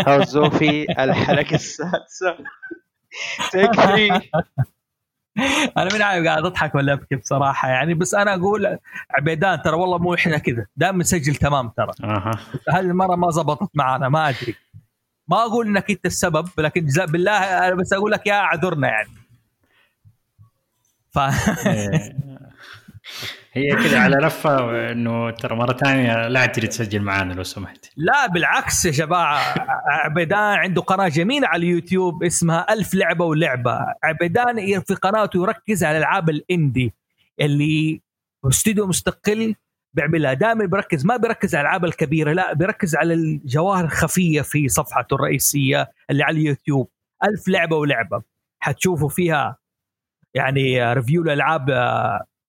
أوكي هاوس زوفي الحلقة السادسة. تيك 3 أنا من عارف قاعد أضحك ولا أبكي بصراحة يعني بس أنا أقول عبيدان ترى والله مو إحنا كذا دائما نسجل تمام ترى. أها. هذه المره ما زبطت معنا ما أدري. ما أقول إنك أنت السبب لكن جزاء بالله أنا بس أقول لك يا اعذرنا يعني. ف إيه. هي كذا على لفه إنه ترى مرة ثانية لا تجي تسجل معانا لو سمحت. لا بالعكس يا جماعة. عبيدان عنده قناة جميلة على اليوتيوب اسمها ألف لعبة ولعبة. عبيدان في قناته يركز على الألعاب ال indie اللي استوديو مستقل بيعملها. دائما بيركز ما بيركز على الألعاب الكبيرة لا بيركز على الجواهر الخفية في صفحته الرئيسية اللي على اليوتيوب. ألف لعبة ولعبة. حتشوفوا فيها يعني review الألعاب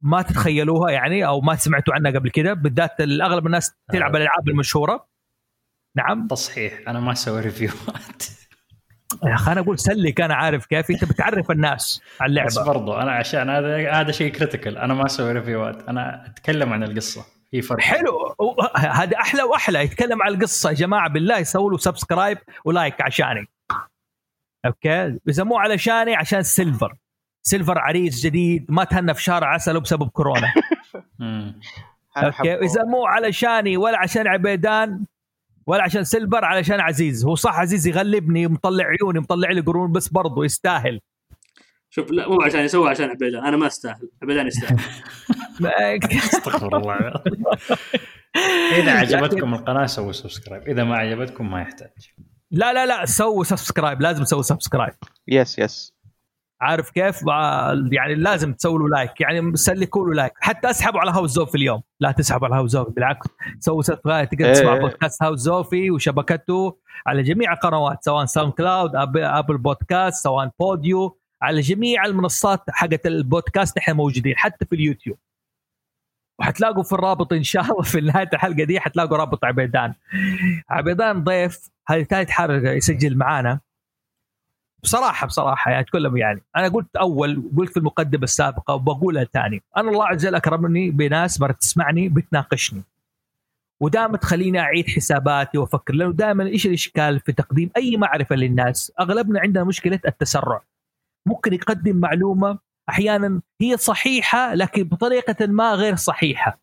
ما تتخيلوها يعني أو ما سمعتوا عنها قبل كده. بالذات اغلب الناس تلعب الألعاب المشهورة. نعم. تصحيح أنا ما أسوي review ات يا أخي أنا أقول سلك أنا عارف كيف. أنت بتعرف الناس على اللعبة. بس برضو أنا عشان هذا هذا شيء critical أنا ما أسوي review ات أنا أتكلم عن القصة. في فرق. حلو. هذا أحلى وأحلى. يتكلم عن القصة. يا جماعة بالله يسووا له subscribe و like عشاني. okay؟ إذا مو علشاني عشان السيلفر سيلفر عريس جديد ما تهنى في شهر عسل بسبب كورونا. okay إذا مو علشاني ولا عشان عبيدان ولا عشان سيلفر علشان عزيز. هو صح عزيز يغلبني ومطلع عيوني مطلع لي قرون بس برضه يستاهل. شوف لا مو عشان يسوي عشان عبيدان. أنا ما أستاهل. عبيدان يستاهل. استغفر الله. إذا عجبتكم القناة سووا subscribe. إذا ما عجبتكم ما يحتاج. لا لا لا سووا subscribe. لازم تسووا subscribe. yes yes عارف كيف؟ يعني لازم تسوي له like يعني سلكوا له like حتى اسحبوا على هاوس زوفي اليوم. لا تسحبوا على هاوس زوفي بالعكس. سووا subscribe تقدر تسمع إيه. بودكاست هاوس زوفي وشبكته على جميع القنوات سواء SoundCloud Apple Podcast سواء Podeo على جميع المنصات حقت البودكاست نحن موجودين حتى في اليوتيوب. وحتلاقوا في الرابط إن شاء الله في نهاية الحلقة دي حتلاقوا رابط عبيدان. عبيدان ضيف هذه ثالث حلقه يسجل معانا. بصراحة بصراحة يعني أتكلم يعني. أنا قلت أول قلت في المقدمة السابقة وبقولها ثاني أنا الله عز وجل أكرمني بناس مرة تسمعني بتناقشني. ودائما تخليني أعيد حساباتي وأفكر لأنه دائما إيش الإشكال في تقديم أي معرفة للناس؟ أغلبنا عندنا مشكلة التسرع. ممكن يقدم معلومة أحيانا هي صحيحة لكن بطريقة ما غير صحيحة.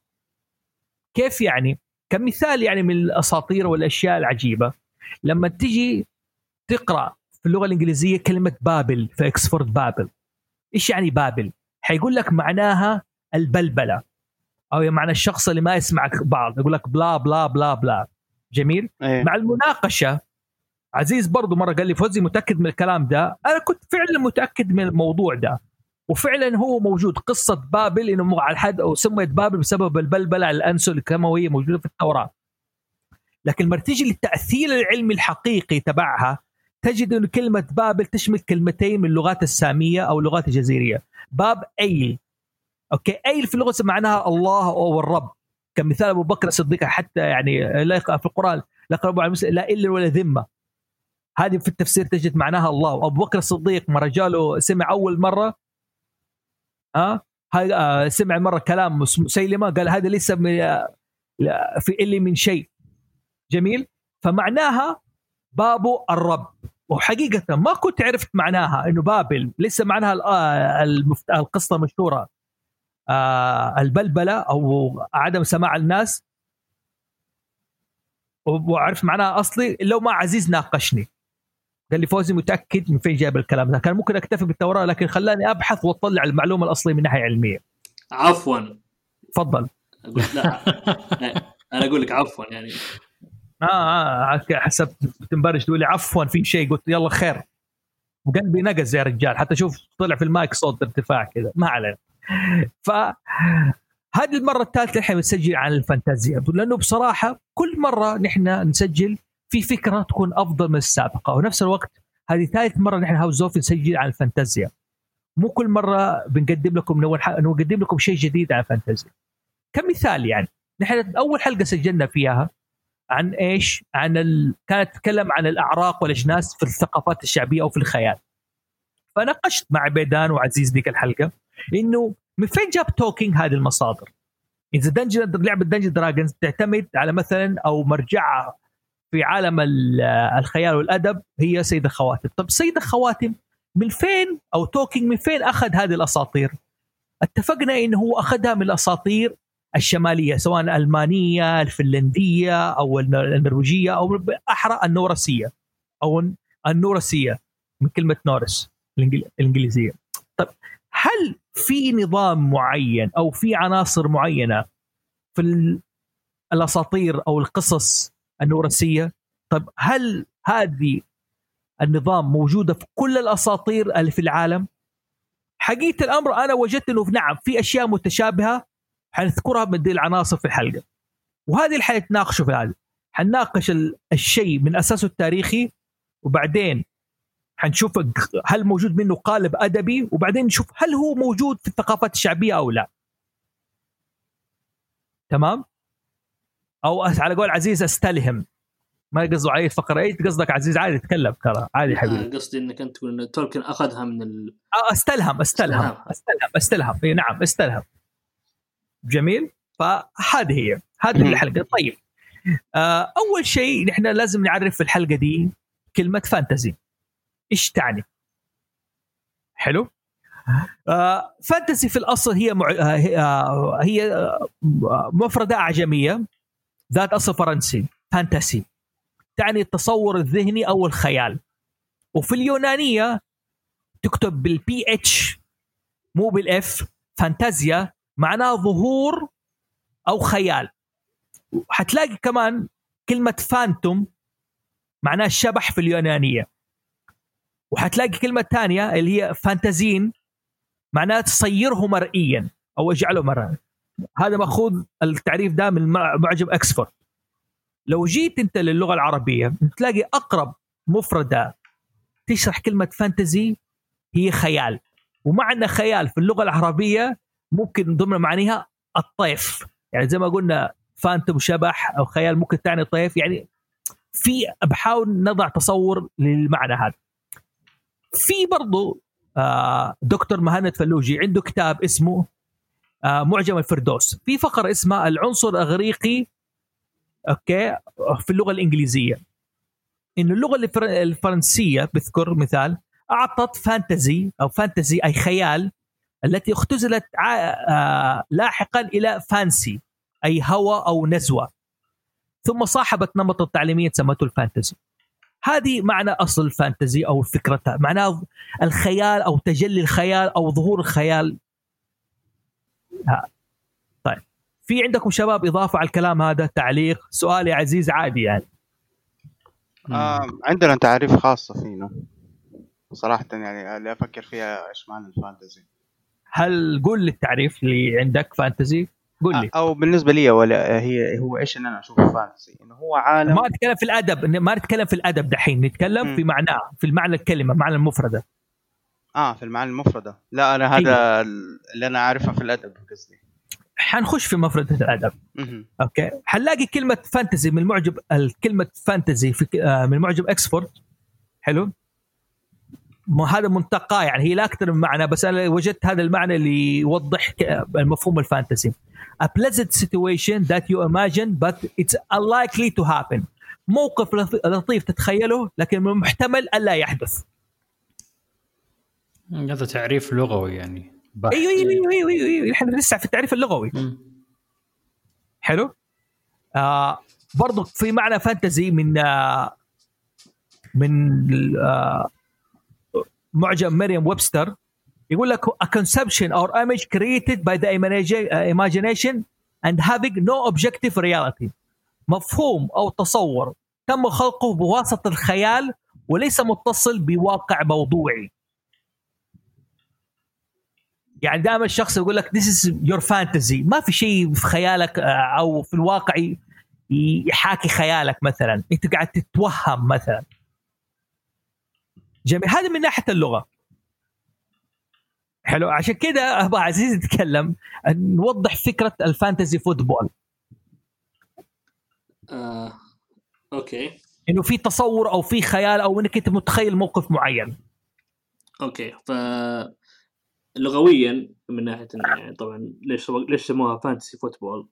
كيف يعني؟ كمثال يعني من الأساطير والأشياء العجيبة. لما تجي تقرأ في اللغة الإنجليزية كلمة بابل في إكسفورد بابل. إيش يعني بابل؟ حيقول لك معناها البلبلة. أو معنى الشخص اللي ما يسمع بعض. يقول لك بلا بلا بلا بلا. جميل؟ أيه. مع المناقشة عزيز برضو مرة قال لي فوزي متأكد من الكلام ده. أنا كنت فعلا متأكد من الموضوع ده. وفعلا هو موجود. قصة بابل إنه على الحد أو سميت بابل بسبب البلبلة الأنسو الكيماوية موجودة في التوراة. لكن لما تيجي للتأثير العلمي الحقيقي تبعها تجد أن كلمة بابل تشمل كلمتين من اللغات السامية أو اللغات الجزيرية. باب أيل. أوكي؟ أيل في اللغة معناها الله أو الرب. كمثال أبو بكر الصديق حتى يعني لا في القرآن لا قرب على لا إلا ولا ذمة. هذه في التفسير تجد معناها الله. أبو بكر الصديق مرة جاله سمع أول مرة أه؟ آه سمع مرة كلام مسيلمة قال هذا ليس من في إلي من شيء. جميل؟ فمعناها بابو الرب. وحقيقة ما كنت عرفت معناها إنه بابل لسه معناها آه، القصة المشهورة آه، البلبلة أو عدم سماع الناس. وعرفت معناها أصلي لو ما عزيز ناقشني. قال لي فوزي متأكد من فين جايب الكلام ده. كان ممكن أكتفي بالتوراة لكن خلاني أبحث وأطلع المعلومة الأصلية من ناحية علمية. عفوا. تفضل. لا أنا أقول لك عفوا يعني. آه آه حسبت. تنبرج تقول لي عفوا في شيء؟ قلت يلا خير. وقلبي نقز يا رجال حتى شوف طلع في المايك صوت ارتفاع كذا. ما علينا. ف هذه المرة الثالثة إحنا بنسجل عن الفانتازيا. لأنه بصراحة كل مرة نحن نسجل في فكرة تكون أفضل من السابقة. ونفس الوقت هذه ثالث مرة نحن هاوس اوف نسجل عن الفانتازيا. مو كل مرة بنقدم لكم نقدم لكم شيء جديد عن الفانتازيا. كمثال يعني نحن أول حلقة سجلنا فيها عن إيش؟ عن ال... كانت تتكلم عن الأعراق والأجناس في الثقافات الشعبية أو في الخيال. فناقشت مع عبيدان وعزيز ذيك الحلقة إنه من فين جاب توكينج هذه المصادر؟ إذا Dungeon لعبة Dungeons Dragons تعتمد على مثلا أو مرجعها في عالم ال- الخيال والأدب هي سيده خواتم طب سيده خواتم من فين أو توكينج من فين أخذ هذه الأساطير اتفقنا إنه هو أخذها من الأساطير الشمالية سواء الالمانيه الفنلندية أو الن- النرويجية أو بالاحرى النورسية أو النورسية من كلمة نورس الإنجليزية. طب هل في نظام معين أو في عناصر معينة في ال- الأساطير أو القصص النورسية؟ طب هل هذه النظام موجودة في كل الأساطير اللي في العالم؟ حقيقة الأمر أنا وجدت إنه نعم في أشياء متشابهة حنذكرها من دي العناصر في الحلقة. وهذه اللي حنتناقشوا في هذا حنناقش ال- الشيء من أساسه التاريخي وبعدين حنشوف هل موجود منه قالب أدبي وبعدين نشوف هل هو موجود في الثقافات الشعبية أو لا. تمام؟ أو على قول عزيز أستلهم. ما قصده علي فقرة؟ إيش قصدك عزيز؟ عادي تكلم ترى. عادي حبيبي. آه، قصدي إنك أنت تقول إن تولكن أخذها من ال... أستلهم أستلهم. أستلهم. أستلهم. استلهم نعم أستلهم. جميل. فهذه هي. هذه. الحلقة. طيب. آه أول شيء نحن لازم نعرف في الحلقة دي كلمة فانتزي. إيش تعني؟ حلو؟ آه fantasy في الأصل هي مع... آه هي- آه هي آه مفردة أعجمية. ذات أصل فرنسي. fantasy تعني التصور الذهني أو الخيال. وفي اليونانية تكتب بال PH مو بال F فانتازيا معناه ظهور أو خيال. حتلاقي كمان كلمة phantom معناه الشبح في اليونانية. وحتلاقي كلمة ثانية اللي هي فانتازين معناه تصيره مرئيا أو أجعله مرئيا هذا مأخوذ التعريف ده من مع- معجم أكسفورد. لو جيت أنت للغة العربية تلاقي أقرب مفردة تشرح كلمة فانتزي هي خيال. ومعنى خيال في اللغة العربية ممكن ضمن معانيها الطيف. يعني زي ما قلنا فانتوم شبح أو خيال ممكن تعني طيف. يعني في بحاول نضع تصور للمعنى هذا. في برضو آه دكتور مهند فلوجي عنده كتاب اسمه آه معجم الفردوس. في فقرة اسمها العنصر الأغريقي okay في اللغة الإنجليزية. انه اللغة الفر- الفرنسية بذكر مثال أعطت phantasie أو fantasy أي خيال التي اختزلت آه، لاحقا إلى fancy أي هوى أو نزوة. ثم صاحبت نمط التعليمية سمته الفانتزي. هذه معنى أصل الفانتزي أو فكرتها معناه الخيال أو تجلي الخيال أو ظهور الخيال. ها. طيب. في عندكم شباب إضافة على الكلام هذا؟ تعليق. سؤال يا عزيز عادي يعني. آه عندنا تعريف خاصة فينا. صراحة يعني اللي أفكر فيها إيش معنى الفانتزي. هل قول لي التعريف اللي عندك فانتزي؟ قول لي. أو بالنسبة لي ولا هي هو إيش اللي أنا أشوفه فانتزي؟ إنه هو عالم ما نتكلم في الأدب ما نتكلم في الأدب دحين نتكلم مم. في معناه في المعنى الكلمة معنى المفردة. آه في المعاني المفردة. لا أنا هذا اللي أنا أعرفه في الأدب قصدي. حنخش في مفردة الأدب. مهم. أوكي. حنلاقي كلمة فانتزي من المعجب الكلمة فانتزي في آه، من معجب أكسفورد. حلو؟ هذا منتقاه يعني هي لا أكثر من معنى بس أنا وجدت هذا المعنى اللي يوضح المفهوم الفانتزي a pleasant situation that you imagine but it's unlikely to happen موقف لط- لطيف تتخيله لكن من المحتمل الا يحدث هذا تعريف لغوي يعني بحت. أيوه أيوه أيوه أيوه, أيوه, أيوه. إحنا لسه في التعريف اللغوي. حلو آه برضو في معنى فانتزي من آه من آه معجم مريم ويبستر يقول لك a conception or image created by the uh, imagination and having no objective reality. مفهوم أو تصور. تم خلقه بواسطة الخيال وليس متصل بواقع موضوعي. يعني دائما الشخص يقول لك this is your fantasy. ما في شيء في خيالك آه، أو في الواقع يحاكي خيالك مثلا. أنت قاعد تتوهم مثلا. جميل. هذا من ناحية اللغة. حلو. عشان كده ابو عزيز يتكلم نوضح فكرة ال fantasy football. آه. okay. إنه في تصور أو في خيال أو إنك أنت متخيل موقف معين. okay. ف لغويا من ناحية يعني طبعا ليش ليش سموها fantasy football؟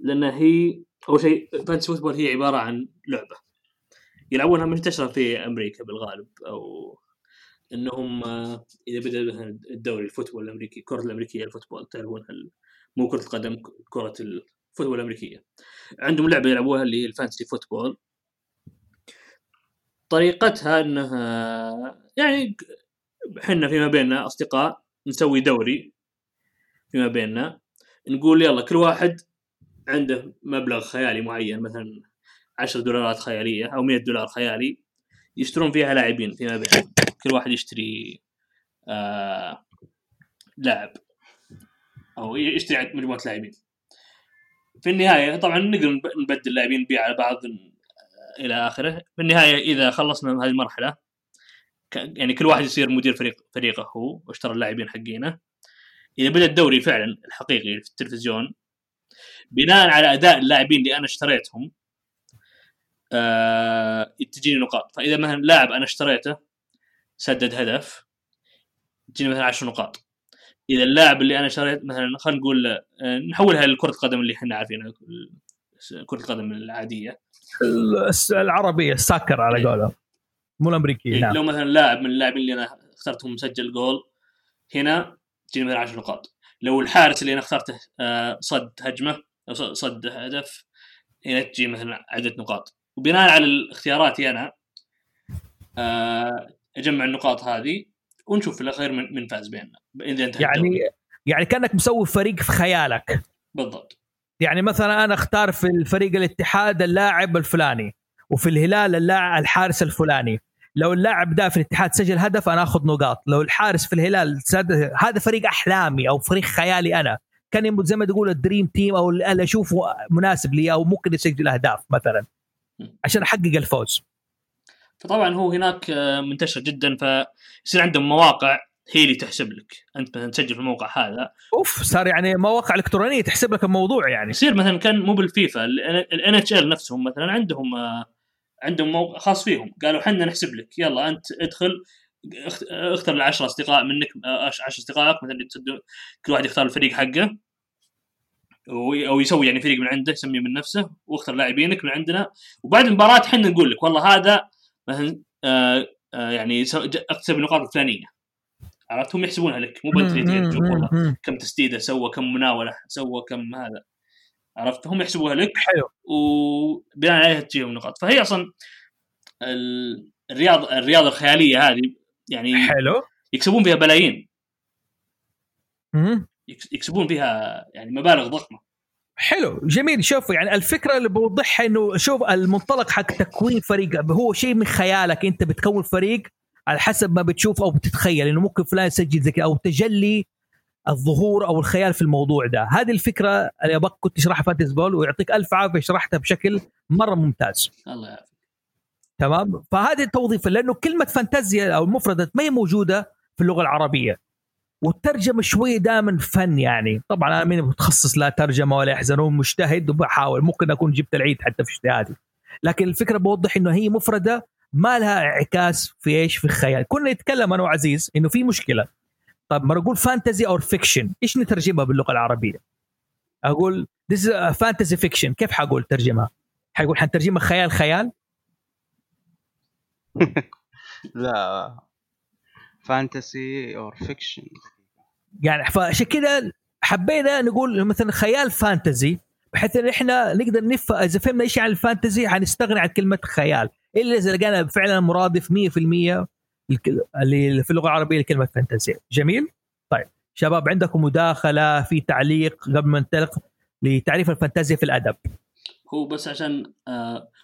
لأن هي أول شيء fantasy football هي عبارة عن لعبة. يلعبونها منتشرة في أمريكا بالغالب أو إنهم آه، إذا بدأ مثلا الدوري ال football الأمريكي الكره الأمريكية ال football تعرفونها ال- مو كرة القدم كرة ال football الأمريكية. عندهم لعبة يلعبوها اللي هي ال fantasy football. طريقتها إنها يعني إحنا فيما بيننا أصدقاء نسوي دوري فيما بيننا نقول يلا كل واحد عنده مبلغ خيالي معين مثلا 10 دولارات خيالية أو 100 دولار خيالي يشترون فيها لاعبين فيما بينهم كل واحد يشتري آه لاعب أو يشتري مجموعة لاعبين. في النهاية طبعا نقدر نب- نبدل لاعبين نبيع على بعض ن- إلى آخره. في النهاية إذا خلصنا من هذه المرحلة يعني كل واحد يصير مدير فريق فريقه هو واشترى اللاعبين حقينه. إذا بدأ الدوري فعلا الحقيقي في التلفزيون بناء على أداء اللاعبين اللي أنا اشتريتهم آه تجيني نقاط. فاذا مثلا لاعب أنا اشتريته سدد هدف تجيني مثلا 10 نقاط. إذا اللاعب اللي أنا اشتريت مثلا خلينا نقول آه، نحولها لكرة القدم اللي إحنا عارفينها كرة القدم العادية. العربية الساكر على قولهم. مو الامريكيه إيه، نعم. لو مثلا لاعب من اللاعبين اللي أنا اخترتهم مسجل جول هنا تجيني مثلا 10 نقاط. لو الحارس اللي أنا اخترته آه، صد هجمة أو صد هدف هنا تجي مثلا عدد نقاط. وبناء على اختياراتي أنا آه، أجمع النقاط هذه ونشوف في الأخير من, من فاز بيننا إذا انتهى يعني الدوري. يعني كأنك مسوي فريق في خيالك. بالضبط. يعني مثلا أنا أختار في الفريق الاتحاد اللاعب الفلاني وفي الهلال اللاعب الحارس الفلاني. لو اللاعب ده في الاتحاد سجل هدف أنا آخذ نقاط. لو الحارس في الهلال سد... هذا فريق أحلامي أو فريق خيالي أنا. كان زي ما تقول الدريم تيم أو اللي أشوفه مناسب لي أو ممكن يسجل أهداف مثلا. عشان أحقق الفوز. فطبعا هو هناك آه، منتشر جدا فيصير عندهم مواقع هي اللي تحسب لك. أنت مثلا تسجل في الموقع هذا. أوف صار يعني مواقع إلكترونية تحسب لك الموضوع يعني. يصير مثلا كان مو بالفيفا الان اتش ال نفسهم مثلا عندهم آه، عندهم موقع خاص فيهم. قالوا حنا نحسب لك يلا أنت ادخل اخت- اختر العشرة أصدقاء منك آه، عش- عشر أصدقائك مثلا كل واحد يختار الفريق حقه. أو يسوي يعني فريق من عنده يسميه من نفسه واختر لاعبينك من عندنا. وبعد المباراة حنا نقول لك والله هذا مثلا آه آه يعني اكتسب النقاط الفلانية. عرفت؟ هم يحسبونها لك مو تقدر تشوف والله. كم تسديدة سوى كم مناولة سوى كم هذا. عرفت؟ هم يحسبوها لك. حلو. وبناء عليها تجيهم نقاط. فهي أصلا ال- الرياض الرياضة الخيالية هذه يعني حلو. يكسبون فيها بلايين. يكسبون فيها يعني مبالغ ضخمة. حلو جميل. شوف يعني الفكرة اللي بوضحها إنه شوف المنطلق حق تكوين فريق هو شيء من خيالك. أنت بتكون فريق على حسب ما بتشوف أو بتتخيل. إنه ممكن فلان يسجل زي أو تجلي الظهور أو الخيال في الموضوع ده. هذه الفكرة اللي أبغاك كنت تشرحها فانتز بول ويعطيك ألف عافية شرحتها بشكل مرة ممتاز. الله يعافيك. تمام؟ فهذه التوظيف لأنه كلمة فانتازيا أو المفردة ما هي موجودة في اللغة العربية. والترجمة شوي دائما فن يعني. طبعا أنا ماني متخصص لا ترجمة ولا يحزنون مجتهد وبحاول. ممكن أكون جبت العيد حتى في اجتهادي. لكن الفكرة بوضح إنه هي مفردة ما لها انعكاس في إيش؟ في الخيال. كنا نتكلم أنا وعزيز إنه في مشكلة. طب ما نقول fantasy أو fiction إيش نترجمها باللغة العربية؟ أقول a fantasy fiction. كيف حقول ترجمها؟ حقول حنترجمها خيال خيال؟ لا. fantasy or fiction. يعني فعشان كذا حبينا نقول مثلا خيال fantasy بحيث إن إحنا نقدر نف إذا فهمنا إيش يعني ال fantasy حنستغني عن كلمة خيال. الا إذا لقينا فعلا مرادف 100% الك- اللي في اللغة العربية لكلمة fantasy جميل؟ طيب. شباب عندكم مداخلة في تعليق قبل ما ننطلق لتعريف الفانتازيا في الأدب؟ هو بس عشان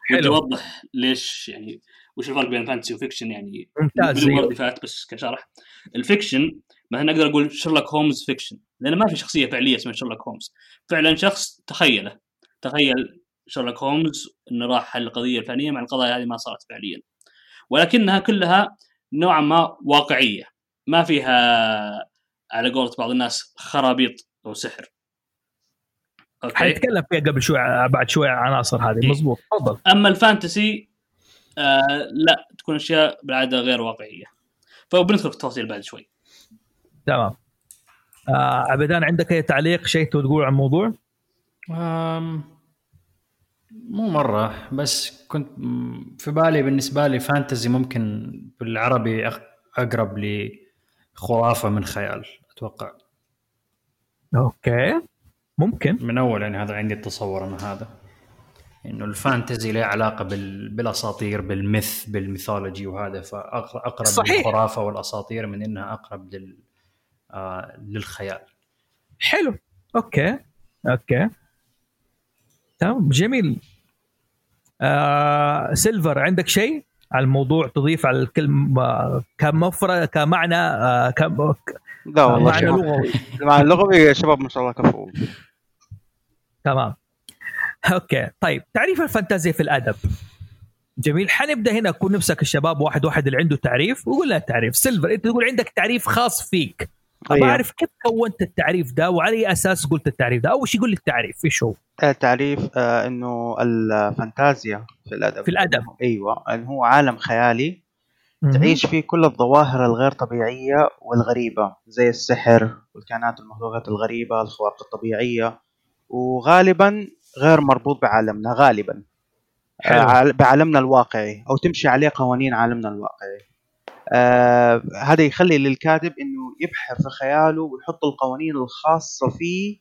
حلو. ودي اوضح ليش يعني وش الفرق بين fantasy و fiction يعني؟ ممتاز بدون. مرادفات بس كشرح. ال fiction مثلا أقدر أقول شيرلوك هومز fiction لأن ما في شخصية فعلية اسمها شيرلوك هومز فعلا شخص تخيله تخيل شيرلوك هومز إنه راح حل القضية الفلانية مع القضايا هذه ما صارت فعليا. ولكنها كلها نوعا ما واقعية ما فيها على قولة بعض الناس خرابيط أو سحر okay؟ حنتكلم فيها قبل شوي بعد شوي عن عناصر هذه. إيه. مضبوط تفضل. أما ال fantasy آه لا تكون أشياء بالعادة غير واقعية. فبندخل في التفاصيل بعد شوي. تمام. آه عبدان عندك أي تعليق شيء تبغى تقول عن الموضوع؟ مو مرة بس كنت في بالي بالنسبة لي فانتزي ممكن بالعربي أقرب لخرافة من خيال أتوقع. okay. ممكن. من أول يعني هذا عندي التصور أنا هذا. إنه ال fantasy له علاقة بال... بالأساطير بال myth بال mythology وهذا فأقرب صحيح. للخرافة والأساطير من إنها أقرب لل... آه للخيال. حلو. okay. okay. تمام. جميل. آه سيلفر عندك شيء؟ على الموضوع تضيف على الكلمة كمفرد كمعنى آه كم لا والله معنى شباب. لغوي. مع اللغوي يا شباب ما شاء الله كفو. تمام. okay. طيب تعريف الفانتازيا في الأدب. جميل. حنبدأ هنا كون نمسك الشباب واحد واحد اللي عنده تعريف ويقول لنا التعريف سيلفر أنت تقول عندك تعريف خاص فيك. أبغى أيوة. أعرف كيف كونت التعريف ده وعلى أي أساس قلت التعريف ده اول شيء قول لي التعريف؟ إيش هو؟ التعريف آه إنه الفانتازيا في الأدب. في الأدب. أيوه انه هو عالم خيالي تعيش فيه كل الظواهر الغير طبيعية والغريبة زي السحر والكائنات المخلوقات الغريبة الخوارق الطبيعية. وغالبا غير مربوط بعالمنا غالبا. حلو. آه، عال- بعالمنا الواقعي أو تمشي عليه قوانين عالمنا الواقعي. آه هذا يخلي للكاتب إنه يبحر في خياله ويحط القوانين الخاصة فيه.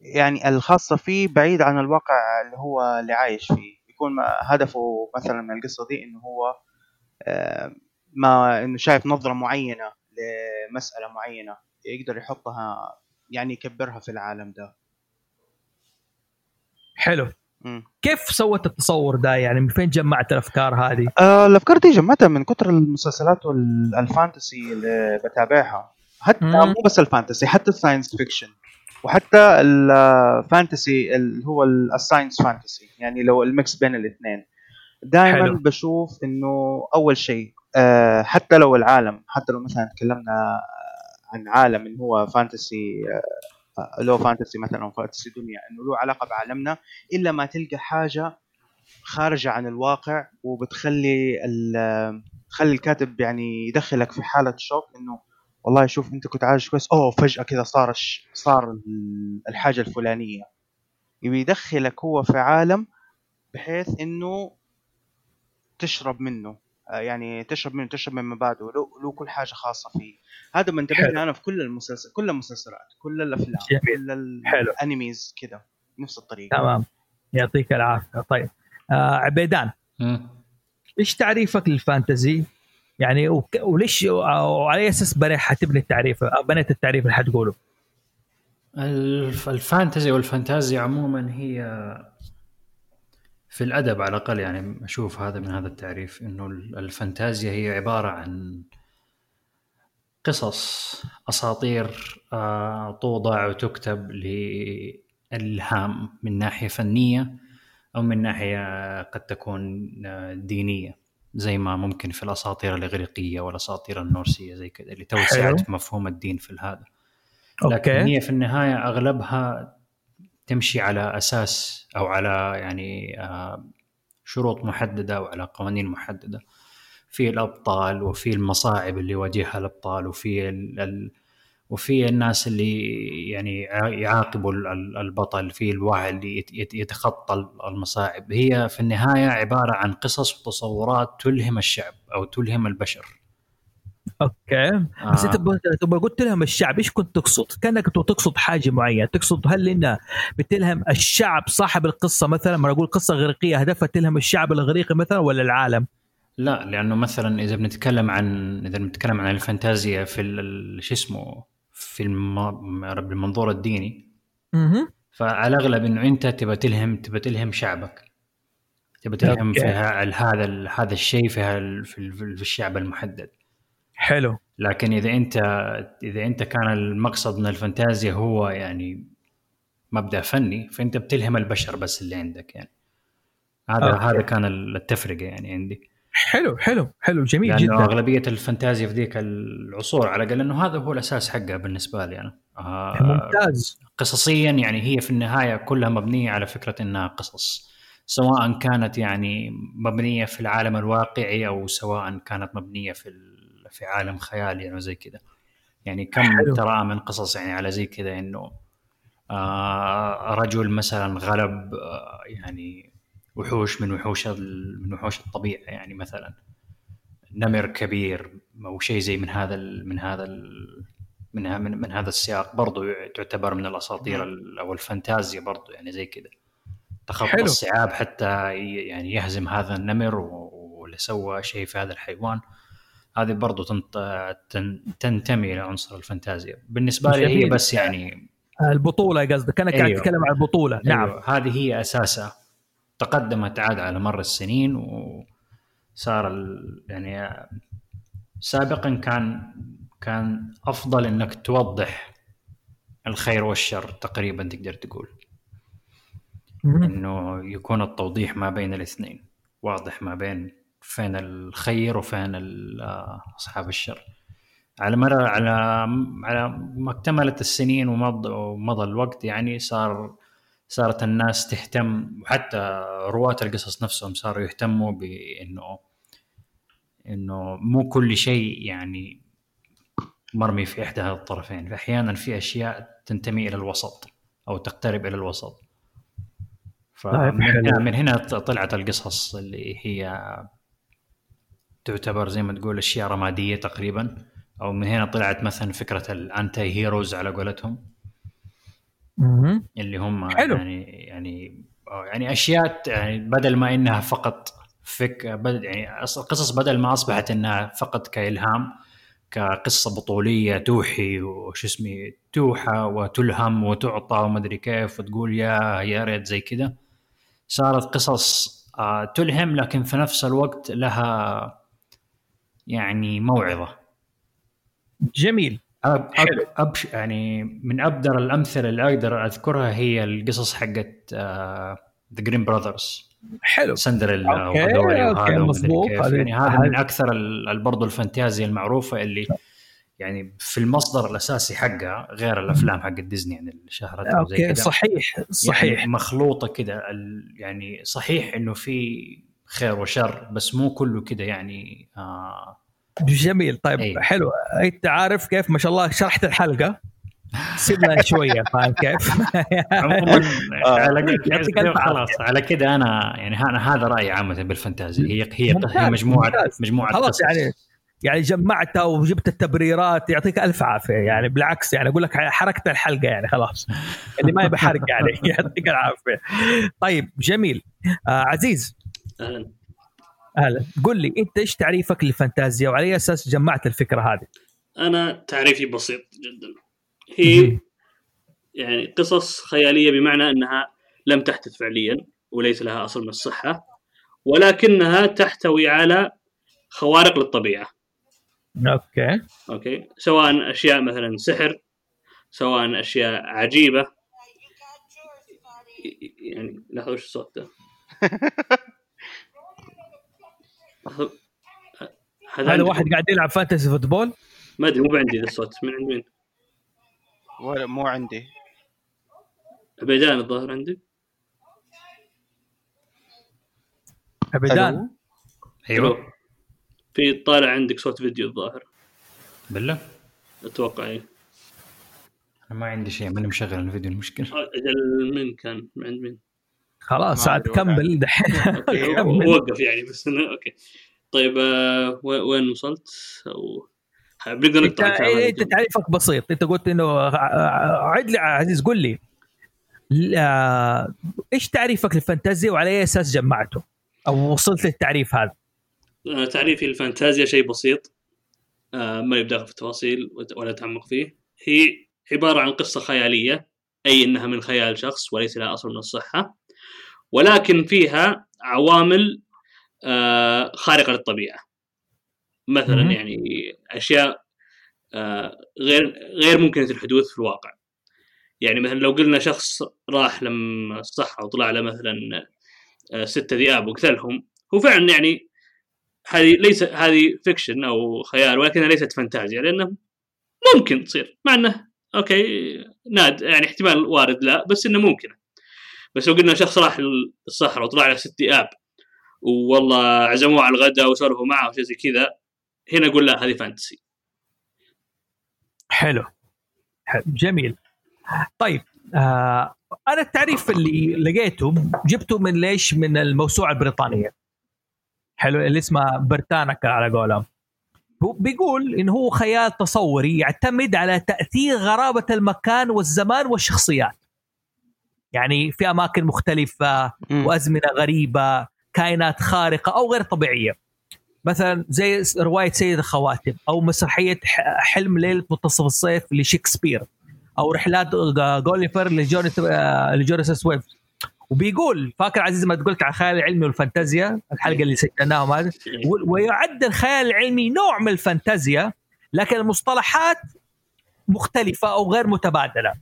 يعني الخاصة فيه بعيد عن الواقع اللي هو اللي عايش فيه. يكون هدفه مثلا من القصة دي إنه هو آه، ما إنه شايف نظرة معينة لمسألة معينة يقدر يحطها يعني يكبرها في العالم ده. حلو. مم. كيف سوت التصور ده؟ يعني من فين جمعت الأفكار هذه؟ آه، الأفكار دي جمعتها من كتر المسلسلات وال fantasy اللي بتابعها. حتى مم. مو بس ال fantasy حتى ال science fiction وحتى ال fantasy اللي هو ال- ال science fantasy يعني لو ال mix بين الاثنين. دائما. بشوف إنه أول شيء آه، حتى لو العالم حتى لو مثلا تكلمنا عن عالم اللي هو fantasy لو fantasy مثلا fantasy دنيا إنه له علاقة بعالمنا إلا ما تلقى حاجة خارجة عن الواقع وبتخلي تخلي الكاتب يعني يدخلك في حالة شوك إنه والله شوف أنت كنت عايش كويس أوه فجأة كذا صار صار ال- الحاجة الفلانية. يدخلك هو في عالم بحيث إنه تشرب منه. يعني تشرب منه تشرب من مبادئه له, له كل حاجة خاصة فيه هذا منتبه حلو. له أنا في كل المسلسل كل المسلسلات كل الأفلام جميل. كل حلو. الانميز كذا نفس الطريقة تمام يعطيك العافية طيب آه عبيدان مم. إيش تعريفك للفانتزي؟ يعني وك- وليش وعلى أي أساس بني حتبني التعريف أو بنيت التعريف اللي حتقوله؟ الف- الفانتزي والفانتازيا عموما هي في الأدب على الأقل يعني أشوف هذا من هذا التعريف إنه ال- الفانتازيا هي عبارة عن قصص أساطير آه، توضع وتكتب للهام من ناحية فنية أو من ناحية قد تكون آه، دينية زي ما ممكن في الأساطير الإغريقية والأساطير النورسية زي كذا لتوسعه. مفهوم الدين في هذا لكن هي في النهاية أغلبها تمشي على أساس أو على يعني آه، شروط محددة وعلى قوانين محددة. في الأبطال وفي المصاعب اللي يواجهها الأبطال وفي ال ال وفي الناس اللي يعني يع- يعاقبوا ال- ال- البطل في الوعي اللي يت- يت- يتخطى المصاعب. هي في النهاية عبارة عن قصص وتصورات تلهم الشعب أو تلهم البشر. أوكي بس آه. انت تبغى قلت لهم الشعب إيش كنت تقصد؟ كأنك تقصد حاجة معينة، تقصد هل انها بتلهم الشعب صاحب القصة مثلا ما أقول قصة اغريقيه هدفها تلهم الشعب الاغريقي مثلا ولا العالم؟ لا لأنه مثلا إذا بنتكلم عن إذا بنتكلم عن الفانتازيا في ال- شو اسمه في الم- المنظور الديني أها فعلى الأغلب إنه أنت تبى تلهم تبى تلهم شعبك تبى تلهم. في هذا هذا الشيء في في الشعب المحدد حلو. لكن إذا أنت إذا أنت كان المقصد من الفانتازيا هو يعني مبدأ فني فأنت بتلهم البشر بس اللي عندك يعني. هذا okay. هذا كان التفرقة يعني عندي. حلو حلو حلو جميل لأنه جدا. أغلبية الفانتازيا في ذيك العصور على الأقل إنه هذا هو الأساس حقها بالنسبة لي أنا. آه ممتاز. قصصيا يعني هي في النهاية كلها مبنية على فكرة إنها قصص سواء كانت يعني مبنية في العالم الواقعي أو سواء كانت مبنية في في عالم خيالي يعني زي كذا. يعني كم. ترى من قصص يعني على زي كذا إنه آه، رجل مثلا غلب آه، يعني وحوش من وحوش من وحوش الطبيعة يعني مثلا. نمر كبير أو شيء زي من هذا ال من هذا ال من من, من هذا السياق برضو تعتبر من الأساطير ال- أو الفانتازيا برضو يعني زي كذا. تخطى حلو. الصعاب حتى يعني يهزم هذا النمر واللي سوى شيء في هذا الحيوان. هذه برضو تنت... تن... تنتمي إلى عنصر الفانتازيا بالنسبة لي هي. بس يعني البطولة قصدك أنا قاعد أيوه. أتكلم عن البطولة نعم أيوة. هذه هي أساسها تقدمت عاد على مر السنين وصار ال... يعني سابقا كان كان أفضل إنك توضح الخير والشر تقريبا تقدر تقول. إنه يكون التوضيح ما بين الاثنين واضح ما بين فين الخير وفين آه، أصحاب الشر على مر على على ما اكتملت السنين ومضى ومضى الوقت يعني صار صارت الناس تهتم وحتى رواة القصص نفسهم صاروا يهتموا بانه إنه مو كل شيء يعني مرمي في إحدى الطرفين فاحيانا في أشياء تنتمي إلى الوسط أو تقترب إلى الوسط فمن. هنا من هنا طلعت القصص اللي هي تعتبر زي ما تقول أشياء رمادية تقريبا أو من هنا طلعت مثلا فكرة الانتي هيروز على قولتهم. اللي هم حلو. يعني يعني يعني أشياء يعني بدل ما إنها فقط فك بدل يعني القصص بدل ما أصبحت إنها فقط كإلهام كقصة بطولية توحي وش اسمي توحى وتلهم وتعطى وما أدري كيف وتقول يا يا ريت زي كذا صارت قصص آه، تلهم لكن في نفس الوقت لها يعني موعظة جميل أب حلو. أب أب يعني من أبرز الأمثلة اللي أقدر أذكرها هي القصص حقت the Grimm Brothers حلو سندريلا وهذا مظبوط. يعني هذا من أكثر برضو الفانتازيا المعروفة اللي يعني في المصدر الأساسي حقها غير الأفلام حق ديزني يعني اللي شهرتها okay. صحيح صحيح يعني مخلوطة كده ال- يعني صحيح إنه في خير وشر بس مو كله كده يعني آه جميل. طيب أيوة. حلو. أنت عارف كيف ما شاء الله شرحت الحلقة؟ سيبنا شوية فاهم كيف؟ عموما آه. على خلاص. على كده أنا يعني أنا هذا رأيي عامة بالفانتازيا هي هي ممتاز، مجموعه ممتاز. مجموعة خلاص. يعني يعني جمعتها وجبت التبريرات يعطيك ألف عافية. يعني بالعكس يعني أقول لك حركت الحلقة يعني خلاص. اللي ما يبي حرق يعني. يعطيك العافية. طيب جميل. آه عزيز أهلا. أهلا. قل لي أنت إيش تعريفك للفانتازيا وعلى أي أساس جمعت الفكرة هذه؟ أنا تعريفي بسيط جدا. هي يعني قصص خيالية بمعنى أنها لم تحدث فعليا وليس لها أصل من الصحة ولكنها تحتوي على خوارق للطبيعة. okay. okay. سواء أشياء مثلا سحر سواء أشياء عجيبة. يعني لحظه وش الصوت ده؟ هذا عندي- واحد قاعد يلعب fantasy football؟ ما أدري مو عندي ذا الصوت من عند مين؟ ولا مو عندي. عبيدان الظاهر عندي. عبيدان أيوه. في طالع عندك صوت فيديو الظاهر. بالله؟ أتوقع إيه. أنا ما عندي شيء ماني مشغل الفيديو المشكلة. أجل من كان؟ من عند مين؟ خلاص عاد كمل دحين. وقف يعني بس okay. طيب آه وين وصلت؟ أو بنقدر نقطع. انت تعريفك بسيط. أنت قلت إنه عد لي عزيز قل لي. لا- إيش تعريفك للفانتازيا وعلى أي أساس جمعته؟ أو وصلت للتعريف هذا؟ آه، تعريفي للفانتازيا شيء بسيط. آه، ما يبدأ في التفاصيل ولا أتعمق فيه. هي عبارة عن قصة خيالية أي أنها من خيال شخص وليس لها أصل من الصحة. ولكن فيها عوامل آه، خارقة للطبيعة. مثلا مهم. يعني أشياء آه، غير غير ممكنة الحدوث في الواقع. يعني مثلا لو قلنا شخص راح لما الصحراء وطلع له مثلا آه، ستة ذئاب وقتلهم هو فعلا يعني هذه ليس هذه fiction أو خيال ولكنها ليست فانتازيا لأنه ممكن تصير. مع إنه okay ناد يعني احتمال وارد لا بس إنه ممكن بس لو قلنا شخص راح للصحراء وطلع له ست ذئاب والله عزموه على الغداء وسولفوا معه وشيء زي كذا هنا أقول لا هذه fantasy. حلو. جميل. طيب آه أنا التعريف اللي لقيته جبته من ليش؟ من الموسوعة البريطانية. حلو اللي اسمها برتانكا على قولهم. بيقول انه هو خيال تصوري يعتمد على تأثير غرابة المكان والزمان والشخصيات. يعني في أماكن مختلفة. وأزمنة غريبة كائنات خارقة أو غير طبيعية. مثلا زي رواية سيد الخواتم أو مسرحية ح- حلم ليلة منتصف الصيف لشكسبير أو رحلات جوليفر لجوناث- آه، لجوناثان سويفت. وبيقول فاكر عزيز ما قلت على الخيال العلمي والفانتازيا؟ الحلقة اللي سجلناها هذه و- ويعد الخيال العلمي نوع من الفانتازيا لكن المصطلحات مختلفة أو غير متبادلة.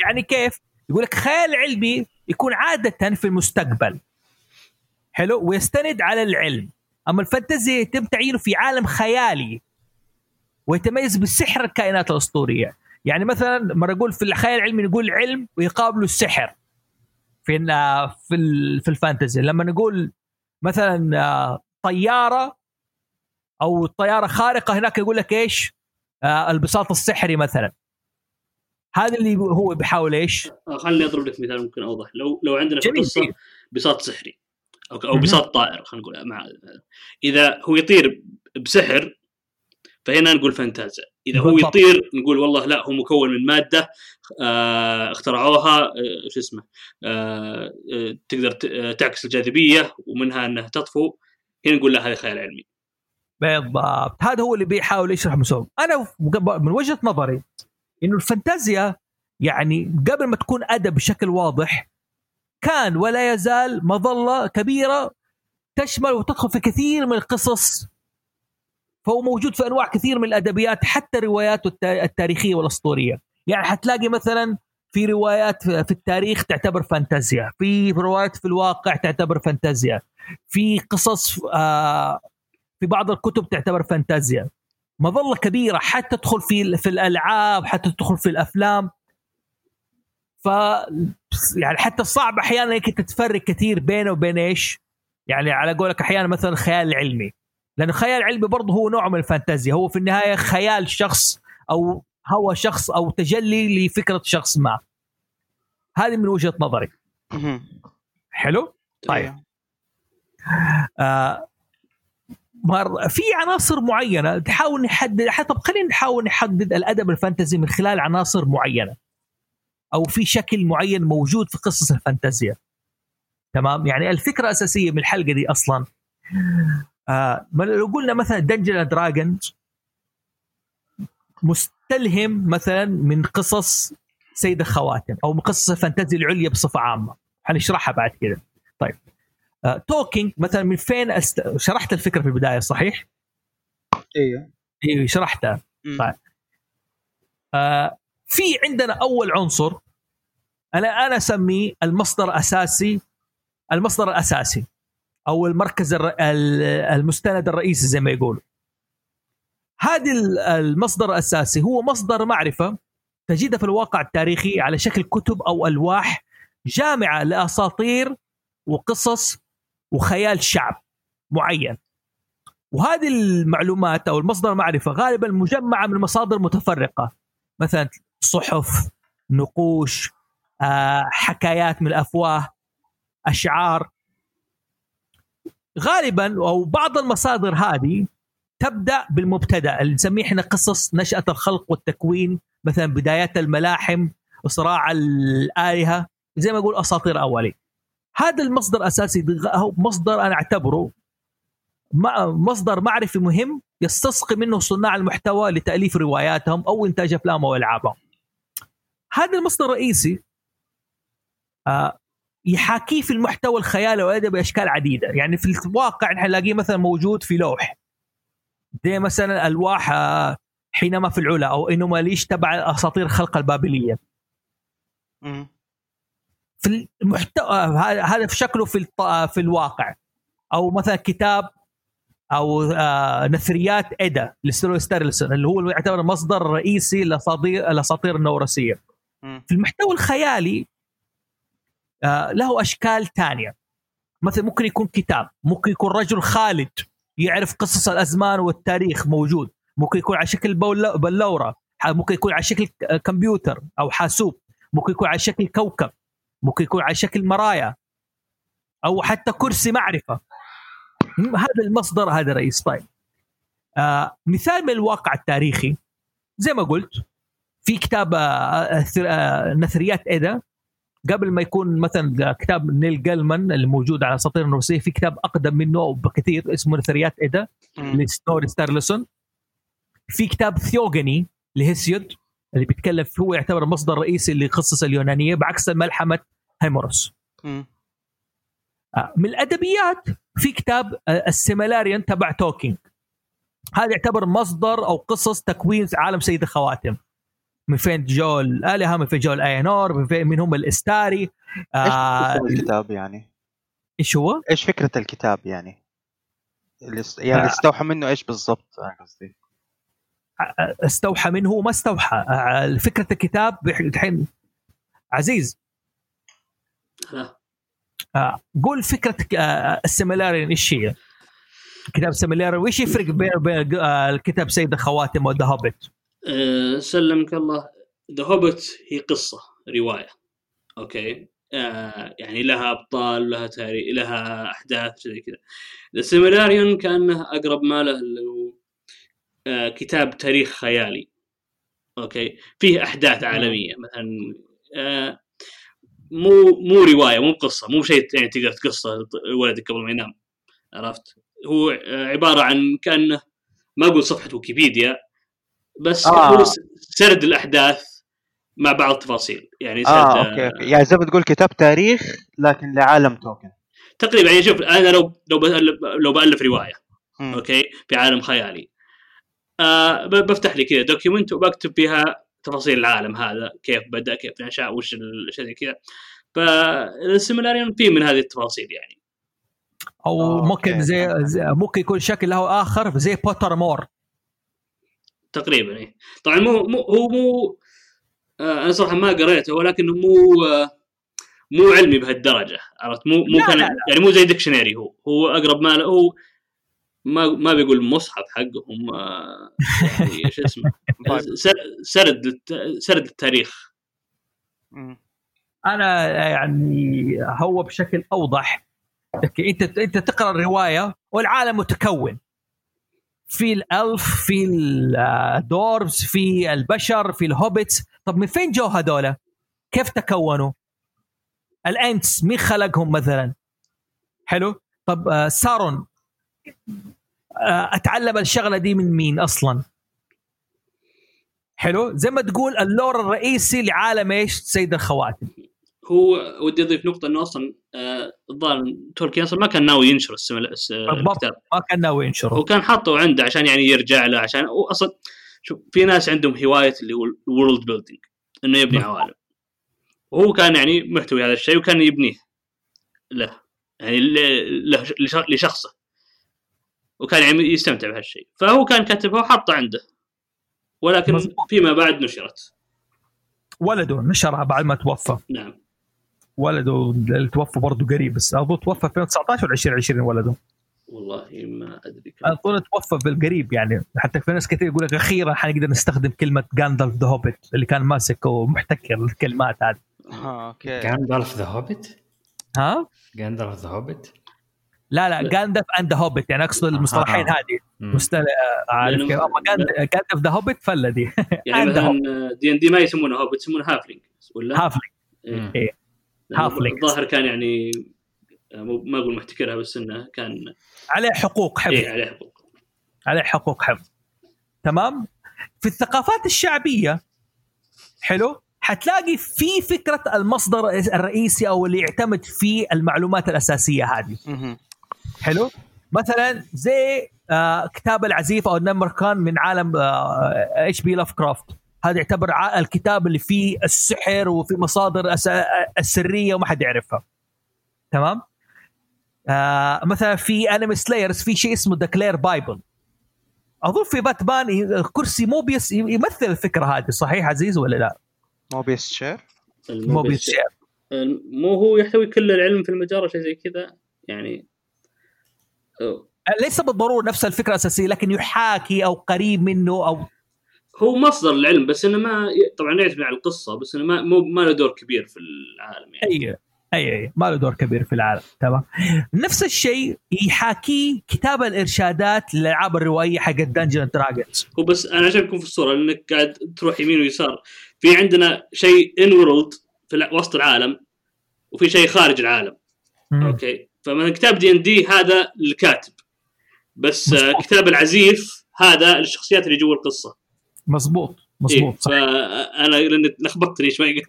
يعني كيف؟ يقول لك خيال علمي يكون عادة في المستقبل. حلو؟ ويستند على العلم. أما الفانتازيا يتم تعيينه في عالم خيالي ويتميز بسحر الكائنات الأسطورية. يعني مثلا مرة أقول في الخيال العلمي نقول علم ويقابله السحر في في في الفانتزي. لما نقول مثلا آه، طيارة أو طيارة خارقة هناك يقول لك إيش؟ آه البساط السحري مثلا. هذا اللي هو بيحاول إيش؟ آه، خليني أضرب لك مثال ممكن أوضح لو لو عندنا في جميل قصة جميل. بساط سحري أو أو. بساط طائر خلينا نقول مع إذا هو يطير بسحر فهنا نقول فانتازيا إذا هو. يطير نقول والله لا هو مكون من مادة آه اخترعوها آه شو اسمه آه آه تقدر آه، تعكس الجاذبية ومنها أنها تطفو هنا نقول لا هذا خيال علمي بالضبط هذا هو اللي بيحاول يشرح مسوم أنا من وجهة نظري إنه الفانتازيا يعني قبل ما تكون أدب بشكل واضح كان ولا يزال مظلة كبيرة تشمل وتدخل في كثير من القصص. فهو موجود في أنواع كثير من الأدبيات حتى الروايات التا- التاريخية والأسطورية. يعني حتلاقي مثلا في روايات في التاريخ تعتبر فانتازيا في روايات في الواقع تعتبر فانتازيا في قصص آه في بعض الكتب تعتبر فانتازيا. مظلة كبيرة حتى تدخل في في الألعاب حتى تدخل في الأفلام. ف يعني حتى صعب أحيانا انك تتفرق كثير بينه وبين إيش؟ يعني على قولك أحيانا مثلا الخيال العلمي لأنه الخيال العلمي برضه هو نوع من الفانتازيا. هو في النهاية خيال شخص أو هوى شخص أو تجلي لفكرة شخص ما. هذه من وجهة نظري. حلو؟ طيب. آه مر في عناصر معينة تحاول نحدد حتى خلينا نحاول نحدد الأدب الفانتزي من خلال عناصر معينة. أو في شكل معين موجود في قصص الفانتازيا. تمام؟ يعني الفكرة الاساسيه من الحلقة دي أصلا. آه لو قلنا مثلا Dungeons & Dragons مستلهم مثلا من قصص سيد الخواتم أو من قصص الفانتازيا العليا بصفة عامة. حنشرحها بعد كده. طيب. تولكين مثلا من فين أست... شرحت الفكرة في البداية صحيح؟ أيوه أيوه شرحتها. طيب. آه في عندنا أول عنصر أنا أنا أسميه المصدر الاساسي المصدر الأساسي أو المركز الر... ال- المستند الرئيسي زي ما يقولوا هذا ال- المصدر الأساسي هو مصدر معرفة تجدها في الواقع التاريخي على شكل كتب أو ألواح جامعة لأساطير وقصص وخيال شعب معين. وهذه المعلومات أو المصدر المعرفة غالبا مجمعة من مصادر متفرقه مثلا صحف نقوش آه، حكايات من الأفواه أشعار. غالبا أو بعض المصادر هذه تبدأ بالمبتدأ. اللي نسميه إحنا قصص نشأة الخلق والتكوين. مثلا بدايات الملاحم وصراع الآلهة. زي ما يقول أساطير أولي. هذا المصدر الاساسي ده هو مصدر أنا أعتبره مصدر معرفي مهم يستسقي منه صناع المحتوى لتأليف رواياتهم أو إنتاج أفلام أو ألعابهم. هذا المصدر الرئيسي آه، يحاكيه في المحتوى الخيالي والادبي بأشكال عديدة، يعني في الواقع نحن نلاقيه مثلا موجود في لوح زي مثلا ألواح آه، حينما في العلا أو إنه ماليش تبع أساطير الخلق البابلية. في المحتوى هذا هذا في شكله في الط- في الواقع. أو مثلا كتاب أو آه نثريات إيدا لسنوري ستيرلسون اللي هو يعتبر مصدر رئيسي لأساطير الاساطير النورسيه. في المحتوى الخيالي آه له أشكال ثانية مثلا ممكن يكون كتاب ممكن يكون رجل خالد يعرف قصص الأزمان والتاريخ موجود. ممكن يكون على شكل بلوره ممكن يكون على شكل كمبيوتر أو حاسوب. ممكن يكون على شكل كوكب. ممكن يكون على شكل مرايا. أو حتى كرسي معرفة. هذا المصدر هذا رئيس. طيب. آه مثال من الواقع التاريخي. زي ما قلت في كتاب آه آه نثريات إيدا. قبل ما يكون مثلا كتاب نيل جلمان اللي موجود على اساطير الروسية في كتاب أقدم منه بكثير اسمه نثريات إيدا لسنوري ستارلسون. في كتاب ثيوغني لهيسيود اللي بيتكلم هو يعتبر مصدر رئيسي لقصص اليونانية بعكس ملحمه هوميروس. آه، من الأدبيات في كتاب آه، السيلماريليون تبع تولكين هذا يعتبر مصدر أو قصص تكوين عالم سيد الخواتم من فين جو الالهه من فين جو الاينور من فين من هم الإستاري إيش آه الكتاب يعني؟ إيش هو؟ إيش فكرة الكتاب يعني؟ اللي است- يعني آه. استوحى منه إيش بالضبط أنا قصدي؟ استوحى منه وما استوحى فكرة الكتاب الحين عزيز. آه، قول فكره آه، السيلماريليون إيش هي؟ كتاب سيلماريليون وإيش يفرق بين بين آه، الكتاب سيد الخواتم و The Hobbit؟ أه سلمك الله. The Hobbit هي قصة رواية. okay؟ آه يعني لها أبطال لها تاريخ لها أحداث زي كذا. The Silmarillion كأنه أقرب ما له اللي هو آه كتاب تاريخ خيالي. okay؟ فيه أحداث عالمية مثلا آه مو مو رواية مو قصة مو شيء يعني تقدر تقصه ولدك قبل ما ينام عرفت هو آه عبارة عن كأنه ما أقول صفحة ويكيبيديا بس آه. هو سرد الأحداث مع بعض التفاصيل يعني سرد آه أوكي أوكي يعني زي ما تقول كتاب تاريخ لكن لعالم تولكين تقريبا يعني شوف أنا لو لو بألف لو بألف رواية مم. okay في عالم خيالي آه بفتح لي كذا document وبكتب فيها تفاصيل العالم هذا كيف بدأ كيف نشأ وش الأشياء زي كذا فالسيلماريليون فيه من هذه التفاصيل يعني أو آه، ممكن. زي, زي ممكن يكون شكل له آخر زي Pottermore تقريبا إيه. طبعا مو, مو هو مو آه أنا صراحة ما قريته ولكنه مو آه مو علمي بهالدرجة عرفت مو مو لا، كان لا، لا. يعني مو زي ديكشنري هو هو أقرب ما له هو ما ما بيقول مصحف حقهم آه يعني إيش اسمه طيب. سرد سرد التاريخ. أنا يعني هو بشكل أوضح أنت أنت تقرأ الرواية والعالم متكون في الإلف في ال dwarves في البشر في ال hobbits طب من فين جو هذولا؟ كيف تكونوا؟ ال Ents مين خلقهم مثلا؟ حلو؟ طب آه، سارون آه، أتعلم الشغلة دي من مين أصلا؟ حلو؟ زي ما تقول ال lore الرئيسي لعالم إيش؟ سيد الخواتم هو ودي أضيف نقطة إنه أصلا آه، الظاهر تولكين أصلا ما كان ناوي ينشر. الكتاب ما كان ناوي ينشره هو كان حاطه عنده عشان يعني يرجع له عشان أصلا شوف في ناس عندهم هواية اللي هو الورلد بيلدينج إنه يبني. عوالم وهو كان يعني محتوي هذا الشيء وكان يبنيه له يعني لشخصه وكان يعني يستمتع بهالشيء. فهو كان كاتبها وحطه عنده. ولكن. فيما بعد نشرت. ولده نشرها بعد ما توفى. نعم. ولده اللي توفى برضه قريب بس أظن توفى 2019 ولا 2020 ولده. والله ما أدري كم. أظن توفى بالقريب يعني. حتى في ناس كثير يقول لك أخيرا حنقدر نستخدم كلمة جاندالف ذا هوبيت اللي كان ماسك ومحتكر الكلمات هذه. آه أوكي. جاندالف ذا هوبيت ها؟ جاندالف ذا هوبيت لا لا جاندالف اند ذا هوبيت يعني أقصد المصطلحين آه. هذه مستل... عارف لأنه- كيف؟ أما جاندالف ذا هوبيت فله دي. يعني مثلا دي ان دي ما يسمونه هوبت يسمونه halfling ولا؟ halfli إيه. إيه. halfling. الظاهر كان يعني مو- ما أقول محتكرها بس إنه كان عليه حقوق حفظ. إيه عليه حقوق. عليه حقوق حفظ. تمام؟ في الثقافات الشعبية حلو؟ حتلاقي في فكرة المصدر الرئيسي أو اللي يعتمد فيه المعلومات الأساسية هذه. حلو؟ مثلا زي آه كتاب العزيف أو ال Necronomicon من عالم H.P. Lovecraft هذا يعتبر الكتاب اللي فيه السحر وفي مصادر السرية وما حد يعرفها. تمام؟ آه مثلا في anime Slayers في شيء اسمه the Claire Bible أظن في باتمان كرسي Mobius يمثل الفكرة هذه. صحيح عزيز ولا لا؟ Mobius chair Mobius chair مو هو يحتوي كل العلم في المجرة شيء زي كذا. يعني ليس بالضرورة نفس الفكرة الاساسيه لكن يحاكي أو قريب منه أو هو مصدر العلم بس إنه ما طبعا يعتمد على القصة بس إنه ما مو ما له دور كبير في العالم يعني. اي اي اي ما له دور كبير في العالم تمام. نفس الشيء يحاكيه كتاب الإرشادات للالعاب الروائيه حق Dungeons Dragons هو بس أنا عشان أكون في الصورة لانك قاعد تروح يمين ويسار في عندنا شيء in world في وسط العالم وفي شيء خارج العالم. أوكي. فمثلا كتاب دي ان دي هذا للكاتب بس مظبوط. كتاب العزيف هذا للشخصيات اللي جوا القصة مظبوط إيه مظبوط صح. فانا لأن لخبطتني شوي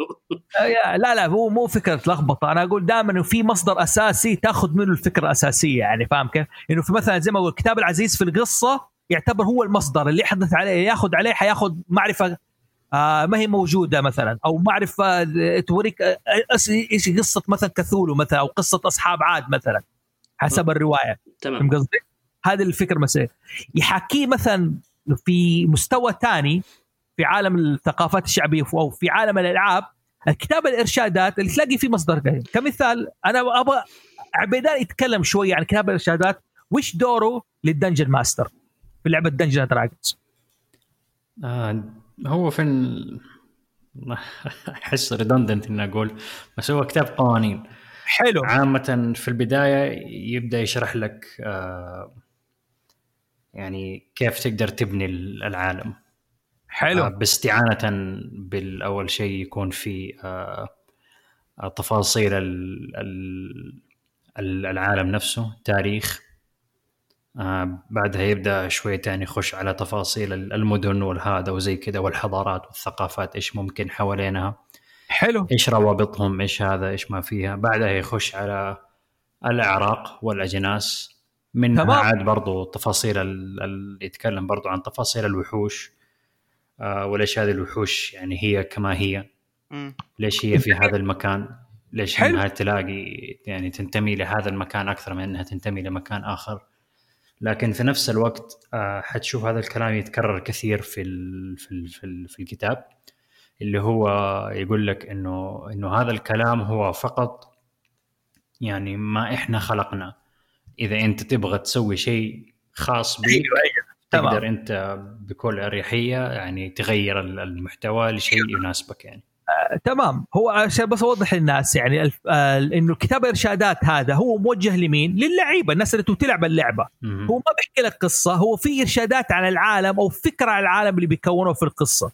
لا لا هو مو فكرة لخبطه أنا أقول دائما إنه في مصدر أساسي تأخذ منه الفكرة الأساسية يعني فاهم كيف؟ إنه في مثلا زي ما أقول الكتاب العزيز في القصة يعتبر هو المصدر اللي يحدث عليه ياخذ عليه حياخذ معرفة آه ما هي موجودة مثلا؟ أو معرفه آه، توريك آه، إيش قصة مثلا كثولو مثلا أو قصة أصحاب عاد مثلا حسب الرواية. تمام. قصدي؟ هذه الفكرة مثلا يحكيه مثلا في مستوى ثاني في عالم الثقافات الشعبية أو في عالم الألعاب الكتاب الإرشادات اللي تلاقي فيه مصدر قديم كمثال أنا أبغى عبيدان يتكلم شوية عن كتاب الإرشادات. وش دوره لل dungeon master؟ في لعبة Dungeons Dragons آه هو فين أحس redundant إني أقول بس هو كتاب قوانين. حلو. عامة في البداية يبدأ يشرح لك آه يعني كيف تقدر تبني العالم. آه حلو باستعانة بالأول شيء يكون في آه آه، تفاصيل ال- ال- ال- العالم نفسه تاريخ. آه بعدها يبدأ شوي تاني يخش على تفاصيل ال- المدن والهذا وزي كذا والحضارات والثقافات إيش ممكن حوالينها. حلو. إيش روابطهم؟ إيش هذا؟ إيش ما فيها؟ بعدها يخش على الاعراق والأجناس. منها تمام. عاد برضو تفاصيل ال... ال... يتكلم برضو عن تفاصيل الوحوش. آه وليش هذه الوحوش يعني هي كما هي. ليش هي في هذا المكان؟ ليش حلو. إنها تلاقي يعني تنتمي لهذا المكان أكثر من إنها تنتمي لمكان آخر؟ لكن في نفس الوقت آه، حتشوف هذا الكلام يتكرر كثير في ال في ال في, ال في الكتاب اللي هو يقول لك إنه إنه هذا الكلام هو فقط يعني ما إحنا خلقنا. إذا أنت تبغى تسوي شيء خاص بك أيوه تمام. تقدر أنت بكل أريحية يعني تغير ال- المحتوى لشيء يناسبك يعني. تمام. هو عشان بس اوضح للناس يعني الف- آه، إنه كتاب الارشادات هذا هو موجه لمين؟ للعيبة. الناس اللي تلعب اللعبة. مهم. هو ما بيحكي لك قصة. هو في إرشادات عن العالم أو فكرة عن العالم اللي بيكونه في القصة.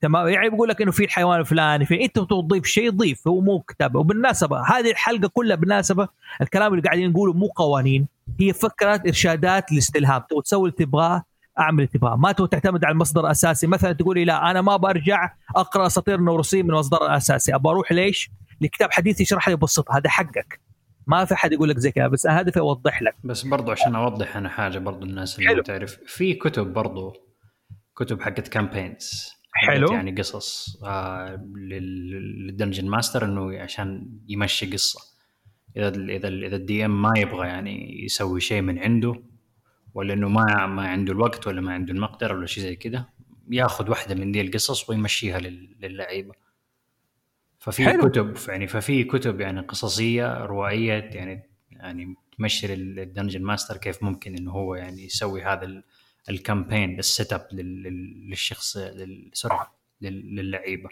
تمام. يعني بيقول لك إنه في الحيوان الفلاني في أنت تضيف شيء ضيف هو مو كتاب. وبالمناسبة هذه الحلقة كلها بالمناسبة الكلام اللي قاعدين نقوله مو قوانين. هي فكرة إرشادات الاستلهام تبغى تسوي اللي تبغاه أعمل اللي تبغاه. ما تعتمد على المصدر الأساسي. مثلا تقول لي لا أنا ما برجع أقرأ اساطير النوروسيين من المصدر الأساسي. أبغى أروح ليش؟ لكتاب حديث يشرح لي بسيط هذا حقك. ما في حد يقول لك زي كذا بس هدفي أوضح لك. بس برضو عشان أوضح أنا حاجة برضو الناس اللي حلو. تعرف. في كتب برضو كتب حقت campaigns حلو. يعني قصص آه لل- لل dungeon master إنه عشان يمشي قصة. إذا ال إذا ال إذا ال DM ما يبغى يعني يسوي شيء من عنده ولا إنه ما ما عنده الوقت ولا ما عنده المقدرة ولا شيء زي كذا ياخذ واحدة من دي القصص ويمشيها لل- للعيبة. ففي حلو. كتب يعني ففي كتب يعني قصصية روائية يعني يعني تمشي لل dungeon master كيف ممكن إنه هو يعني يسوي هذا ال- ال campaign ال setup لل- لل- للشخص لل- sorry لل- للعيبة.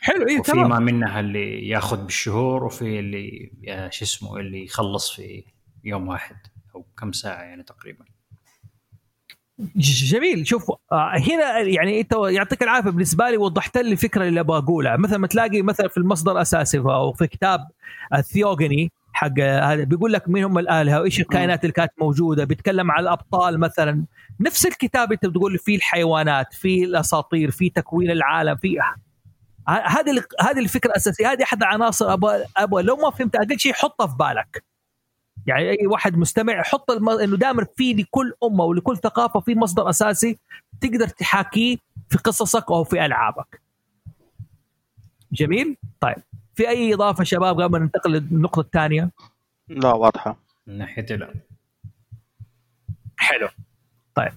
حلو وفي تمام. ما منها اللي ياخذ بالشهور وفي اللي آه، شو اسمه اللي يخلص في يوم واحد أو كم ساعة يعني تقريبا. جميل. شوف آه، هنا يعني انت يعطيك العافية بالنسبة لي وضحت لي الفكرة اللي أبغى أقولها. مثلا ما تلاقي مثلا في المصدر الاساسي أو في كتاب ال Theogony حق هذا بيقول لك مين هم الآلهة وإيش الكائنات اللي كانت موجودة. بيتكلم عن الأبطال مثلا. نفس الكتاب أنت بتقول فيه الحيوانات فيه الأساطير فيه تكوين العالم فيه ه- هذه هذه الفكرة الأساسية. هذه أحد العناصر أبغى أبغى لو ما فهمت أقل شيء حطها في بالك. يعني أي واحد مستمع حط الم... إنه دائما في لكل أمة ولكل ثقافة في مصدر أساسي تقدر تحاكيه في قصصك أو في ألعابك. جميل؟ طيب في أي إضافة شباب قبل ما ننتقل للنقطة الثانية؟ لا واضحة من ناحية لا حلو. طيب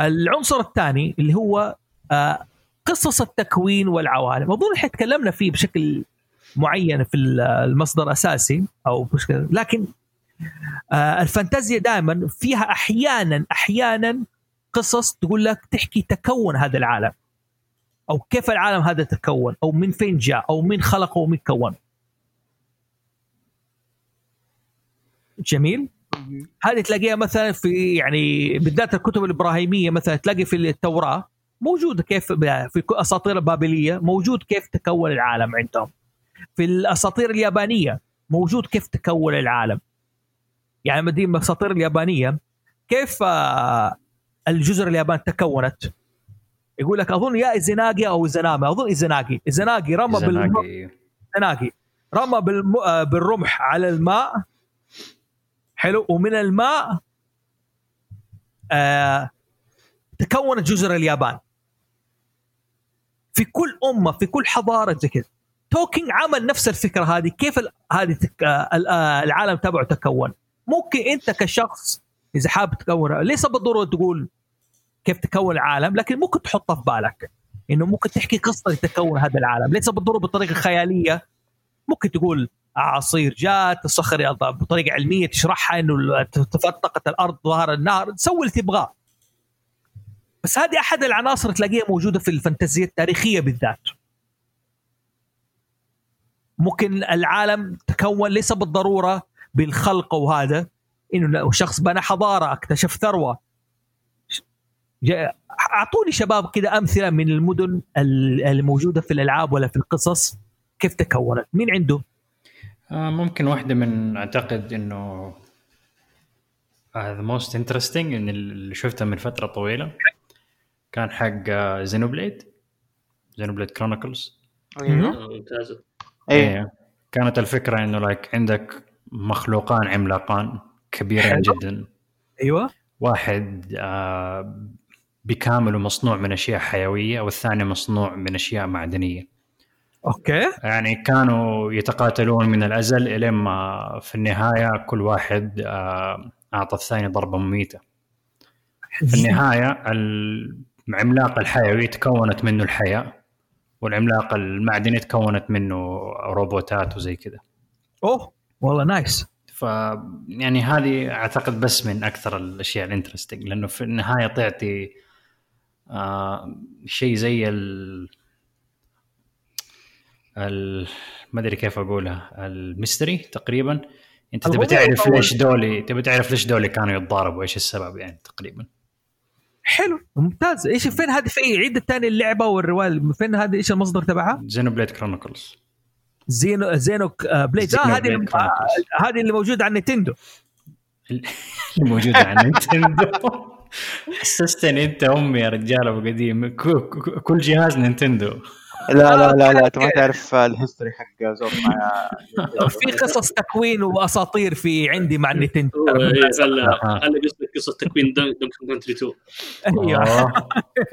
العنصر الثاني اللي هو آه قصص التكوين والعوالم، أظن إحنا تكلمنا فيه بشكل معين في المصدر الاساسي أو بشكل لكن الفانتازيا دائما فيها أحيانا أحيانا قصص تقول لك تحكي تكون هذا العالم أو كيف العالم هذا تكون أو من فين جاء أو من خلقه ومن كون. جميل؟ هذه تلاقيها مثلا في يعني بالذات الكتب الإبراهيمية مثلا تلاقي في التوراة موجوده كيف في الاساطير البابلية موجود كيف تكون العالم عندهم. في الأساطير اليابانية موجود كيف تكون العالم. يعني مدينه الاساطير اليابانية كيف آه، الجزر اليابان تكونت؟ يقول لك أظن يا إيزناجي أو إيزنامي أظن إيزناجي إيزناجي رمى إيزناجي. رمى بالم... آه، بالرمح على الماء. حلو. ومن الماء آه تكونت جزر اليابان. في كل أمة في كل حضارة زي كذا توكينج عمل نفس الفكرة هذه كيف هذه تك... آه، العالم تبعه تكون. ممكن انت كشخص إذا حابب تكون ليس بالضرورة تقول كيف تكون العالم لكن ممكن تحطها في بالك. إنه ممكن تحكي قصة لتكون هذا العالم. ليس بالضرورة بطريقة خيالية. ممكن تقول اعاصير جات الصخر بطريقة علمية تشرحها إنه تفتقت الأرض ظهر النهر تسوي اللي تبغاه. بس هذه أحد العناصر تلاقيها موجودة في الفانتازيا التاريخية بالذات. ممكن العالم تكون ليس بالضرورة بالخلق وهذا إنه شخص بنى حضارة اكتشف ثروة. أعطوني شباب كذا أمثلة من المدن الموجودة في الألعاب ولا في القصص. كيف تكونت؟ مين عنده؟ آه ممكن واحدة من أعتقد إنه the most interesting one اللي شفته من فترة طويلة. كان حق Xenoblade Xenoblade Chronicles ممتازة. إيه كانت الفكرة إنه like عندك مخلوقان عملاقان كبيرين جدا. أيوه. واحد آه بكامله مصنوع من أشياء حيوية والثاني مصنوع من أشياء معدنية. أوكي. يعني كانوا يتقاتلون من الأزل الين ما في النهاية كل واحد آه أعطى الثاني ضربة مميتة. في النهاية العملاق الحيوي تكونت منه الحياة والعملاق المعدني تكونت منه روبوتات وزي كذا. أوه. والله nice ف يعني هذه أعتقد بس من أكثر الأشياء ال interesting لأنه في النهاية تعطي آه شيء زي ال ال ما أدري كيف أقولها ال mystery تقريبا. أنت تبي تعرف ليش دولي تبي تعرف ليش دولي كانوا يتضاربوا إيش السبب يعني تقريبا. حلو ممتاز. إيش فين هذه في عيد الثاني اللعبة والروايه فين هذه إيش المصدر تبعها؟ Xenoblade Chronicles زينو زينو بليد آه هذه هذه اللي موجودة على نينتندو. اللي موجودة على نينتندو. حسستني أنت أمي يا رجال أبو قديم. كل جهاز نينتندو. لا لا لا لا أنت ما تعرف الهيستوري حق مع في قصص تكوين وأساطير في عندي مع النتندو خلي قصه قصة تكوين دونكي كونتري 2 أيوه.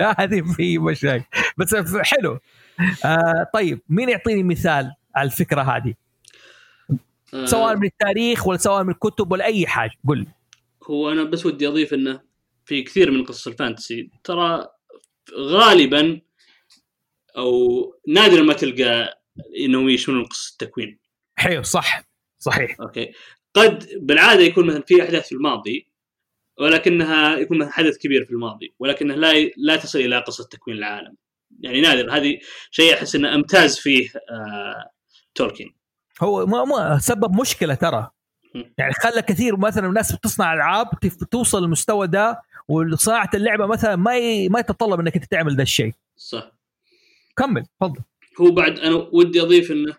هذه في مشاكل. بس حلو. آه طيب مين يعطيني مثال؟ على الفكرة هذه؟ سواء من التاريخ ولا سواء من الكتب ولا أي حاجة قل لي. هو أنا بس ودي أضيف إنه في كثير من قصص ال fantasy. ترى غالبا أو نادرا ما تلقى إنهم يشملون قصه التكوين. حلو صح صحيح. أوكي. قد بالعادة يكون مثلا في أحداث في الماضي ولكنها يكون مثلا حدث كبير في الماضي ولكنها لا لا تصل إلى قصه تكوين العالم. يعني نادر هذه شيء أحس إنه أمتاز فيه آه تولكين. هو ما ما سبب مشكلة ترى. يعني خلى كثير مثلا الناس بتصنع ألعاب توصل للمستوى ده وصناعة اللعبة مثلا ما ي... ما يتطلب إنك أنت تعمل ذا الشيء. صح. كمل تفضل. هو بعد أنا ودي أضيف إنه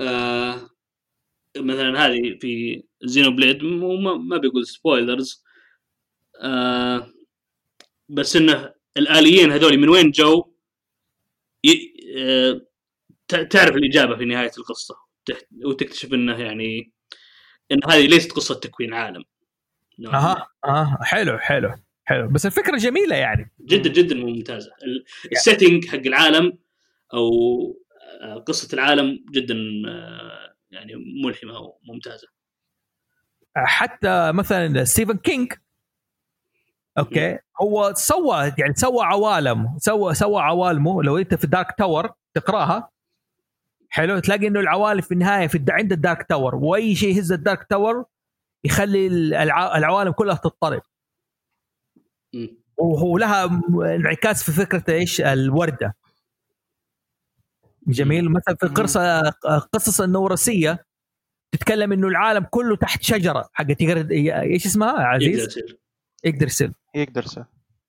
آه مثلا هذه في Xenoblade ما, ما بيقول spoilers آه بس إنه الآليين هذول من وين جو؟ ي... آه تعرف الإجابة في نهاية القصة. وتكتشف إنه يعني إن هذه ليست قصة تكوين عالم. أها أها حلو حلو حلو. بس الفكرة جميلة يعني. جدا جدا ممتازة. ال setting حق العالم أو قصة العالم جدا يعني ملهمة وممتازه حتى مثلا ستيفن كينج okay هو سوى يعني سوى عوالم سوى سوى عوالمه. لو أنت في Dark Tower تقرأها حلو؟ تلاقي إنه العوالم في النهاية في عند ال Dark Tower. وأي شيء يهز ال Dark Tower يخلي العوالم كلها تضطرب. وهو لها انعكاس في فكرة إيش؟ الوردة. جميل. مثلا في قصه قصص النورسية تتكلم إنه العالم كله تحت شجرة حقت يقدر- إيش اسمها؟ يقدر عزيز؟ يصير. اقدرسل يقدر سه.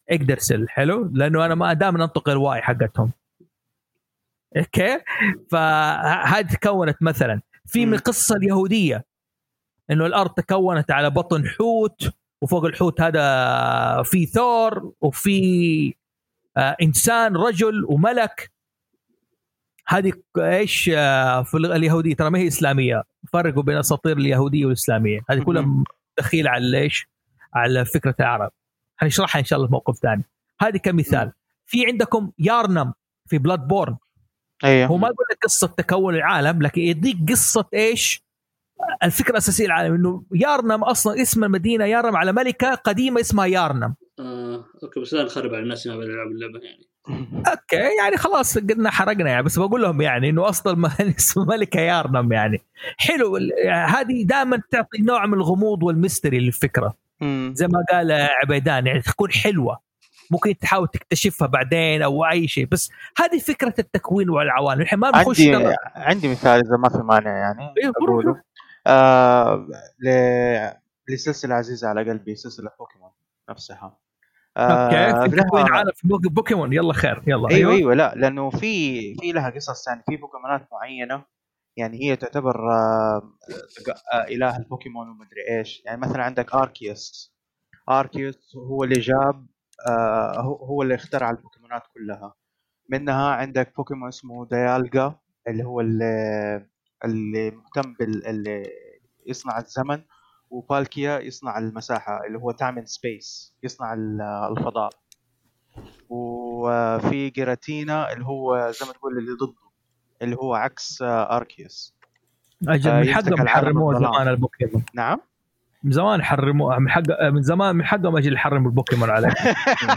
اقدرسل حلو؟ لأنه أنا ما دائما أنطق الواي حقتهم. أوكي؟ فهذه تكونت مثلا. في من. القصة اليهودية إنه الأرض تكونت على بطن حوت وفوق الحوت هذا في ثور وفي آه إنسان رجل وملك. هذه إيش آه في اليهودية؟ ترى ما هي إسلامية. فرقوا بين الاساطير اليهودية والإسلامية. هذه كلها مهم. دخيله على إيش؟ على فكرة العرب. حنشرحها إن شاء الله في موقف ثاني. هذه كمثال. في عندكم يارنم في بلاد بورن. أيوه هو ما يقول لك قصة تكون العالم لكن يديك قصة إيش؟ الفكرة الأساسية العالم إنه يارنم أصلا اسم المدينة يارنم على ملكة قديمة اسمها يارنم. آه، أوكي بس لا نخرب على الناس ما بيلعبوا اللعبة يعني. أوكي يعني خلاص قلنا حرقنا يعني بس بقول لهم يعني إنه أصلا اسم ملكة يارنم يعني. حلو ال- هذه دائما تعطي نوع من الغموض وال mystery للفكرة. زي ما قال عبيدان يعني تكون حلوة. ممكن تحاول تكتشفها بعدين أو أي شيء بس هذه فكرة التكوين والعوالم. الحين ما بنخش عندي عندي مثال إذا ما في مانع يعني إيه، أقوله. آه ل... لسلسلة عزيزة على قلبي سلسلة بوكيمون نفسها. أوكي آه لها- عالم في بوك- بوكيمون. يلا خير يلا. أيوه أيوه. لا لأنه في في لها قصص يعني في بوكيمونات معينة. يعني هي تعتبر آه، آه، إله البوكيمون ومدري إيش. يعني مثلا عندك اركيوس اركيوس هو اللي جاب هو هو اللي اخترع البوكيمونات كلها. منها عندك بوكيمون اسمه ديالجا اللي هو اللي, اللي مهتم بال اللي يصنع الزمن وبالكيا يصنع المساحة اللي هو time space يصنع ال- الفضاء. وفي جيراتينا اللي هو زي ما تقول اللي ضده اللي هو عكس آه، اركيوس أجل آه، من حقهم الظلام. زمان البوكيمون. نعم؟ من زمان حرموا من حق من زمان من حقهم أجل يحرموا البوكيمون عليك.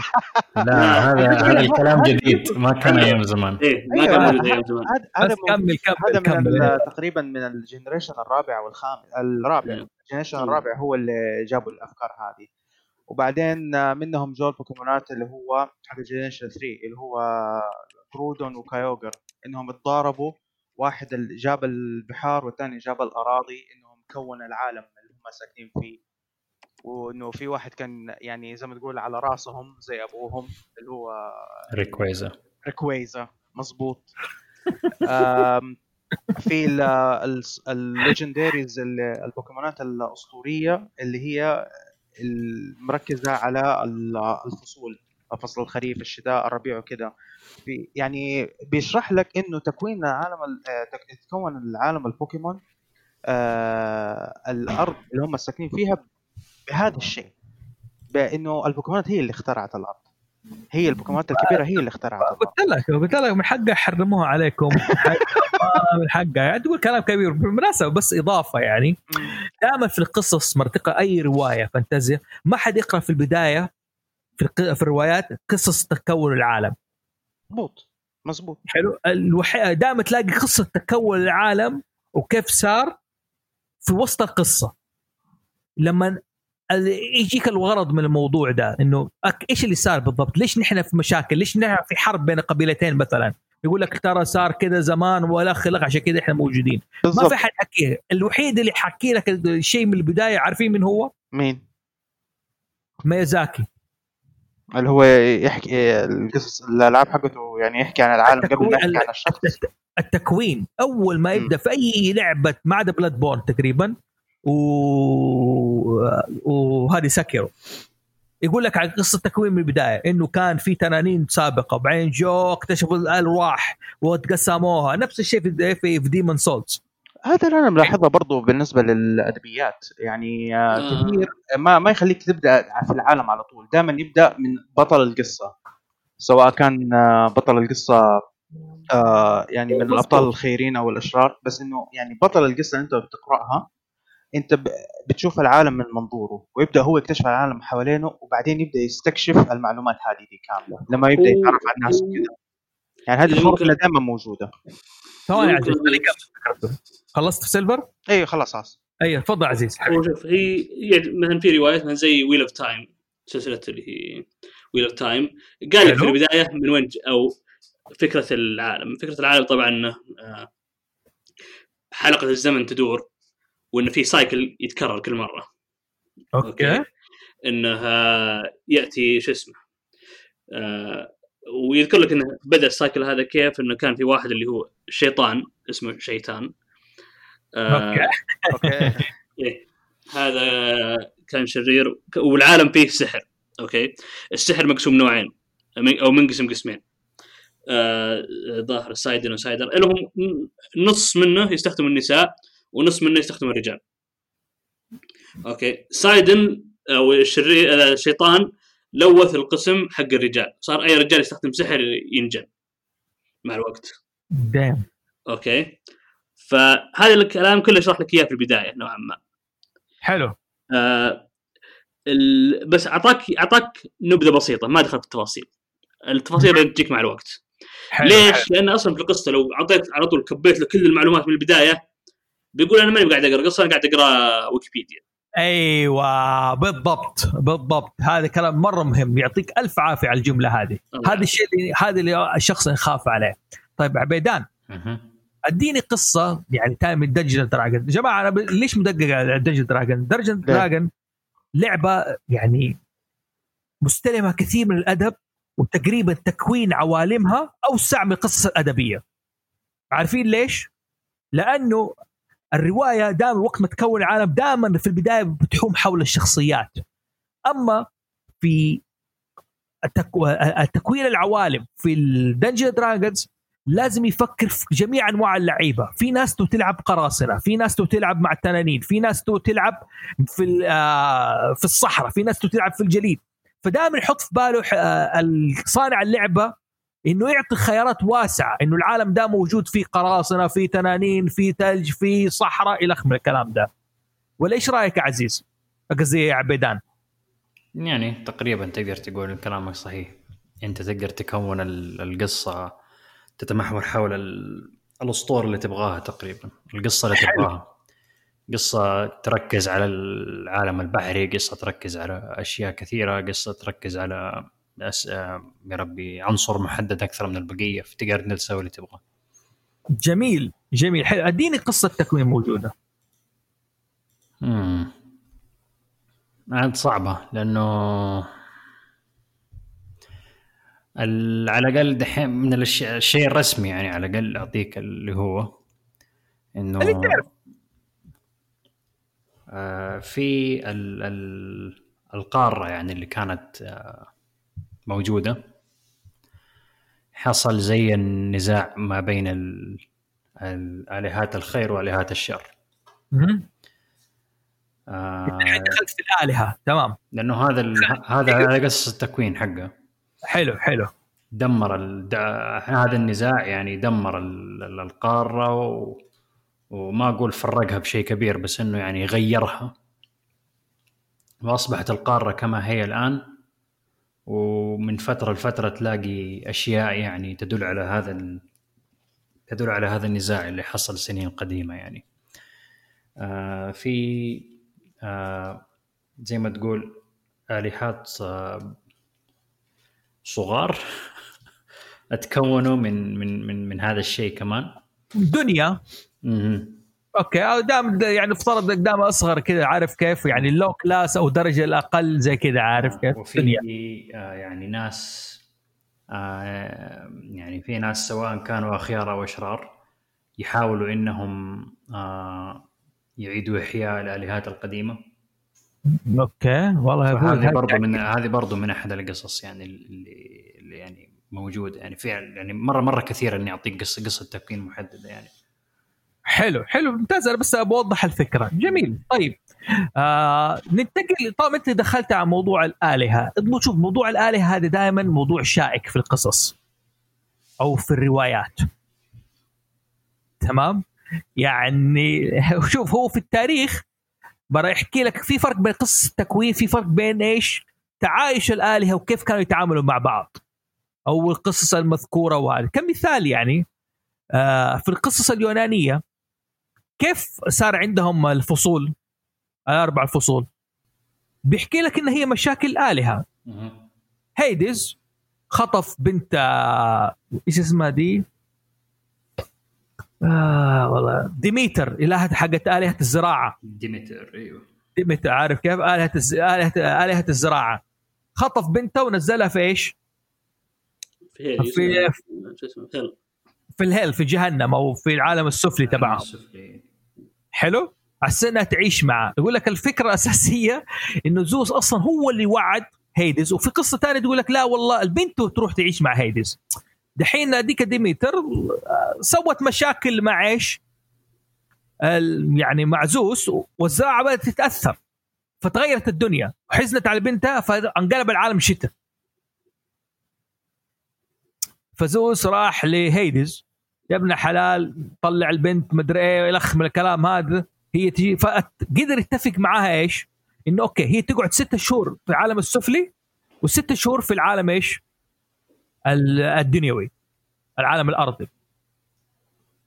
لا هذا هذا الكلام جديد ما كان أيام زمان. إيه ما أيوة، كان هذا- أيام زمان كمل كمل من كمل. تقريبا من ال generation الرابع والخامس الرابع. نعم. ال generation مم. الرابع هو اللي جابوا الأفكار هذه. وبعدين آه، منهم جو البوكيمونات اللي هو حق ال generation 3 اللي هو كرودون وكايوغر. إنهم تضاربوا واحد جاب البحار والثاني جاب الأراضي إنهم كون العالم هم ساكنين فيه. وإنه في واحد كان يعني زي ما تقول على رأسهم زي أبوهم اللي هو ريكويزا. ريكويزا مظبوط. في ال legendaries البوكيمونات الأسطورية اللي هي المركزه على ال- الفصول فصل الخريف الشتاء الربيع وكذا في يعني بيشرح لك إنه تكوين تك- تكون العالم البوكيمون آه الأرض اللي هم ساكنين فيها بهذا الشيء بأنه البوكيمونات هي اللي اخترعت الأرض. هي البوكيمونات الكبيرة هي اللي اخترعت الأرض. قلت لك قلت لك من حقها يحرموها عليكم. من حقها- يعني تقول كلام كبير بالمناسبة بس إضافة يعني. دائما في القصص مرتقى أي رواية فانتازيا ما حد يقرأ في البداية في الروايات قصص تكون العالم. مظبوط. مظبوط. حلو. الوحي... دائما تلاقي قصة تكون العالم وكيف صار. في وسط القصة لما يجيك الغرض من الموضوع ده إنه إيش اللي صار بالضبط؟ ليش نحن في مشاكل؟ ليش نحن في حرب بين قبيلتين مثلا؟ يقول لك ترى صار كذا زمان ولا خلق عشان كذا إحنا موجودين ما بالضبط في حد حكيه الوحيد اللي حكي لك الشيء من البداية عارفين من هو مين ميازاكي اللي هو يحكي القصص الألعاب حقته يعني يحكي عن العالم قبل ما يحكي عن الشخص. التكوين. أول ما يبدأ في أي لعبة ما عدا Bloodborne تقريبا و... وهذه Sekiro يقول لك عن قصة تكوين من البداية إنه كان في تنانين سابقة وبعدين جو اكتشفوا الالواح وتقسموها. نفس الشيء في في, في Demon's Souls هذا اللي أنا ملاحظه برضو بالنسبة للأدبيات. يعني آه، آه. كثير ما ما يخليك تبدأ في العالم على طول. دائما يبدأ من بطل القصة سواء كان آه، بطل القصة يعني من الأبطال الخيرين أو الأشرار. بس إنه يعني بطل القصة أنت بتقرأها أنت بتشوف العالم من منظوره ويبدأ هو يكتشف العالم حوالينه وبعدين يبدأ يستكشف المعلومات هذه دي كاملة لما يبدأ يتعرف على الناس وكذا يعني هذه الفورمولا دائما موجودة. ثواني عزيز. خلصت في سيلفر؟ أيوه خلاص خلاص. أي تفضل عزيز. هو شوف هي يعني مثلا في روايات مثلا زي Wheel of Time سلسلة اللي هي Wheel of Time قال لك في. البداية من وين أو فكرة العالم. فكرة العالم طبعا إنه آه، حلقة الزمن تدور وانه في cycle يتكرر كل مرة. أوكي. انه آه، يأتي شو اسمه آه، ويذكر لك إنه بدأ ال cycle هذا كيف؟ إنه كان في واحد اللي هو الشيطان اسمه شيطان. آه، أوكي. إيه. هذا كان شرير. والعالم فيه سحر. أوكي. السحر مقسوم نوعين. أو منقسم قسمين. آه، ظاهر سايدن وسايدر. لهم نص منه يستخدم النساء ونص منه يستخدم الرجال. أوكي. سايدن أو الشرير آه، الشيطان لوث القسم حق الرجال. صار أي رجال يستخدم سحر ينجن مع الوقت. دام أوكي. فهذا الكلام كله يشرح لك إياه في البداية نوعا ما. حلو. آه ال... بس اعطاك أعطاك نبذة بسيطة ما دخل في التفاصيل. التفاصيل تجيك مع الوقت. حلو ليش؟ حلو. لأن أصلا في القصة لو اعطيت على طول كبيت له كل المعلومات من البداية بيقول أنا ماني قاعد أقرأ قصة أنا قاعد أقرأ ويكيبيديا. أيوه بالضبط بالضبط. هذا كلام مرة مهم يعطيك ألف عافية على الجملة هذه. هذا الشيء اللي هذا اللي الشخص يخاف عليه. طيب عبيدان. أديني قصة يعني تاني من Dungeon Dragon جماعة أنا ب... ليش مدقق على Dungeon Dragon Dungeon Dragon لعبة يعني مستلمة كثير من الأدب وتقريبا تكوين عوالمها أوسع من القصص الأدبية. عارفين ليش؟ لأنه الرواية دائما وقت ما تكون العالم دائما في البداية بتحوم حول الشخصيات. أما في التكو... التكوين العوالم في ال Dungeon Dragons لازم يفكر في جميع أنواع اللعيبة. في ناس تو تلعب قراصنة في ناس تو تلعب مع التنانين في ناس تو تلعب في آه، في الصحراء في ناس تو تلعب في الجليد. فدائما يحط في باله آه، صانع اللعبة إنه يعطي خيارات واسعة إنه العالم ده موجود فيه قراصنة في تنانين في ثلج في صحراء إلى آخره من الكلام ده. ولا إيش رأيك يا عزيز؟ قصدي يا عبيدان. يعني تقريبا تقدر تقول كلامك صحيح. أنت تقدر تكون ال- القصة تتمحور حول ال- الاسطوره اللي تبغاها تقريبا. القصة اللي. تبغاها. قصة تركز على العالم البحري قصة تركز على أشياء كثيرة قصة تركز على يا ربي عنصر محدد أكثر من البقية. فتقدر تسوي اللي تبغاه جميل جميل. حلو. أديني قصة تكوين موجودة. امم عاد صعبة لأنه ال- على الأقل دحين من الشيء الرسمي يعني على الأقل أعطيك اللي هو إنه اللي تعرف. آه، في ال ال القارة يعني اللي كانت موجودة. حصل زي النزاع ما بين ال- الآلهات الخير وآلهات الشر. آه، دخلت في الآلهة تمام. لأنه هذا ال... هذا على قصص التكوين حقه. حلو حلو. دمر ال... د... هذا النزاع يعني دمر ال... ال- القارة و... وما أقول فرقها بشيء كبير بس إنه يعني غيرها. وأصبحت القارة كما هي الآن ومن فترة لفترة تلاقي أشياء يعني تدل على هذا ال... تدل على هذا النزاع اللي حصل سنين قديمة يعني. آه في آه زي ما تقول آلهات آه صغار أتكونوا من من من من هذا الشيء كمان. دنيا. أوكي أو دام يعني افترض قدام أصغر كذا عارف كيف؟ يعني اللو كلاس أو درجة الأقل زي كذا عارف كيف؟ وفي دنيا آه يعني ناس آه يعني في ناس سواء كانوا أخيار أو أشرار يحاولوا إنهم آه يعيدوا إحياء الآلهات القديمة. أوكي والله أقول هذه يعني من هذه برضو من أحد القصص يعني اللي, اللي يعني موجود يعني في يعني مره مرة كثير إني أعطيك قصه قصة تكوين محددة يعني. حلو حلو ممتاز. أنا بس بوضح الفكرة. جميل. طيب. آه ننتقل. طالما أنت دخلت على موضوع الآلهة. شوف موضوع الآلهة هذا دائما موضوع شائك في القصص أو في الروايات. تمام؟ يعني شوف هو في التاريخ برا يحكي لك في فرق بين قصص التكوين في فرق بين إيش؟ تعايش الآلهة وكيف كانوا يتعاملوا مع بعض أو القصص المذكورة وهذا كمثال يعني آه في القصص اليونانية كيف صار عندهم الفصول؟ الأربع الفصول بيحكي لك إن هي مشاكل آلهة. هيدز خطف بنت آه، إيش اسمها دي؟ آه والله. ديميتر إلهة حقت آلهة الزراعة. ديمتر أيوه. ديميتر عارف كيف؟ آلهة الز... آلهة آلهة الزراعة. خطف بنته ونزلها في إيش؟ في في- hell. في ال hell في جهنم أو في العالم السفلي تبعهم. حلو؟ على انها تعيش معه. يقول لك الفكرة الأساسية إنه زوس أصلا هو اللي وعد هيدز وفي قصة ثانية تقول لك لا والله البنت تروح تعيش مع هيدز دحين هذيك ديميتر آه، سوت مشاكل مع إيش؟ يعني مع زوس والزراعة بدأت تتأثر فتغيرت الدنيا وحزنت على بنتها فانقلب العالم شتاء. فزوس راح لهيدز يا ابن حلال طلع البنت مدري إيه إلخ من الكلام هذا هي تجي فقدر يتفق معاها إيش؟ إنه okay هي تقعد ستة شهور في العالم السفلي وستة شهور في العالم إيش؟ ال- الدنيوي العالم الأرضي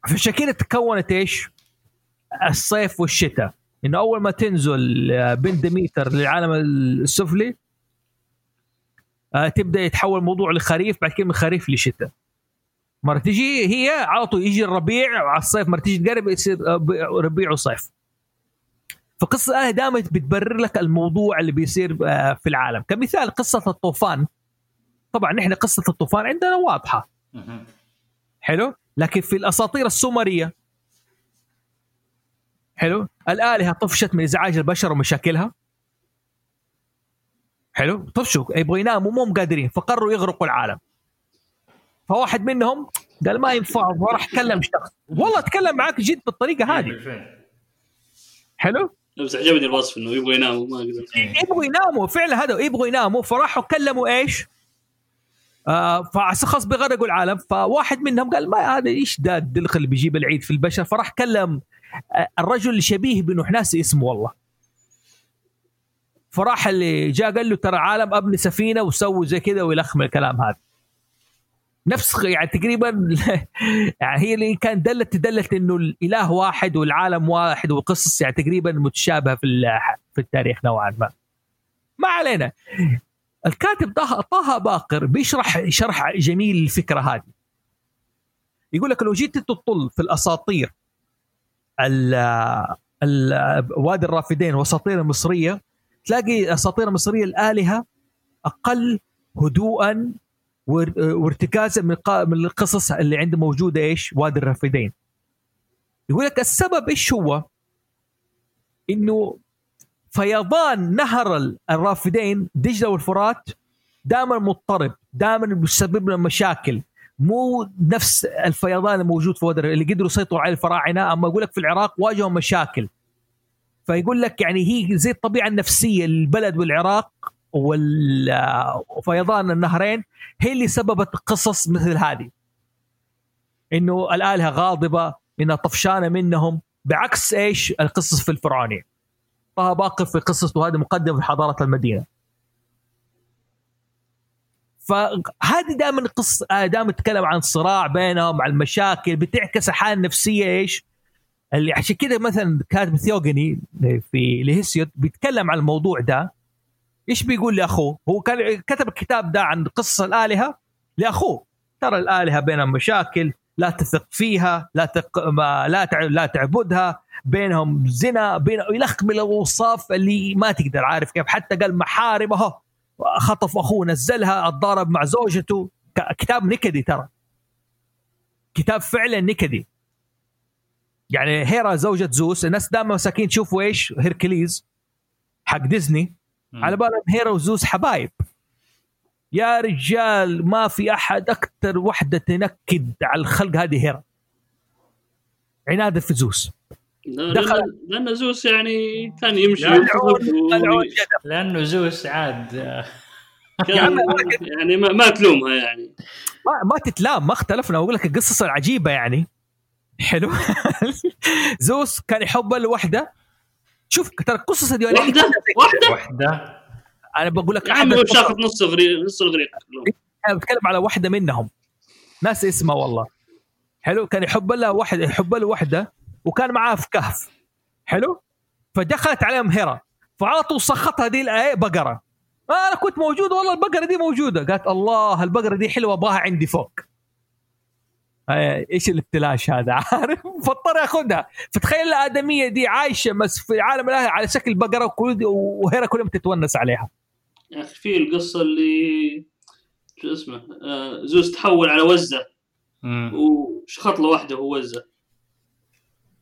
فعشان كده تكونت إيش؟ الصيف والشتاء إنه أول ما تنزل آه، بنت ديميتر للعالم السفلي آه، تبدأ يتحول الموضوع لخريف بعد كده من خريف لشتاء مرة تجي هي على طول يجي الربيع وعلى الصيف مرة تيجي تقرب يصير ربيع وصيف. فقصة دائما بتبرر لك الموضوع اللي بيصير آه، في العالم. كمثال قصة الطوفان. طبعا نحن قصة الطوفان عندنا واضحة. حلو؟ لكن في الأساطير السومرية. حلو؟ الآلهة طفشت من إزعاج البشر ومشاكلها. حلو؟ طفشوا يبغوا يناموا مو قادرين فقرروا يغرقوا العالم. فواحد منهم قال ما ينفع وراح كلم شخص. والله أتكلم معاك جد بالطريقة هذه. حلو؟ بس عجبني الوصف إنه يبغوا يناموا ما أقدر يبغوا يناموا. فعلا هذا يبغوا يناموا. فراحوا كلموا إيش؟ آه فخلاص بيغرقوا العالم. فواحد منهم قال ما هذا إيش ده الدلخ اللي بيجيب العيد في البشر؟ فراح كلم آه الرجل اللي شبيه بنوح ناسي اسمه والله. فراح اللي جاء قال له ترى عالم أبني سفينة وسووا زي كذا ويلخم الكلام هذا. نفس يعني تقريبا يعني هي اللي كانت دلت دلت إنه الإله واحد والعالم واحد وقصص يعني تقريبا متشابهة في في التاريخ نوعا ما. ما علينا. الكاتب طه طه باقر بيشرح شرح جميل الفكرة هذه. يقول لك لو جيت تطل في الأساطير ال ال- وادي الرافدين والاساطير المصريه تلاقي الاساطير المصريه الآلهة أقل هدوءا وار- وارتكازا من من القصص اللي عنده موجودة إيش؟ وادي الرافدين. يقول لك السبب إيش هو؟ إنه فيضان نهر ال- الرافدين دجلة والفرات دائما مضطرب، دائما بيسبب لنا مشاكل، مو نفس الفيضان الموجود في وادي اللي قدروا يسيطروا عليه الفراعنة، أما يقول لك في العراق واجهوا مشاكل. فيقول لك يعني هي زي الطبيعة النفسية للبلد والعراق وفيضان النهرين هي اللي سببت قصص مثل هذه. إنه الآلهة غاضبة انها طفشانة منهم بعكس إيش؟ القصص في الفرعونية. طه باقر في قصته هذه مقدمة في حضارة المدينة. فهذه دائما قصه دائما تتكلم عن صراع بينهم عن المشاكل بتعكس الحاله النفسيه إيش؟ اللي عشان كذا مثلا كاتب ثيوغني في لهيسيوت بيتكلم عن الموضوع ده. إيش بيقول لأخوه؟ هو كان كتب الكتاب ده عن قصص الآلهة لأخوه. ترى الآلهة بينهم مشاكل لا تثق فيها لا تق... ما لا تع... لا تعبدها. بينهم زنا بين يلخ من الأوصاف اللي ما تقدر. عارف كيف؟ حتى قال محارم أهو خطف أخوه نزلها أتضارب مع زوجته. كتاب نكدي ترى. كتاب فعلا نكدي. يعني هيرا زوجة زوس الناس دائما مساكين تشوفوا إيش؟ هيركليز حق ديزني. على بالهم هيرا وزوس حبايب. يا رجال ما في أحد أكثر وحدة تنكد على الخلق هذه هيرا عناد في زوس دخل- لأن, لأن زوس يعني كان يمشي. لأنه زوس عاد. كان يعني ما, ما تلومها يعني. ما, ما تتلام ما اختلفنا. أقول لك القصص العجيبة يعني. حلو. زوس كان يحب الوحدة. شوف ترى القصص الديوانيه واحدة؟ واحدة؟ وحده أنا بقول لك هو شافت نص نص الغريق. أنا بتكلم على واحدة منهم. ناس اسمها والله. حلو؟ كان يحب لها واحدة يحب له واحدة وكان معاها في كهف. حلو؟ فدخلت عليهم هيرا فعلى طول سخطها دي الايه بقرة. آه أنا كنت موجود والله البقرة دي موجودة. قالت الله البقرة دي حلوة ابغاها عندي فوق. إيش الابتلاش هذا؟ عارف؟ فاضطر ياخذها. فتخيل الآدمية دي عايشة بس في عالم الاله على شكل بقرة وهيرا كلهم تتونس عليها. يا أخي في القصة اللي شو اسمه؟ آه زوز تحول على وزة. مم. وشخط له واحدة وهو وزة.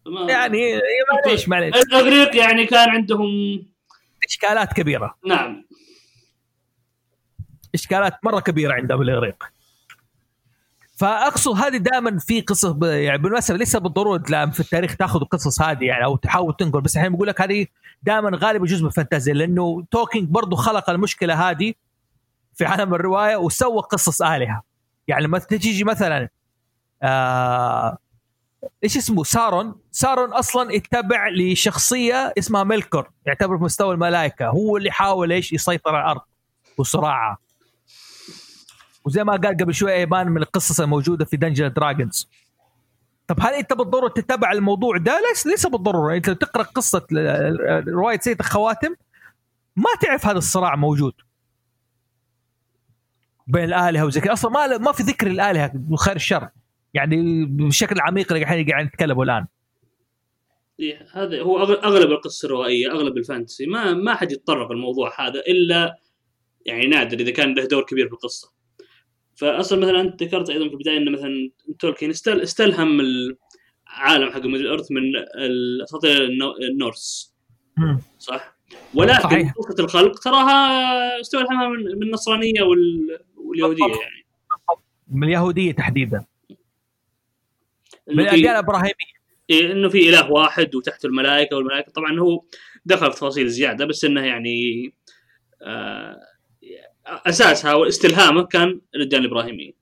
ما- يعني معليش معليش. الاغريق يعني كان عندهم إشكالات كبيرة. نعم. إشكالات مرة كبيرة عندهم الإغريق. فاقصد هذه دائما في قصص ب... يعني بالمناسبة ليس بالضرورة تلاقي في التاريخ تأخذ القصص هذه يعني أو تحاول تنقل بس الحين بقول لك هذه دائما غالبا جزء من الفانتازيا لأنه تولكين برضو خلق المشكلة هذه في عالم الرواية وسوى قصص آلهة. يعني لما تجي مثلا آه إيش اسمه؟ ساورون. ساورون أصلا اتبع لشخصية اسمها ميلكور يعتبر في مستوى الملائكة هو اللي حاول إيش؟ يسيطر على الأرض وصراعها وزي ما قال قبل شوية ايمان من القصص الموجودة في Dungeons Dragons طب هل انت بالضرورة تتبع الموضوع ده؟ ليس ليس بالضرورة. انت تقرأ قصة رواية سيد الخواتم ما تعرف هذا الصراع موجود بين الآلهة وزي كذا. أصلا ما ما في ذكر الآلهة وخير الشر. يعني بشكل عميق اللي الحين قاعد نتكلموا الآن. إيه، هذا هو أغلب القصة الروائية أغلب ال fantasy. ما ما حد يتطرق الموضوع هذا إلا يعني نادر إذا كان له دور كبير في القصة. فاصلا مثلا أنت ذكرت أيضا في البداية إن مثلا تولكين استل استلهم العالم حق Middle Earth من الأساطير النو- ال Norse صح؟ ولكن صحيح. قصه الخلق تراها استلهمها من من النصرانية وال- واليهودية. يعني من اليهودية تحديدا من الاديان الإبراهيمية إيه، إنه في إله واحد وتحته الملائكة والملائكة طبعا هو دخل في تفاصيل زيادة بس إنه يعني آه أساسها واستلهامه كان الاديان الإبراهيمية.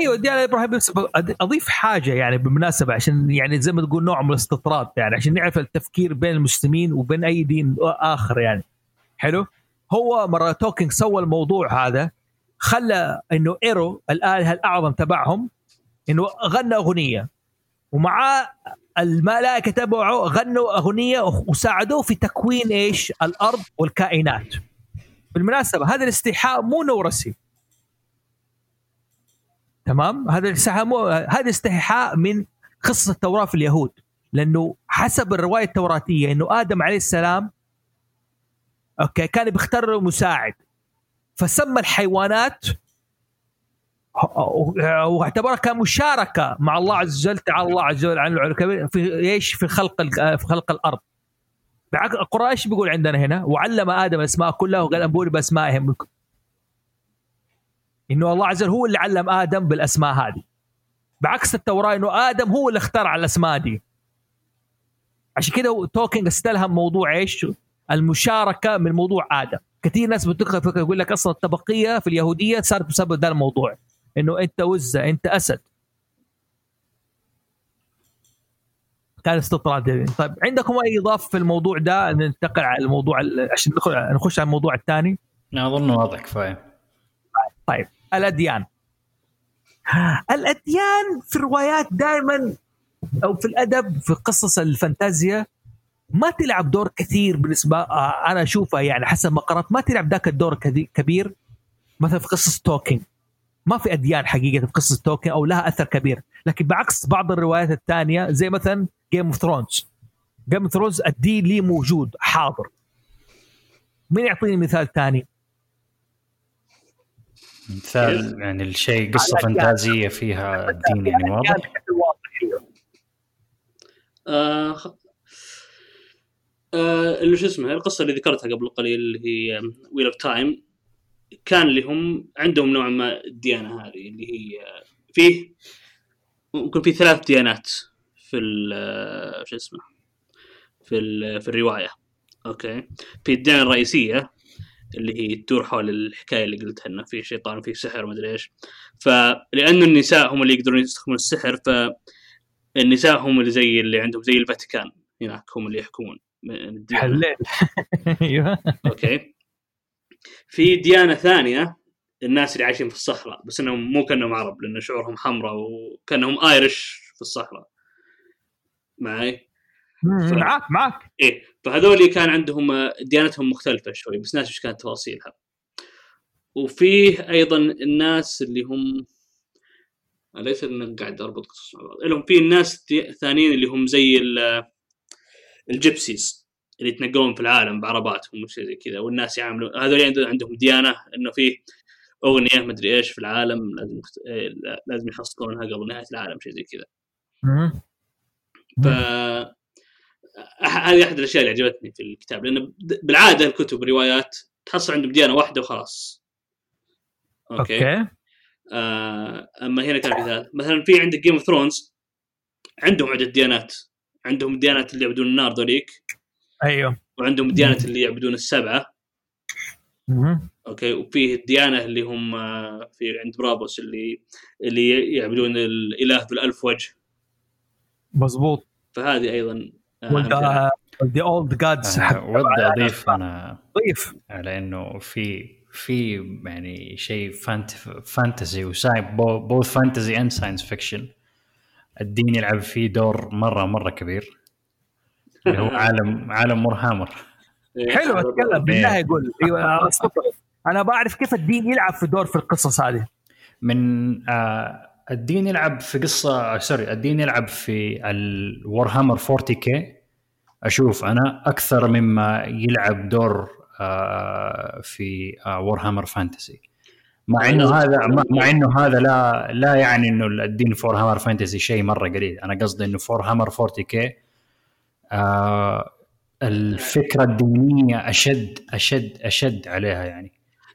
أيوه دي أنا إبراهيم بس أض- أضيف حاجة يعني بالمناسبة عشان يعني زي ما تقول نوع من الاستطراد يعني عشان نعرف التفكير بين المسلمين وبين أي دين آخر يعني. حلو؟ هو مرة تولكين سوى الموضوع هذا خلى إنه إيرو الاله الأعظم تبعهم إنه غنى أغنية. ومع الملائكة تبعه غنوا أغنية وساعدوه في تكوين إيش؟ الأرض والكائنات. بالمناسبة هذا الاستيحاء مو نورسي تمام؟ هذا الاستيحاء مو هذا استيحاء من قصه التوراة في اليهود. لأنه حسب الرواية التوراتية إنه آدم عليه السلام okay كان بيختار مساعد. فسمى الحيوانات واعتبرها كمشاركة مع الله عز وجل تعالى الله عز وجل عن العلو في إيش؟ في خلق في خلق الأرض. بعكس القران إيش بيقول عندنا هنا وعلم آدم الاسماء كلها وقال انبوني باسمائهم إنه الله عز وجل هو اللي علم آدم بالأسماء هذه. بعكس التوراة إنه آدم هو اللي اختار على الأسماء دي. عشان كده تولكين استلهم موضوع إيش؟ المشاركة من موضوع آدم. كثير ناس بتدخل يقول لك أصلا الطبقية في اليهودية صارت بسبب ده الموضوع. إنه أنت وزة أنت أسد. كان استطراد طيب عندكم اي اضافه في الموضوع ده؟ ننتقل على الموضوع ال- عشان نخش على الموضوع الثاني. أظن واضح كفايه طيب الأديان. الأديان في الروايات دائما أو في الأدب في قصص الفانتازيا ما تلعب دور كثير بالنسبة آه، أنا أشوفها يعني حسب ما قرأت ما تلعب ذاك الدور كبير. مثلا في قصص تولكين ما في أديان حقيقة في قصص تولكين أو لها أثر كبير. لكن بعكس بعض الروايات الثانية زي مثلا Game of Thrones Game of Thrones الدين لي موجود حاضر. مين يعطيني مثال ثاني؟ مثال يعني الشيء قصة فانتازية فيها الدين يعني واضح؟ آه آه اللي شو اسمه القصة اللي ذكرتها قبل قليل اللي هي Wheel of Time كان لهم عندهم نوع ما الديانة هذه اللي هي فيه ممكن في ثلاث ديانات. في ال- شو اسمه في ال- في الرواية. أوكي؟ في الديانه الرئيسية اللي هي تدور حول الحكاية اللي قلتها إنه في شيطان وفي سحر ومدري إيش. فلانه النساء هم اللي يقدرون يستخدمون السحر فالنساء هم اللي زي اللي عندهم زي الفاتيكان هناك هم اللي يحكمون. حليت أيوه. أوكي؟ في ديانة ثانية الناس اللي عايشين في الصحراء بس إنهم مو كأنهم عرب لأن شعورهم حمراء وكأنهم Irish في الصحراء. معي؟ معاك معاك. إيه فهذول كان عندهم آه، ديانتهم مختلفة شوي بس ناس إيش كانت تفاصيلها. وفيه أيضا الناس اللي هم ليس انك قاعد أربط قصص مع بعض؟ لهم في الناس ثانيين اللي هم زي ال- الجيبسيز اللي يتنقلون في العالم بعرباتهم وشيء زي كذا والناس يعاملون هذول عندهم- ديانة إنه في أغنية مدري إيش في العالم لازم إيه، لازم يحصلونها قبل نهاية العالم شيء زي كذا. ف هذه أحد الأشياء اللي عجبتني في الكتاب لأن بالعادة الكتب الروايات تحصل عندهم ديانة واحدة وخلاص. okay, okay. آه أما هنا كان في ثلاث مثلا في عندك Game of Thrones عندهم عده ديانات. عندهم الديانات اللي يعبدون النار ذوليك. أيوه. وعندهم الديانات اللي يعبدون السبعة. مم. أوكي؟ وفيه الديانه اللي هم آه، في عند برابوس اللي اللي يعبدون الإله ذو الالف وجه. مظبوط. فهذه أيضا. ذا اولد جادز ودي اضيف أنا ضيف. على إنه في في يعني شيء فانت فانتسي وسايب بوث فانتسي اند ساينس فيكشن الدين يلعب فيه دور مرة مرة كبير. اللي هو عالم عالم مورهامر إيه، حلو أتكلم. بالله يقول. أيوه أستطيع. أنا بعرف كيف الدين يلعب في دور في القصص هذه. من آه الدين يلعب في قصة سوري الدين يلعب في الورهامر 40 كي. أشوف أنا أكثر مما يلعب دور آه في آه وورهامر فانتسي مع إنه هذا مع إنه هذا لا لا يعني إنه الدين فور هامر فانتسي شيء مرة قليل. أنا قصدي إنه فور هامر 40 كي آه الفكرة الدينية أشد أشد أشد عليها يعني.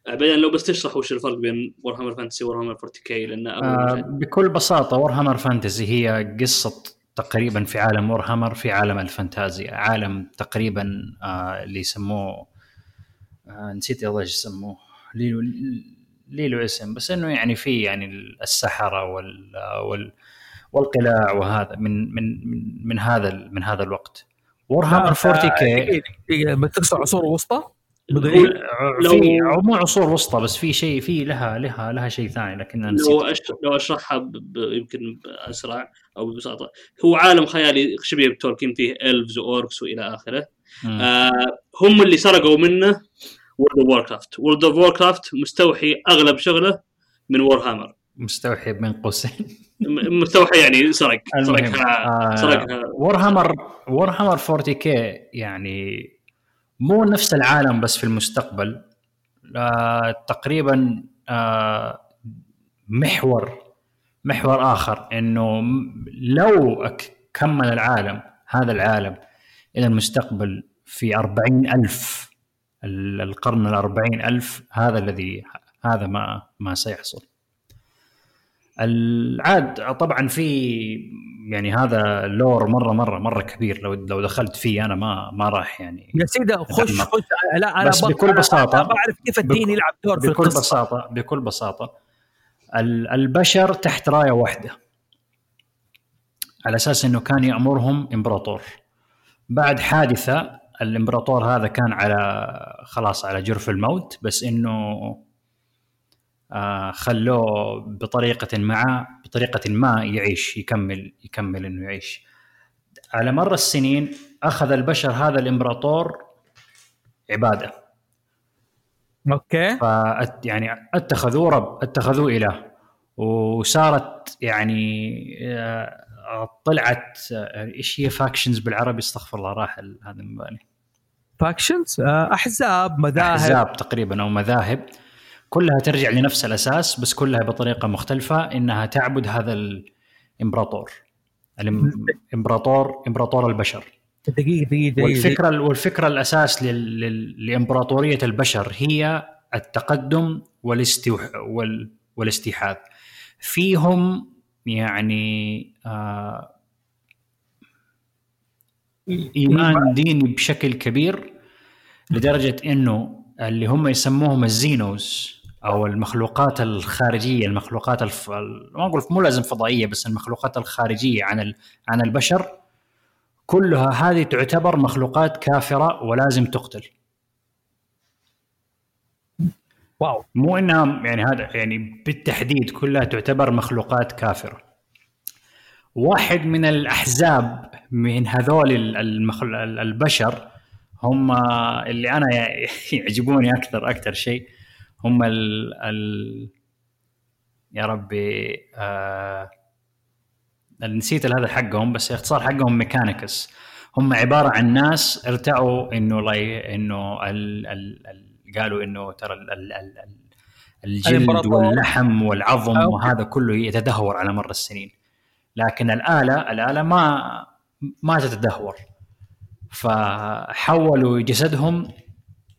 بعدين لو بس تشرح وش الفرق بين Warhammer Fantasy و Warhammer 40K لأن آه بكل بساطة Warhammer Fantasy هي قصة تقريبا في عالم وورهامر في عالم الفانتازيا عالم تقريبا آه اللي يسموه آه نسيت والله إيش يسموه لي لي له اسم بس إنه يعني في يعني السحرة وال وال والقلاع وهذا من من من, من هذا من هذا الوقت Warhammer 40K بتقصد عصور وسطى؟ في مو عصور وسطى بس في شيء في لها لها لها شيء ثاني لكن أنا لو أشرح لو أشرحها ب... ب... يمكن اسرع أو ببساطة. هو عالم خيالي شبيه بتولكين فيه elves و orcs وإلى آخره. آه هم اللي سرقوا منه World of Warcraft World of Warcraft مستوحي أغلب شغله من Warhammer مستوحي بين قوسين. مستوحي يعني سرق سرقها آه سرقها. Warhammer Warhammer 40K يعني مو نفس العالم بس في المستقبل. آه تقريبا آه محور محور آخر إنه لو كمل العالم هذا العالم إلى المستقبل في أربعين ألف القرن الأربعين ألف هذا الذي هذا ما ما سيحصل. العاد طبعا في يعني هذا لور مرة مرة مرة كبير. لو لو دخلت فيه أنا ما ما راح يعني يا سيدي خش خش. لا أنا بس بكل بساطة بعرف كيف الدين يلعب دور في بكل القصة. بساطة بكل بساطة البشر تحت راية واحدة. على أساس إنه كان يأمرهم إمبراطور. بعد حادثة الإمبراطور هذا كان على خلاص على جرف الموت. بس إنه خلوه بطريقة ما بطريقة ما يعيش يكمل يكمل إنه يعيش. على مر السنين أخذ البشر هذا الإمبراطور عبادة. أوكي. ف يعني اتخذوه رب اتخذوه إله. وصارت يعني آه طلعت إيش هي factions بالعربي؟ استغفر الله راح هذا من بالي factions أحزاب مذاهب. أحزاب تقريبا أو مذاهب. كلها ترجع لنفس الأساس بس كلها بطريقة مختلفة إنها تعبد هذا الإمبراطور. الإمبراطور إمبراطور البشر. دقيقة دقيقة والفكرة والفكرة الأساس لإمبراطورية البشر هي التقدم والاستحو وال والاستحواذ. فيهم يعني آه إيمان ديني بشكل كبير لدرجة إنه اللي هم يسموهم الزينوز أو المخلوقات الخارجية المخلوقات الف... ما أقول مو لازم فضائية بس المخلوقات الخارجية عن ال... عن البشر كلها هذه تعتبر مخلوقات كافرة ولازم تقتل. واو. مو إنها يعني هذا يعني بالتحديد كلها تعتبر مخلوقات كافرة. واحد من الأحزاب من هذول المخل... البشر هم اللي أنا يعجبوني أكثر أكثر شيء هم ال ال يا ربي آه نسيت هذا حقهم بس الاختصار حقهم ميكانيكس هم عبارة عن ناس ارتعوا إنه إنه ال ال ال قالوا إنه ترى ال ال ال ال الجلد. واللحم والعظم أوكي. وهذا كله يتدهور على مر السنين لكن الآلة الآلة ما ما تتدهور فحولوا جسدهم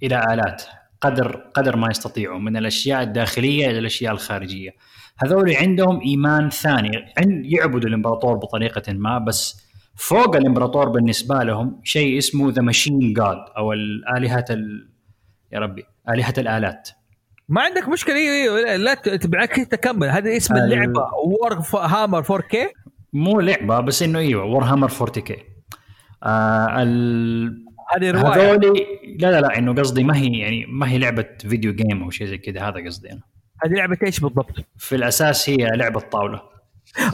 إلى آلات قدر قدر ما يستطيعوا من الأشياء الداخلية إلى الأشياء الخارجية. هذول عندهم إيمان ثاني. عند يعبدوا الإمبراطور بطريقة ما بس فوق الإمبراطور بالنسبة لهم شيء اسمه the machine god أو الآلهة ال... يا ربي آلهة الآلات. ما عندك مشكلة أيوه لا ت- بالعكس تكمل. هذا اسم ال- اللعبة Warhammer 4K مو لعبة بس إنه إيوه War hammer 40K آه ال... هذه رواية. هذولي لا لا لا إنه قصدي ما هي يعني ما هي لعبة video game أو شيء زي كذا هذا قصدي أنا. هذه لعبة إيش بالضبط؟ في الأساس هي لعبة طاوله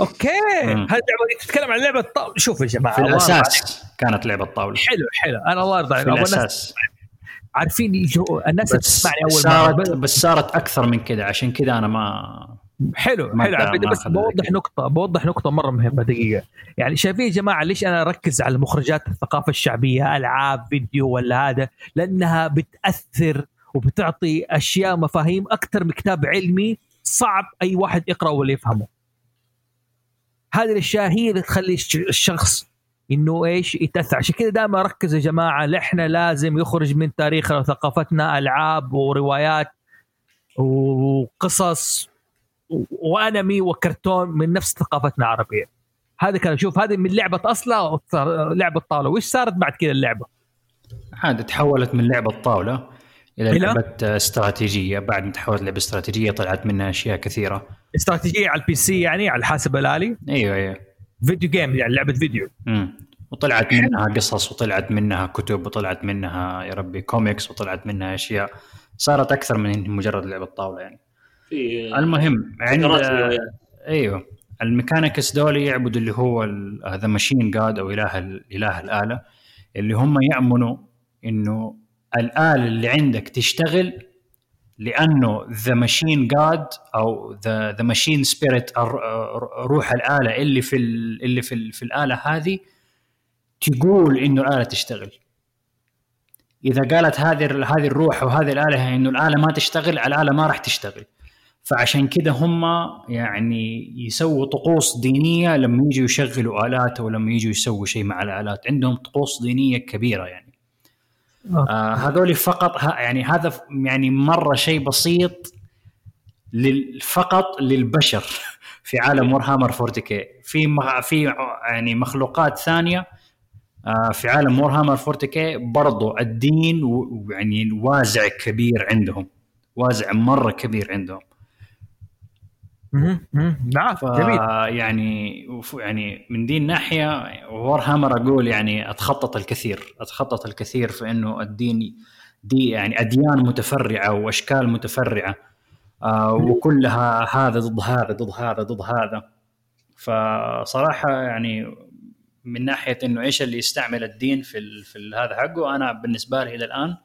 أوكي. هذه اللعبة دي تتكلم عن لعبة طاولة. شوف يا جماعة في. الأساس كانت لعبة طاوله حلو حلو. أنا الله يرضى عليك. في الأساس. عارفين الناس تسمعني أول مرة. بس صارت أكثر من كذا عشان كذا أنا ما حلو حلو عبيد بس بوضح. نقطة بوضح نقطة مرة مهمة دقيقة. يعني شايفين يا جماعة ليش أنا أركز على مخرجات الثقافة الشعبية ألعاب فيديو ولا هذا؟ لأنها بتأثر وبتعطي أشياء مفاهيم أكثر من كتاب علمي صعب أي واحد يقرأ ولا يفهمه. هذه الأشياء هي اللي تخلي الش- الشخص إنه إيش؟ يتأثر. عشان كذا دائما أركز يا جماعة إحنا لازم يخرج من تاريخنا وثقافتنا ألعاب وروايات وقصص وانمي وكرتون من نفس ثقافتنا العربية. هذا كان شوف هذه من لعبة أصلا لعبة طاولة. وش صارت بعد كذا اللعبة؟ عاد تحولت من لعبة طاولة إلى؟ لعبة استراتيجية. بعد ما تحولت لعبة استراتيجية طلعت منها أشياء كثيرة. استراتيجية على ال PC يعني على الحاسب الآلي؟ أيوه أيوه. video game يعني لعبة فيديو. امم وطلعت منها قصص وطلعت منها كتب وطلعت منها يا ربي كوميكس وطلعت منها أشياء. صارت أكثر من مجرد لعبة طاولة يعني. في المهم عند. أيوه. ال Mechanicus دول يعبدوا اللي هو the machine god أو إله ال- إله الآلة اللي هم يأمنوا إنه الآلة اللي عندك تشتغل لأنه the machine god أو the the machine spirit روح الآلة اللي في ال- اللي في ال- في الآلة هذه تقول إنه الآلة تشتغل. إذا قالت هذه هذه الروح أو هذه الآلة إنه الآلة ما تشتغل الآلة ما راح تشتغل. فعشان كده هم يعني يسووا طقوس دينية لما يجوا يشغلوا آلات أو لما يجوا يسووا شيء مع الآلات. عندهم طقوس دينية كبيرة يعني. آه. هذول فقط ه- يعني هذا يعني مرة شيء بسيط لل- فقط للبشر في عالم ورهامر 40 كي في في يعني مخلوقات ثانية آه، في عالم وورهامر 40 كي برضو الدين ويعني وازع كبير عندهم وازع مرة كبير عندهم. نعم جميل. يعني وف- يعني من دي الناحيه وور هامر أقول يعني أتخطط الكثير أتخطط الكثير في إنه الدين دي يعني أديان متفرعة وأشكال متفرعة آه وكلها هذا ضد هذا ضد هذا ضد هذا. فصراحة يعني من ناحية إنه إيش اللي يستعمل الدين في ال في هذا حقه أنا بالنسبة لي إلى الآن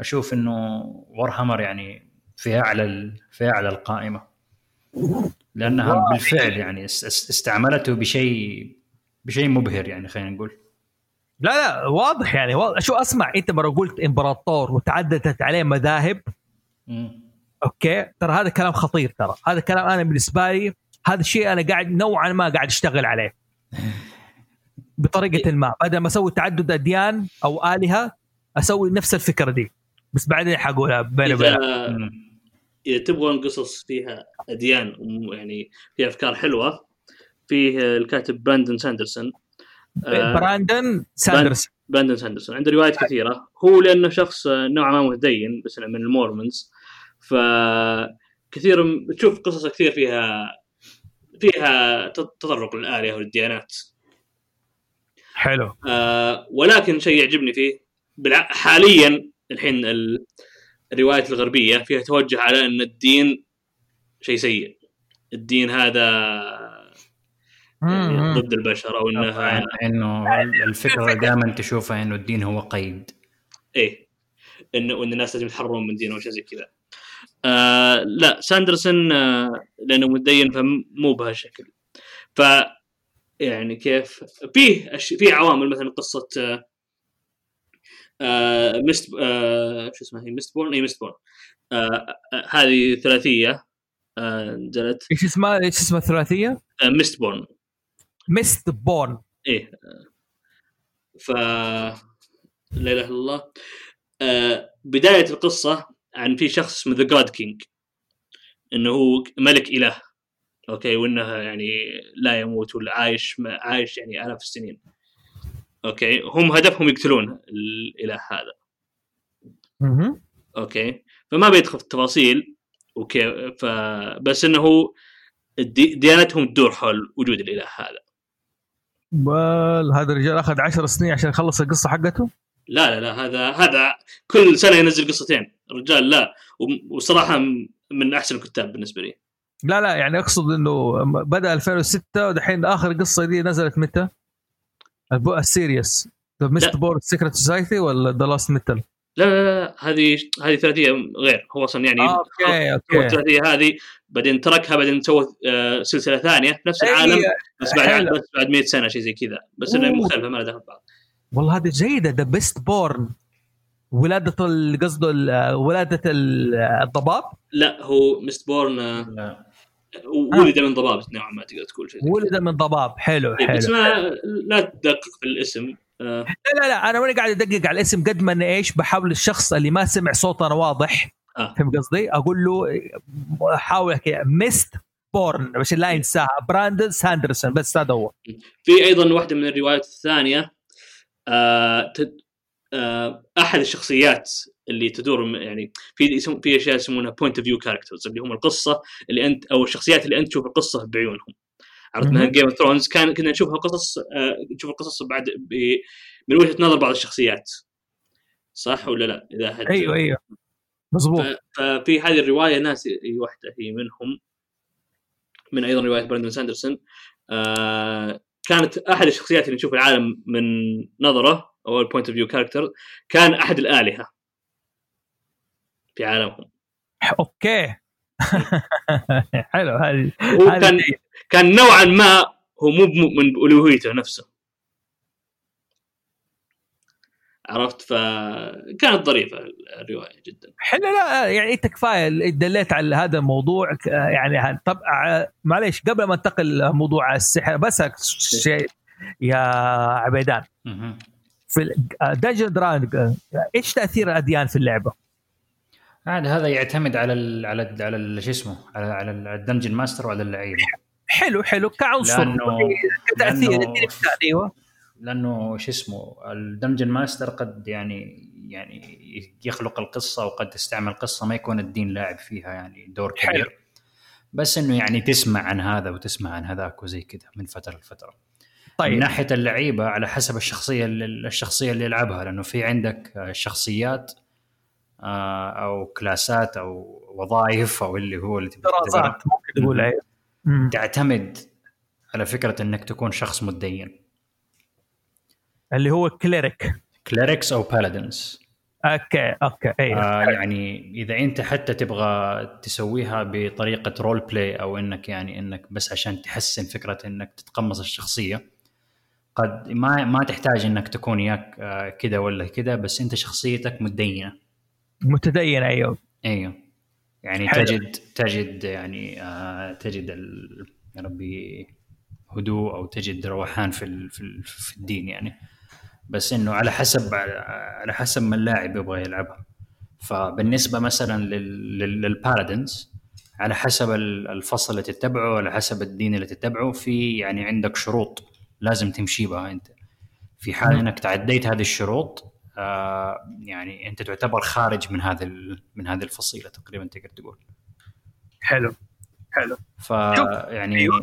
أشوف إنه ور هامر يعني في اعلى ال- في اعلى القائمة. لأنها بالفعل يعني است- است- استعملته بشيء بشيء مبهر يعني خلينا نقول. لا لا واضح يعني واضح. شو أسمع أنت مرة قلت إمبراطور وتعددت عليه مذاهب. okay؟ ترى هذا كلام خطير ترى. هذا كلام أنا بالنسبة لي هذا الشيء أنا قاعد نوعا ما قاعد أشتغل عليه. بطريقة ما. بدل ما أسوي تعدد أديان أو آلهة أسوي نفس الفكرة دي. بس بعدين حقولها بيني إذا تبغون قصص فيها أديان يعني فيها أفكار حلوة فيه الكاتب براندن ساندرسون. آه، براندن ساندرز براندن ساندرسون. عنده روايات كثيرة. هو لأنه شخص نوعا ما متدين بس من ال Mormons. فكثير م- تشوف قصص كثير فيها فيها تطرق للآلهة والديانات. حلو. آه ولكن شيء يعجبني فيه بالع... حاليا الحين ال... الروايات الغربية فيها توجه على إن الدين شيء سيء. الدين هذا يعني. ضد البشر أو إنها إنه الفكرة اللي دائما تشوفها إنه الدين هو قيد. إيه. انه ان الناس لازم يتحررون من دينهم أو شيء زي كذا. آه لا ساندرسون آه لأنه متدين فمو بهالشكل. ف يعني كيف؟ فيه أش... فيه عوامل مثلا قصة آه Mist آه شو اسمها هي؟ Mistborn؟ اي Mistborn. آه هذه ثلاثية. نزلت. إيش اسمها؟ إيش اسمها الثلاثية؟ Mistborn. Mistborn. إيه. ف لا إله إلا الله. بداية القصة عن في شخص اسمه the God King إنه هو ملك إله. okay؟ وإنه يعني لا يموت ولا عايش عايش يعني آلاف السنين. okay. هم هدفهم يقتلون الإله هذا. okay. فما بيدخل في التفاصيل وكيف فبس إنه دي- ديانتهم تدور حول وجود الإله هذا. وال هذا الرجال أخذ 10 سنين عشان يخلص القصة حقته؟ لا لا لا هذا هذا كل سنة ينزل قصتين. الرجال لا. وصراحة من أحسن الكتاب بالنسبة لي. لا لا يعني أقصد إنه بدأ 2006 ودحين آخر قصة دي نزلت متى؟ البو- ال series the Mist لا. born Secret Society ولا The Lost Metal؟ لا لا لا, لا هذه هذه ثلاثية غير. هو أصلا يعني آه، okay okay. الثلاثية هذه بعدين تركها بعدين سوى آه، سلسلة ثانية في نفس العالم أي، بس بعد. بس بعد 100 سنة شيء زي كذا. بس إنها. مختلفة ما لها دخل ببعض والله هذه جيدة. the Mistborn ولادة ال- قصده ال- ولادة ال- الضباب؟ لا هو Mistborn لا. ولد من ضباب نوعا ما تقدر تقول شيء ولد من ضباب حلو كذا. حلو بس ما لا تدقق في الاسم آه، لا لا لا أنا ماني قاعد أدقق على الاسم قد ما أنا إيش بحاول الشخص اللي ما سمع صوتنا واضح آه. فهمت قصدي؟ أقول له حاول Mistborn عشان لا ينساها براندن ساندرسون بس هذا هو في أيضا واحدة من الروايات الثانية آه. آه أحد الشخصيات اللي تدور يعني في في أشياء يسمونها point of view characters اللي هم القصة اللي انت أو الشخصيات اللي أنت تشوف القصة بعيونهم. عرفت مثلا. Game of Thrones كان كنا نشوفها قصص آه نشوف القصص بعد. من وجهة نظر بعض الشخصيات. صح ولا لا؟ إذا حد أيوه أيوه. مظبوط ف- ففي هذه الرواية ناس هي واحدة هي منهم. من أيضا رواية براندون ساندرسون. آه كانت أحد الشخصيات اللي نشوف العالم من نظرة أو ال point of view character كان أحد الآلهة. في عالمهم. okay. حلو هذه كان. كان نوعا ما هو مو مؤمن بألوهيته نفسه. عرفت؟ فكانت ظريفة الرواية جدا. حلو لا يعني إنت كفاية دليت على هذا الموضوع. يعني طب معليش قبل ما انتقل لموضوع السحر بس شيء يا عبيدان. في Dungeons Dragons إيش تأثير الأديان في اللعبة؟ عاد هذا يعتمد على ال على ال على ال- شو اسمه على على ال Dungeon Master وعلى اللعيبة. حلو حلو. كعنصر. لأنه كتأثير لأنه- أيوه. لأنه شو اسمه ال Dungeon Master قد يعني يعني يخلق القصة وقد تستعمل قصة ما يكون الدين لاعب فيها يعني دور حلو. كبير. بس إنه يعني تسمع عن هذا وتسمع عن هذاك وزي كذا من فترة لفترة. من طيب ناحية اللعيبة على حسب الشخصية اللي الشخصية اللي يلعبها لأنه في عندك شخصيات أو كلاسات أو وظائف أو اللي هو اللي دراسات ممكن مم. تعتمد على فكرة إنك تكون شخص متدين. اللي هو cleric clerics أو paladins okay okay أيوه آه يعني إذا أنت حتى تبغى تسويها بطريقة role play أو إنك يعني إنك بس عشان تحسن فكرة إنك تتقمص الشخصية قد ما ما تحتاج إنك تكون ياك آه كذا ولا كذا بس أنت شخصيتك متدينة. متدين أيوه. أيوه. يعني حلو. تجد تجد يعني آه تجد يا ربي هدوء أو تجد روحان في في ال- في الدين يعني. بس إنه على حسب على حسب ما اللاعب يبغى يلعبها. فبالنسبة مثلا لل- لل- للبارادنز على حسب ال- الفصل اللي تتبعه على حسب الدين اللي تتبعه في يعني عندك شروط لازم تمشي بها أنت. في حال. إنك تعديت هذه الشروط يعني أنت تعتبر خارج من هذا من هذه الفصيلة تقريبا تقدر تقول. حلو حلو. ف يعني أيوة.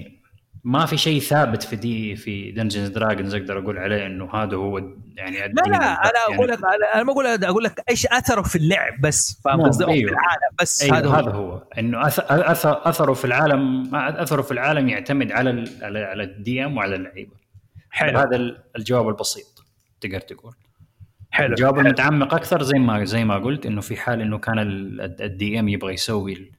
ما في شيء ثابت في دي في Dungeons Dragons أقدر أقول عليه إنه هذا هو يعني لا لا أنا أقول يعني. لك أنا ما أقول أقول لك إيش أثره في اللعب بس فاهم نعم، قصدي؟ أو في أيوه. العالم بس أيوة هذا هذا هو. هو إنه أث- أث- أثره في العالم أثره في العالم يعتمد على ال على ال DM وعلى اللعيبة. حلو. هذا ال- الجواب البسيط تقدر تقول. حلو الجواب. المتعمق أكثر زي ما زي ما قلت إنه في حال إنه كان الدي إم يبغى يسوي ال-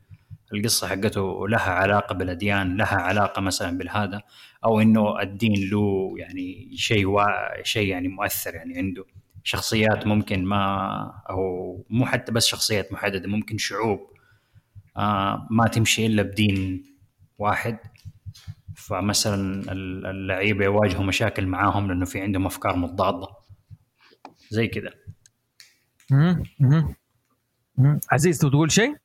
القصة حقته لها علاقة بالأديان لها علاقة مثلا بالهذا أو إنه الدين له يعني شيء وا... شيء يعني مؤثر يعني عنده. شخصيات ممكن ما أو مو حتى بس شخصيات محددة ممكن شعوب آه ما تمشي إلا بدين واحد. فمثلا ال- اللعيبة يواجهوا مشاكل معاهم لأنه في عندهم أفكار متضادة. زي كذا. عزيز تبغى تقول شيء؟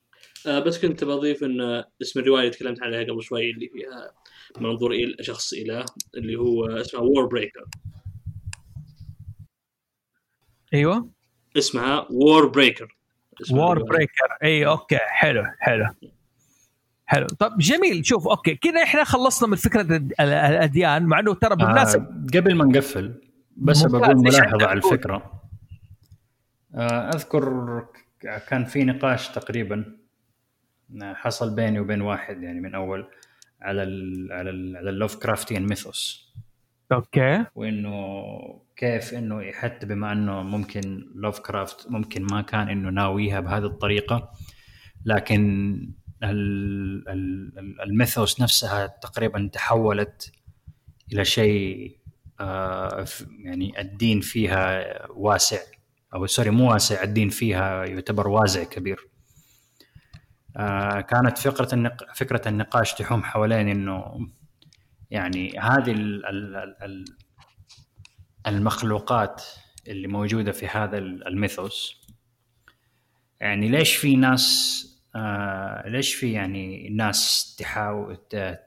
آه بس كنت بضيف إن اسم الرواية اللي تكلمت عنها قبل شوي اللي فيها منظور إلى شخص اله اللي هو اسمها Warbreaker أيوه. اسمها Warbreaker Warbreaker إي okay. حلو حلو. حلو. طب جميل. شوف okay. كذا إحنا خلصنا من فكرة الأديان مع إنه ترى بالمناسبه آه قبل ما نقفل بس. بقول ملاحظة على؟ الفكرة آه أذكر كان في نقاش تقريبا آه، حصل بيني وبين واحد يعني من أول على ال على ال على ال Lovecraftian mythos okay وإنه كيف إنه حتى بما إنه ممكن لوف كرافت ممكن ما كان إنه ناويها بهذه الطريقة لكن ال- ال- ال- ال mythos نفسها تقريبا تحولت إلى شيء يعني الدين فيها واسع أو سوري مو واسع الدين فيها يعتبر وازع كبير. آه، كانت فكرة النق... فكرة النقاش تحوم حوالين إنه يعني هذه ال... ال... ال... ال- المخلوقات اللي موجودة في هذا ال- الميثوس. يعني ليش في ناس آه ليش في يعني ناس تحاول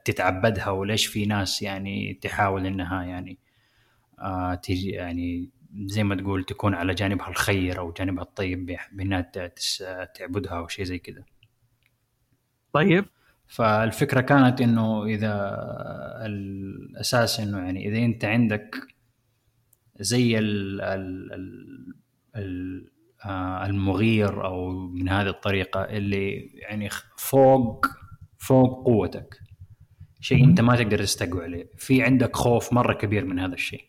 تتعبدها وليش في ناس يعني تحاول إنها يعني آه تجي يعني زي ما تقول تكون على جانبها الخير أو جانبها الطيب بانها تعبدها أو شيء زي كذا. طيب. فالفكرة كانت إنه إذا الأساس إنه يعني إذا أنت عندك زي ال ال ال ال آه، المغير أو من هذه الطريقة اللي يعني فوق فوق قوتك. شيء أنت ما تقدر تستقوى عليه. في عندك خوف مرة كبير من هذا الشيء.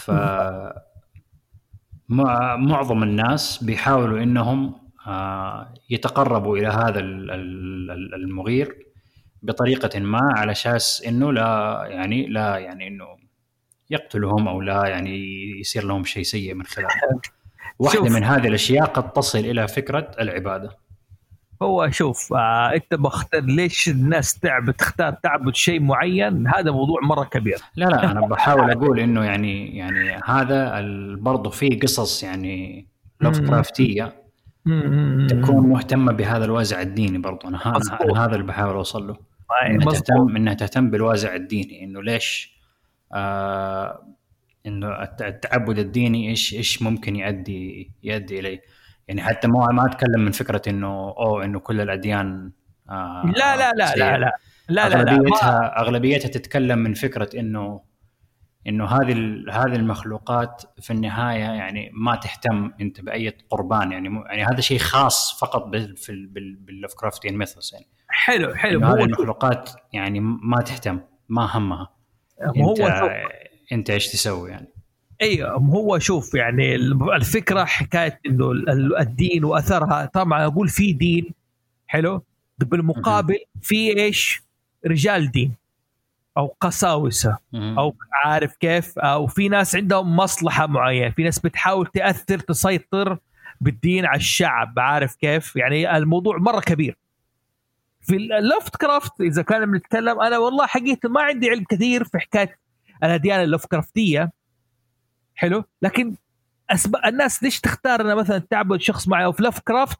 ف مع- معظم الناس بيحاولوا إنهم آه، يتقربوا إلى هذا ال- ال- ال- المغير بطريقة ما على أساس إنه لا يعني لا يعني إنه يقتلهم أو لا يعني يصير لهم شيء سيء من خلاله واحدة. من هذه الأشياء قد تصل إلى فكرة العبادة هو شوف آه انت بختار ليش الناس تعبد تختار تعبد شيء معين هذا موضوع مرة كبير لا لا أنا بحاول أقول إنه يعني يعني هذا برضه في قصص يعني لوف مم. كرافتيه مم. تكون مهتمة بهذا الوازع الديني برضه أنا. أنا هذا اللي بحاول أوصل له أي، إنها. تهتم إنها تهتم بالوازع الديني إنه ليش آه إنه الت- التعبد الديني إيش إيش ممكن يؤدي يؤدي إليه يعني حتى ما ما أتكلم من فكرة إنه أوه إنه كل الأديان آه لا لا لا. لا لا لا لا لا أغلبيتها أغلبيتها تتكلم من فكرة إنه إنه هذه هذه المخلوقات في النهاية يعني ما تهتم أنت بأي قربان يعني مو- يعني هذا شيء خاص فقط في ال- بال- باللوف كرافتيان ميثوس يعني. حلو حلو. هذه المخلوقات يعني ما تهتم ما همها. هو أنت أنت إيش تسوي يعني؟ أيوه هو شوف يعني الفكرة حكاية إنه ال- الدين وأثرها طبعا أقول في دين حلو؟ بالمقابل في إيش؟ رجال دين أو قساوسة أو عارف كيف؟ أو في ناس عندهم مصلحة معينة في ناس بتحاول تأثر تسيطر بالدين على الشعب عارف كيف؟ يعني الموضوع مرة كبير. في اللوفت كرافت إذا كان بنتكلم أنا والله حقيقة ما عندي علم كثير في حكاية الأديان اللوف كرافتيه حلو. لكن أسباب الناس ليش تختار انها مثلا تعبد شخص معي في لوف كرافت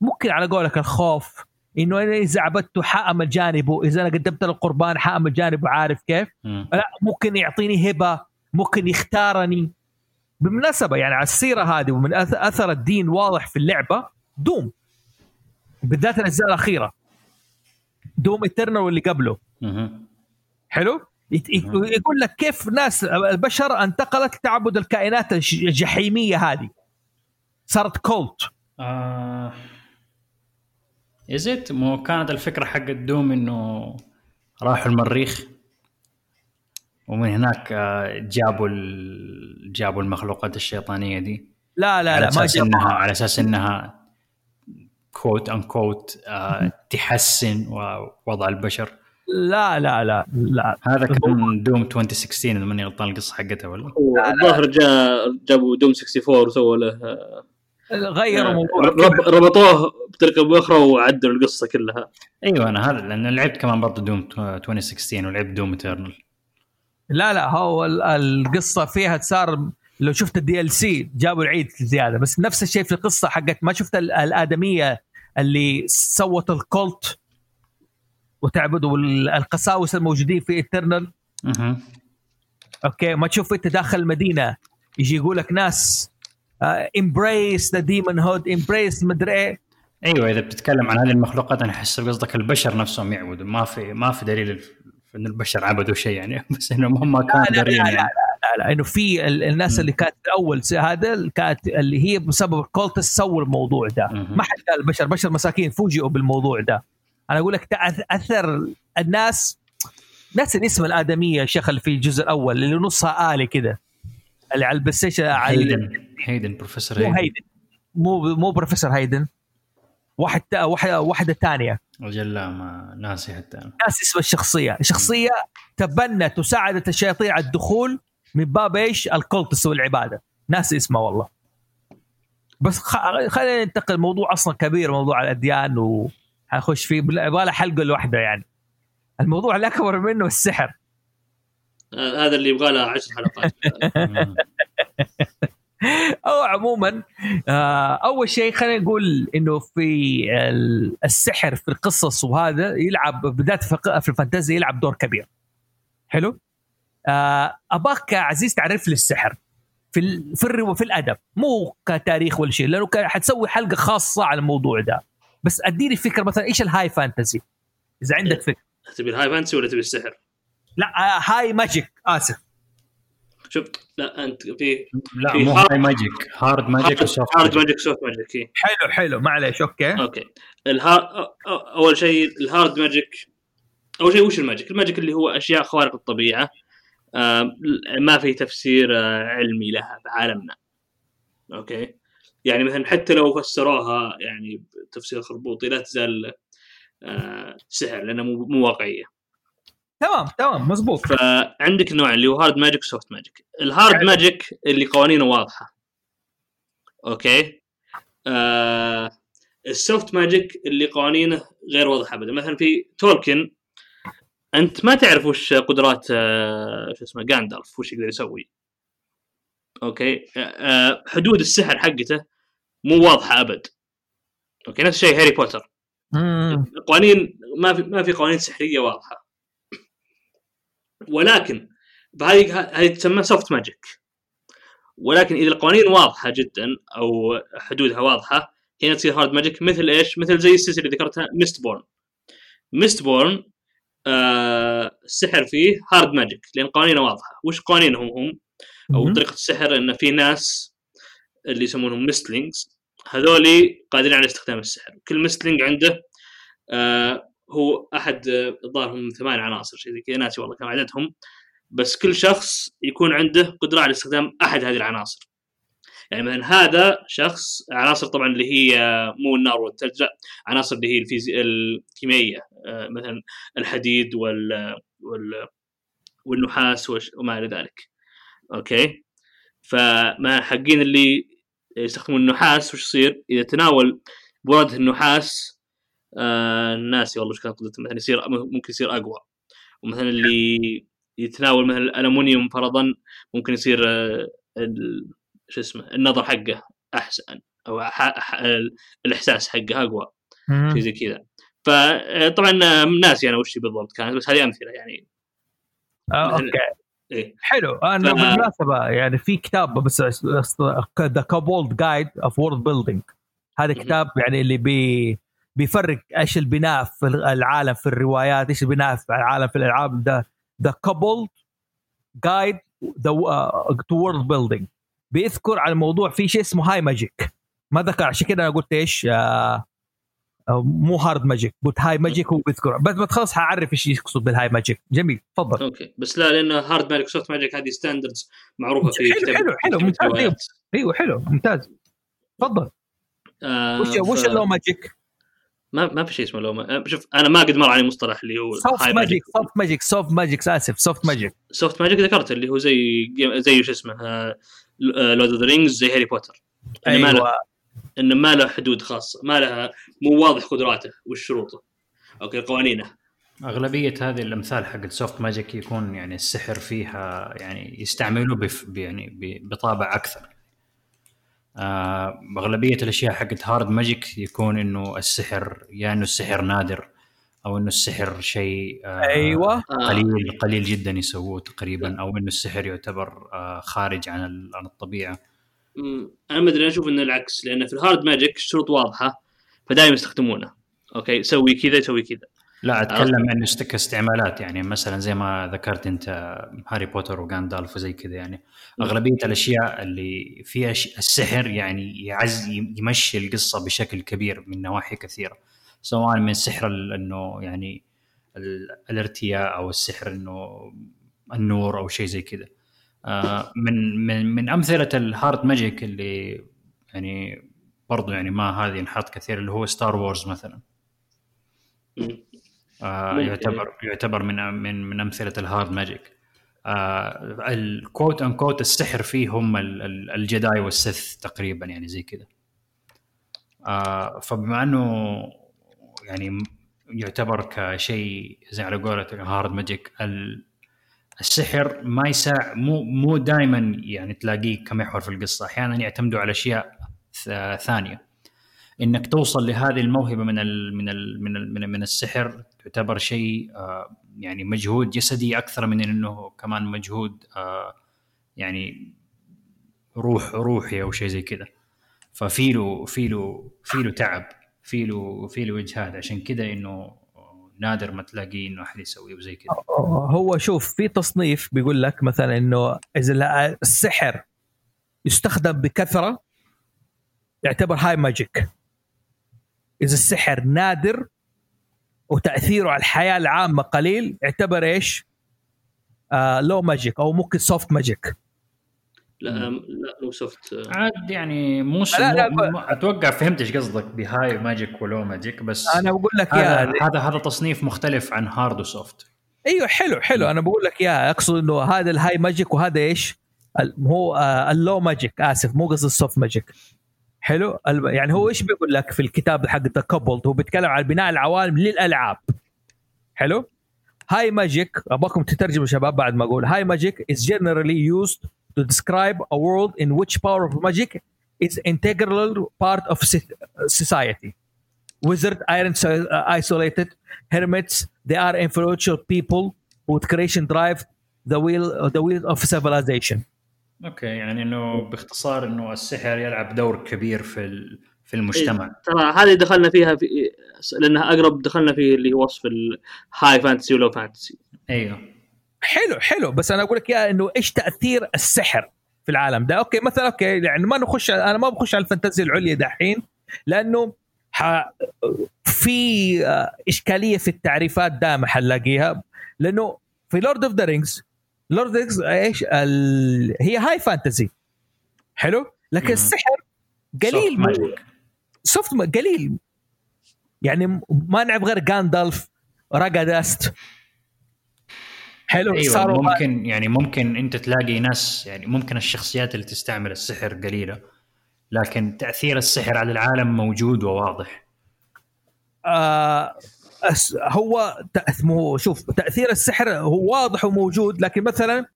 ممكن على قولك الخوف إنه أنا إذا عبدته حامل جانبه إذا أنا قدمت له قربان حامل جانبه عارف كيف؟ مم. لا ممكن يعطيني هبة ممكن يختارني. بالمناسبة يعني على السيرة هذه ومن أثر الدين واضح في اللعبة دوم. بالذات الأجزاء الأخيرة. Doom Eternal واللي قبله. مهم. حلو؟ يقول لك كيف ناس البشر انتقلت لتعبد الكائنات الج- الجحيمية هذه؟ صارت cult آه. ازت مو كانت الفكرة حق ال Doom إنه راحوا المريخ ومن هناك آه، جابوا ال... جابوا المخلوقات الشيطانية دي. لا لا على لا ما أساس انها على أساس إنها quote unquote تحسن وضع البشر. لا لا لا لا. هذا كان Doom 2016 إذا ماني غلطان القصة حقتها ولا؟ الظاهر جاء جابوا Doom 64 وسووا له غيروا آه، موضوع. رب- ربطوه بطريقة أو بأخرى وعدلوا القصة كلها. أيوه أنا هذا لأن لعبت كمان برضه Doom 2016 ولعبت Doom Eternal لا لا هو ال- القصة فيها صار لو شفت ال DLC جابوا العيد زيادة بس نفس الشيء في القصة حقت ما شفت ال- الآدمية اللي سوت ال cult؟ وتعبدوا ال- القساوسة الموجودين في Eternal مهم. okay ما تشوف أنت داخل المدينة يجي يقول لك ناس embrace the demonhood embrace مدري إيه. أيوه إذا بتتكلم عن هذه المخلوقات أنا أحس قصدك البشر نفسهم يعبدوا. ما في ما في دليل إن البشر عبدوا شيء يعني. بس إنهم هم كانوا لا، دارين لا، يعني. لا لا إنه في ال- الناس. اللي كانت اول هذا كانت اللي هي بسبب ال cults سووا الموضوع ده. ما حد قال البشر بشر مساكين فوجئوا بالموضوع ده. أنا أقول لك أثر الناس ناس الاسم الآدمية اللي في الجزء الأول اللي نصها آلي كده. اللي على البلاي ستيشن على هيدن. هيدن بروفيسور مو هيدن. هيدن. مو مو بروفيسور هيدن. واحد تا- واحدة ثانية أجل لا ما ناسي حتى أنا. ناس اسم الشخصية. الشخصية تبنت وساعدت الشياطين على الدخول من باب إيش؟ الكولتس والعبادة. ناس اسمه والله. بس خ- خلينا ننتقل موضوع أصلا كبير موضوع الأديان وحنخش فيه يبغى حلقة لوحده يعني. الموضوع الاكبر منه السحر آه، هذا اللي يبغى له 10 حلقات. أو عموما آه، أول شيء خلينا نقول إنه في ال- السحر في القصص وهذا يلعب بالذات في الفانتازيا يلعب دور كبير. حلو؟ آه، أباك عزيز تعرف لي السحر. في ال- في الأدب. مو كتاريخ ولا شيء لأنه حتسوي حلقة خاصة على الموضوع ده. بس اديني فكرة مثلا إيش ال high fantasy إذا عندك فكرة. تبي ال high fantasy ولا تبي السحر؟ لا آه، high magic آسف. شوف لا أنت في لا في مو هاي ماجيك هارد ماجيك وسوفت هارد ماجيك سوفت ماجيك إيه. حلو حلو معليش okay. okay. الها... أول شيء ال hard magic أول شيء وش ال magic؟ ال magic اللي هو أشياء خوارق الطبيعة آم، ما في تفسير آه، علمي لها في عالمنا. okay. يعني مثلا حتى لو فسروها يعني بتفسير خربوطي لا تزال آه، سحر لأنها مو مو واقعية. تمام تمام مزبوط. فعندك نوع اللي هو hard magic و soft magic ال hard magic اللي قوانينه واضحة. okay؟ آه ال soft magic اللي قوانينه غير واضحة ابدا. مثلا في تولكن أنت ما تعرف وش قدرات آه شو اسمه Gandalf وش يقدر يسوي. okay. آه آه، حدود السحر حقته مو واضحة أبد. okay نفس الشيء Harry Potter. قوانين ما في ما في قوانين سحرية واضحة. ولكن فهذه هذه تسمى soft magic ولكن إذا القوانين واضحة جدا أو حدودها واضحة هنا تصير hard magic مثل إيش؟ مثل زي السلسلة اللي ذكرتها Mistborn Mistborn آه السحر فيه hard magic لأن قوانينه واضحة. وش قوانينهم؟ هم؟ أو. طريقة السحر إن في ناس اللي يسمونهم mistlings هذولي قادرين على استخدام السحر. كل mistling عنده آه هو أحد آه، الظاهر هم ثمان عناصر شيء زي كذا ناسي والله كم عددهم. بس كل شخص يكون عنده قدرة على استخدام أحد هذه العناصر. يعني مثلا هذا شخص عناصر طبعا اللي هي آه، مو النار والثلج لا عناصر اللي هي الفيزي... الكيميائية آه، مثلا الحديد وال... وال... والنحاس وش... وما إلى ذلك. okay؟ فما حقين اللي يستخدمون النحاس وش يصير؟ إذا تناول برد النحاس آه ناسي والله إيش كانت قدرته مثلا يصير ممكن يصير أقوى. ومثلا اللي يتناول مثلا الالومنيوم فرضا ممكن يصير آه شو اسمه النظر حقه أحسن أو. الإحساس حقه أقوى. شيء زي كذا. فطبعا ناسي أنا وش بالضبط كانت بس هذه أمثلة يعني. آه، okay. إيه. حلو. أنا ف- بالمناسبة يعني في كتاب بس The Kobold Guide of Worldbuilding هذا. كتاب يعني اللي بي بيفرق إيش البناء في العالم في الروايات إيش البناء في العالم في الألعاب. ده The Kobold Guide to Worldbuilding بيذكر على الموضوع في شيء اسمه high magic ما ذكر عشان كده أنا قلت إيش آه مو hard magic قلت high magic هو بيذكر بس ما تخلص حأعرف إيش يقصد بال high magic جميل تفضل. okay. بس لا لأن hard magic soft magic هذه standards معروفة في حلو- حلو- حلو، ممتاز، الروايات. أيوه حلو ممتاز. تفضل. آه، وش وش ف- ال low magic؟ ما ما في شيء اسمه لو ما... شوف أنا ما قد مر علي مصطلح اللي هو سوفت ماجيك سوفت ماجيك سوفت ماجيك آسف سوفت ماجيك سوفت ماجيك ذكرت اللي هو زي زي شو اسمه Lord of the Rings زي Harry Potter إنه ما إنه ما له حدود خاصه ما لها مو واضح قدراته وش شروطه أوكي قوانينه. أغلبية هذه الأمثال حق soft magic يكون يعني السحر فيها يعني يستعملوه بف يعني ب- بطابع أكثر. آه، أغلبية الأشياء حقت hard magic يكون إنه السحر يا إنه السحر نادر أو إنه السحر شيء آه، أيوه. آه. قليل قليل جدا يسووه تقريبا أو إنه السحر يعتبر آه، خارج عن ال- عن الطبيعة. أنا ما أدري أنا أشوف إنه العكس لأن في ال hard magic الشروط واضحة فدائما يستخدمونه. أوكي سوي كذا سوي كذا. لا أتكلم عن است- كاستعمالات يعني مثلا زي ما ذكرت أنت Harry Potter و Gandalf وزي كذا يعني أغلبية الأشياء اللي فيها السحر يعني يعز يمشي القصة بشكل كبير من نواحي كثيرة. سواء من سحر إنه يعني ال- الارتقاء أو السحر إنه النور أو شيء زي كذا. من من من أمثلة ال hard magic اللي يعني برضو يعني ما هذه انحط كثير اللي هو Star Wars مثلا. آه. يعتبر يعتبر من من من أمثلة الهارد ماجيك آه الكوت ان كوت السحر فيه هم ال- ال- الجداي والسث تقريبا يعني زي كذا آه فبما أنه يعني يعتبر كشيء زي على قولة هارد ماجيك ال- السحر ما يساع مو مو دائما يعني تلاقيه كمحور في القصة أحيانا يعتمدوا على أشياء ثانية. إنك توصل لهذه الموهبة من ال من ال من ال من, من السحر تعتبر شيء آه، يعني مجهود جسدي أكثر من إنه كمان مجهود آه، يعني روح روحي أو شيء زي كذا. ففي له في له في له تعب في له في له اجهاد عشان كذا إنه نادر ما تلاقيه إنه أحد يسويه وزي كذا. هو شوف في تصنيف بيقول لك مثلا إنه إذا السحر يستخدم بكثرة يعتبر high magic إذا السحر نادر وتأثيره على الحياة العامة قليل يعتبر إيش؟ آه low magic أو ممكن soft magic لا لا low soft آه، عاد يعني مو لا، لا، مو- مو- أتوقع فهمت إيش قصدك ب high magic و low magic بس أنا بقول لك هذا يا هذا هذا تصنيف مختلف عن hard و soft أيوه حلو حلو. أنا بقول لك يا أقصد إنه هذا ال high magic وهذا إيش؟ هو آه ال low magic. آسف مو قصد ال soft magic. حلو؟ يعني هو إيش بيقول لك في الكتاب حق ذا هو بيتكلم عن بناء العوالم للألعاب. حلو؟ high magic أبغاكم تترجموا شباب بعد ما أقول. high magic is generally used to describe a world in which power of magic is integral part of so- society wizard aren't so- uh, isolated hermits they are influential people with creation drive the wheel the wheel of civilization اوكي يعني انه باختصار انه السحر يلعب دور كبير في ال- في المجتمع ترى هذه دخلنا فيها في لانها اقرب دخلنا في اللي هو وصف الهاي فانتسي ولو فانتسي ايوه حلو حلو. بس أنا أقول لك يا إنه إيش تأثير السحر في العالم ده؟ أوكي مثلا أوكي يعني ما نخش أنا ما بخش على الفانتازيا العليا دحين لأنه ح... في آه، إشكالية في التعريفات دائما حنلاقيها. لأنه في Lord of the Rings Lord of إيش؟ ال... هي high fantasy حلو؟ لكن مم. السحر قليل. soft قليل. يعني ما نعرف غير Gandalf Radagast حلو أيوه صاروا ممكن يعني ممكن أنت تلاقي ناس يعني ممكن الشخصيات اللي تستعمل السحر قليلة لكن تأثير السحر على العالم موجود وواضح. آه هو تأث- مو شوف تأثير السحر هو واضح وموجود لكن مثلا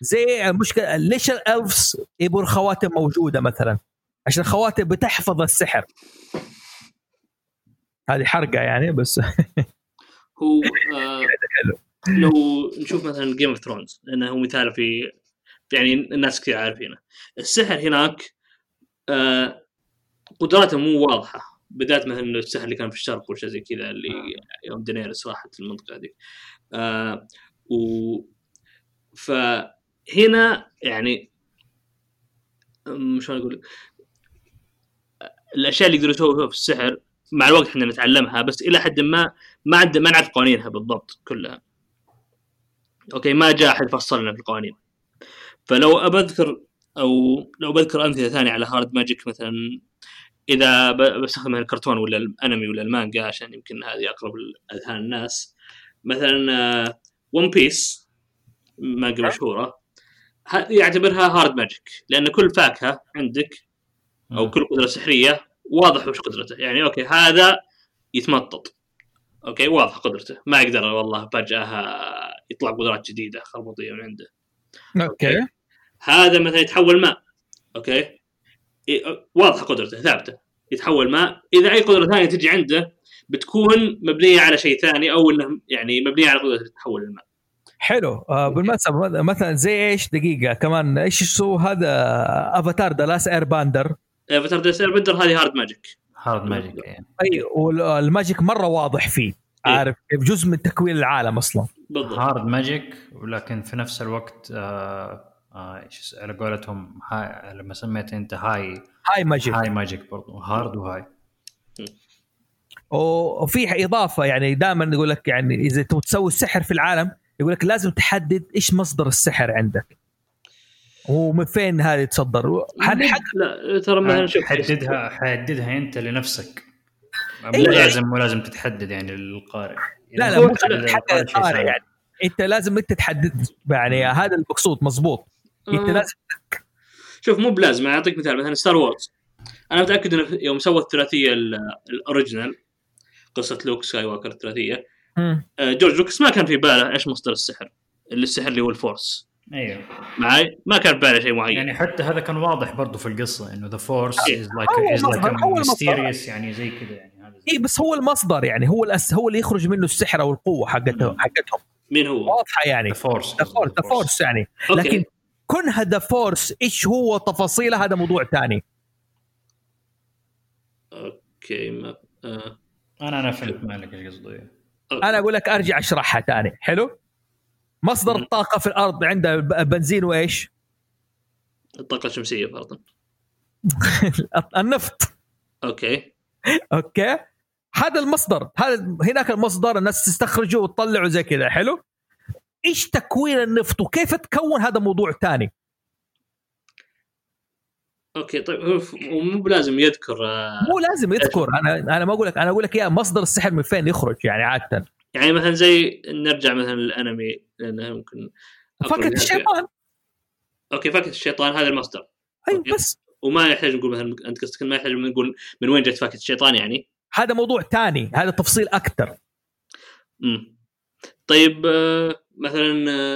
زي مشكلة ليش ال elves يبون خواتم موجودة مثلا؟ عشان الخواتم بتحفظ السحر. هذه حرقة يعني بس. هو آه لو نشوف مثلا Game of Thrones لأنه هو مثال في يعني الناس كثير عارفينه. السحر هناك آه قدراته مو واضحة بالذات مثلا السحر اللي كان في الشرق وشيء زي كذا اللي يوم دينيرس راحت المنطقة دي آه و فهنا يعني شلون أقول؟ الأشياء اللي يقدروا يسووها في السحر مع الوقت إحنا نتعلمها بس إلى حد ما ما عند ما نعرف قوانينها بالضبط كلها. أوكي ما جاء أحد فصلنا في القوانين. فلو ابذكر أو لو بذكر أمثلة ثانية على hard magic مثلا إذا بستخدم الكرتون ولا الأنمي ولا المانجا عشان يمكن هذه أقرب لاذهان الناس. مثلا One Piece مانجا مشهورة. يعتبرها hard magic لأن كل فاكهة عندك أو كل قدرة سحرية واضح وش قدرته. يعني أوكي هذا يتمطط. أوكي واضح قدرته. ما يقدر والله فجاه يطلع قدرات جديدة خربوطيه من عنده. أوكي. هذا مثلا يتحول ماء أوكي. واضحة قدرته ثابتة. يتحول ماء. إذا أي قدرة ثانية تجي عنده بتكون مبنية على شيء ثاني أو إنه يعني مبنية على قدرة تحول الماء. حلو. آه بالمناسبة مثلا زي إيش؟ دقيقة. كمان إيش اسمه هذا افاتار ذا لاست اير باندر فتره ديسير بدر هذه هارد ماجيك hard magic يعني. أي وال magic مرة واضح فيه. إيه. عارف كيف؟ جزء من تكوين العالم أصلا. بالضبط. hard magic ولكن في نفس الوقت آه آه على قولتهم high لما سميت أنت high high magic high magic برضو hard و high وفي إضافة يعني دائما يقول لك يعني إذا تبغى تسوي السحر في العالم يقول لك لازم تحدد إيش مصدر السحر عندك. ومن فين هذا يتصدر حنحق لا ترى مثلا شوف حددها حددها أنت لنفسك. مو إيه. لازم مو لازم تتحدد يعني للقارئ لا لا للقارئ شيء القارئ ثاني. يعني. أنت لازم أنت تحدد يعني هذا المقصود مزبوط أنت آه. لازم شوف مو بلازم أعطيك مثال. مثلا Star Wars أنا متأكد إنه يوم سوى الثلاثيه ال- ال original قصة Luke Skywalker الثلاثيه. آه، جورج لوكس ما كان في باله إيش مصدر السحر اللي السحر اللي هو ال Force. أيوه. معي ما كان في باله شيء معين. يعني حتى هذا كان واضح برضو في القصة إنه the Force. is like is لايك. mysterious يعني زي كذا يعني. اي بس هو المصدر يعني هو الأس هو اللي يخرج منه السحر أو القوة حقته حقتهم. مين هو؟ واضحة يعني. the Force the Force the Force يعني. أوكي. لكن كونها the Force إيش هو تفاصيله؟ هذا موضوع ثاني. أوكي ما آه. أنا أنا فهمت مالك إيش قصده. إيه. أنا أقول لك أرجع أشرحها ثاني. حلو؟ مصدر مم. الطاقه في الأرض عنده بنزين وإيش؟ الطاقه الشمسيه فرضا النفط. أوكي. أوكي. هذا المصدر هذا هناك المصدر الناس تستخرجه وتطلعه زي كذا حلو؟ إيش تكوين النفط وكيف تكون هذا موضوع ثاني؟ أوكي طيب مو بلازم يذكر آه، مو لازم يذكر أنا أنا ما أقول لك أنا أقول لك يا مصدر السحر من فين يخرج يعني عادة. يعني مثلا زي نرجع مثلا للأنمي لأنه ممكن فيها. الشيطان. أوكي فاكهة الشيطان هذا المصدر. أيوه أوكي. بس. وما يحتاج نقول مثلا أنت قصدك ما يحتاج نقول من وين جت فاكهة الشيطان يعني؟ هذا موضوع ثاني هذا تفصيل أكثر امم طيب آه، مثلا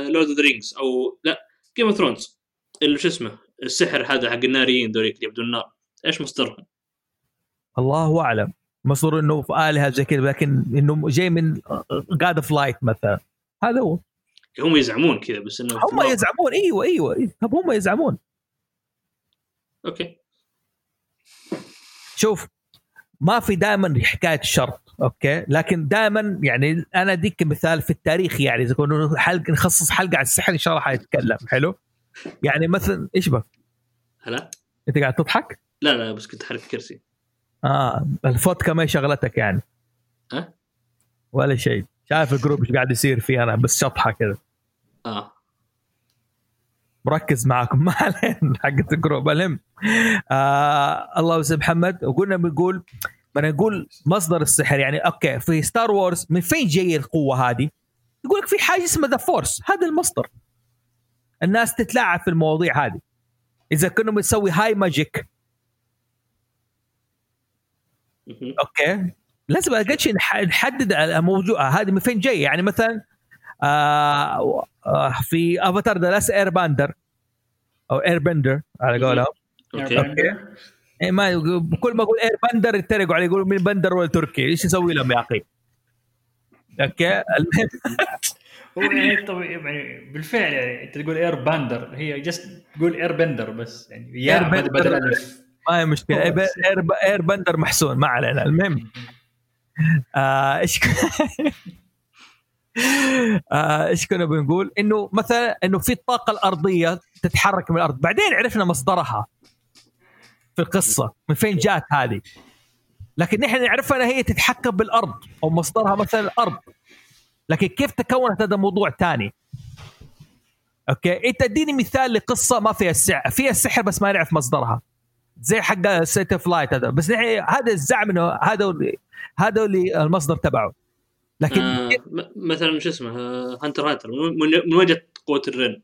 Lord of Rings أو لا Game of Thrones اللي شو اسمه السحر هذا حق الناريين ذوليك اللي يعبدون النار. إيش مصدرهم؟ الله أعلم. مصدر إنه في آلهة زي كذا لكن إنه جاي من God of Light مثلا. هذا هو. هم يزعمون كذا بس إنه هم يزعمون إيوه إيوه إيوه. طب هم يزعمون. أوكي. شوف ما في دائما حكاية شرط أوكي؟ لكن دائما يعني أنا أديك مثال في التاريخ يعني إذا كنا حلقه نخصص حلقة عن السحر إن شاء الله حيتكلم حلو؟ يعني مثلا إيش بك؟ هلا؟ أنت قاعد تضحك؟ لا لا بس كنت احرك كرسي. آه الفودكا ما هي شغلتك يعني. ها؟ ولا شيء. شايف ال group إيش قاعد يصير فيه أنا بس شطحة كذا. آه. مركز معاكم. ما علينا حقت ال group. المهم آه الله يسلم محمد. وقلنا بنقول بدنا نقول مصدر السحر يعني أوكي في Star Wars من فين جاي القوة هذه؟ يقول لك في حاجة اسمها the Force هذا المصدر. الناس تتلاعب في المواضيع هذه. إذا كنا بنسوي high magic. أوكي. لازم أقل شيء نح- نحدد الموضوع هذه من فين جاي يعني مثلا آه آه في Avatar The Last Airbender أو Airbender على قولهم. أوكي. ما يقول- كل ما أقول Airbender يتريقوا علي يقولوا مين بندر ولا تركي؟ إيش نسوي لهم يا أخي؟ أوكي؟ المهم هو يعني يعني بالفعل يعني أنت تقول إير باندر هي جست تقول إير بندر بس يعني يا بدل بدل بندر. الف ما هي مشكلة. اير إير, بندر محسون ما علينا المهم. آه، إيش آه، إيش كنا بنقول؟ إنه مثلا إنه في الطاقة الأرضية تتحرك من الأرض. بعدين عرفنا مصدرها. في القصة من فين جات هذه؟ لكن نحن نعرفها إنها هي تتحكم بالأرض أو مصدرها مثلا الأرض. لكن كيف تكونت هذا موضوع ثاني أوكي؟ أنت اديني مثال لقصة ما فيها السحر فيها السحر بس ما نعرف مصدرها. زي حق God of Light هذا. بس نحن هذا الزعم إنه هذا هذا المصدر تبعه. لكن آه مثلا شو اسمه آه، Hunter Hunter من جت قوة النن؟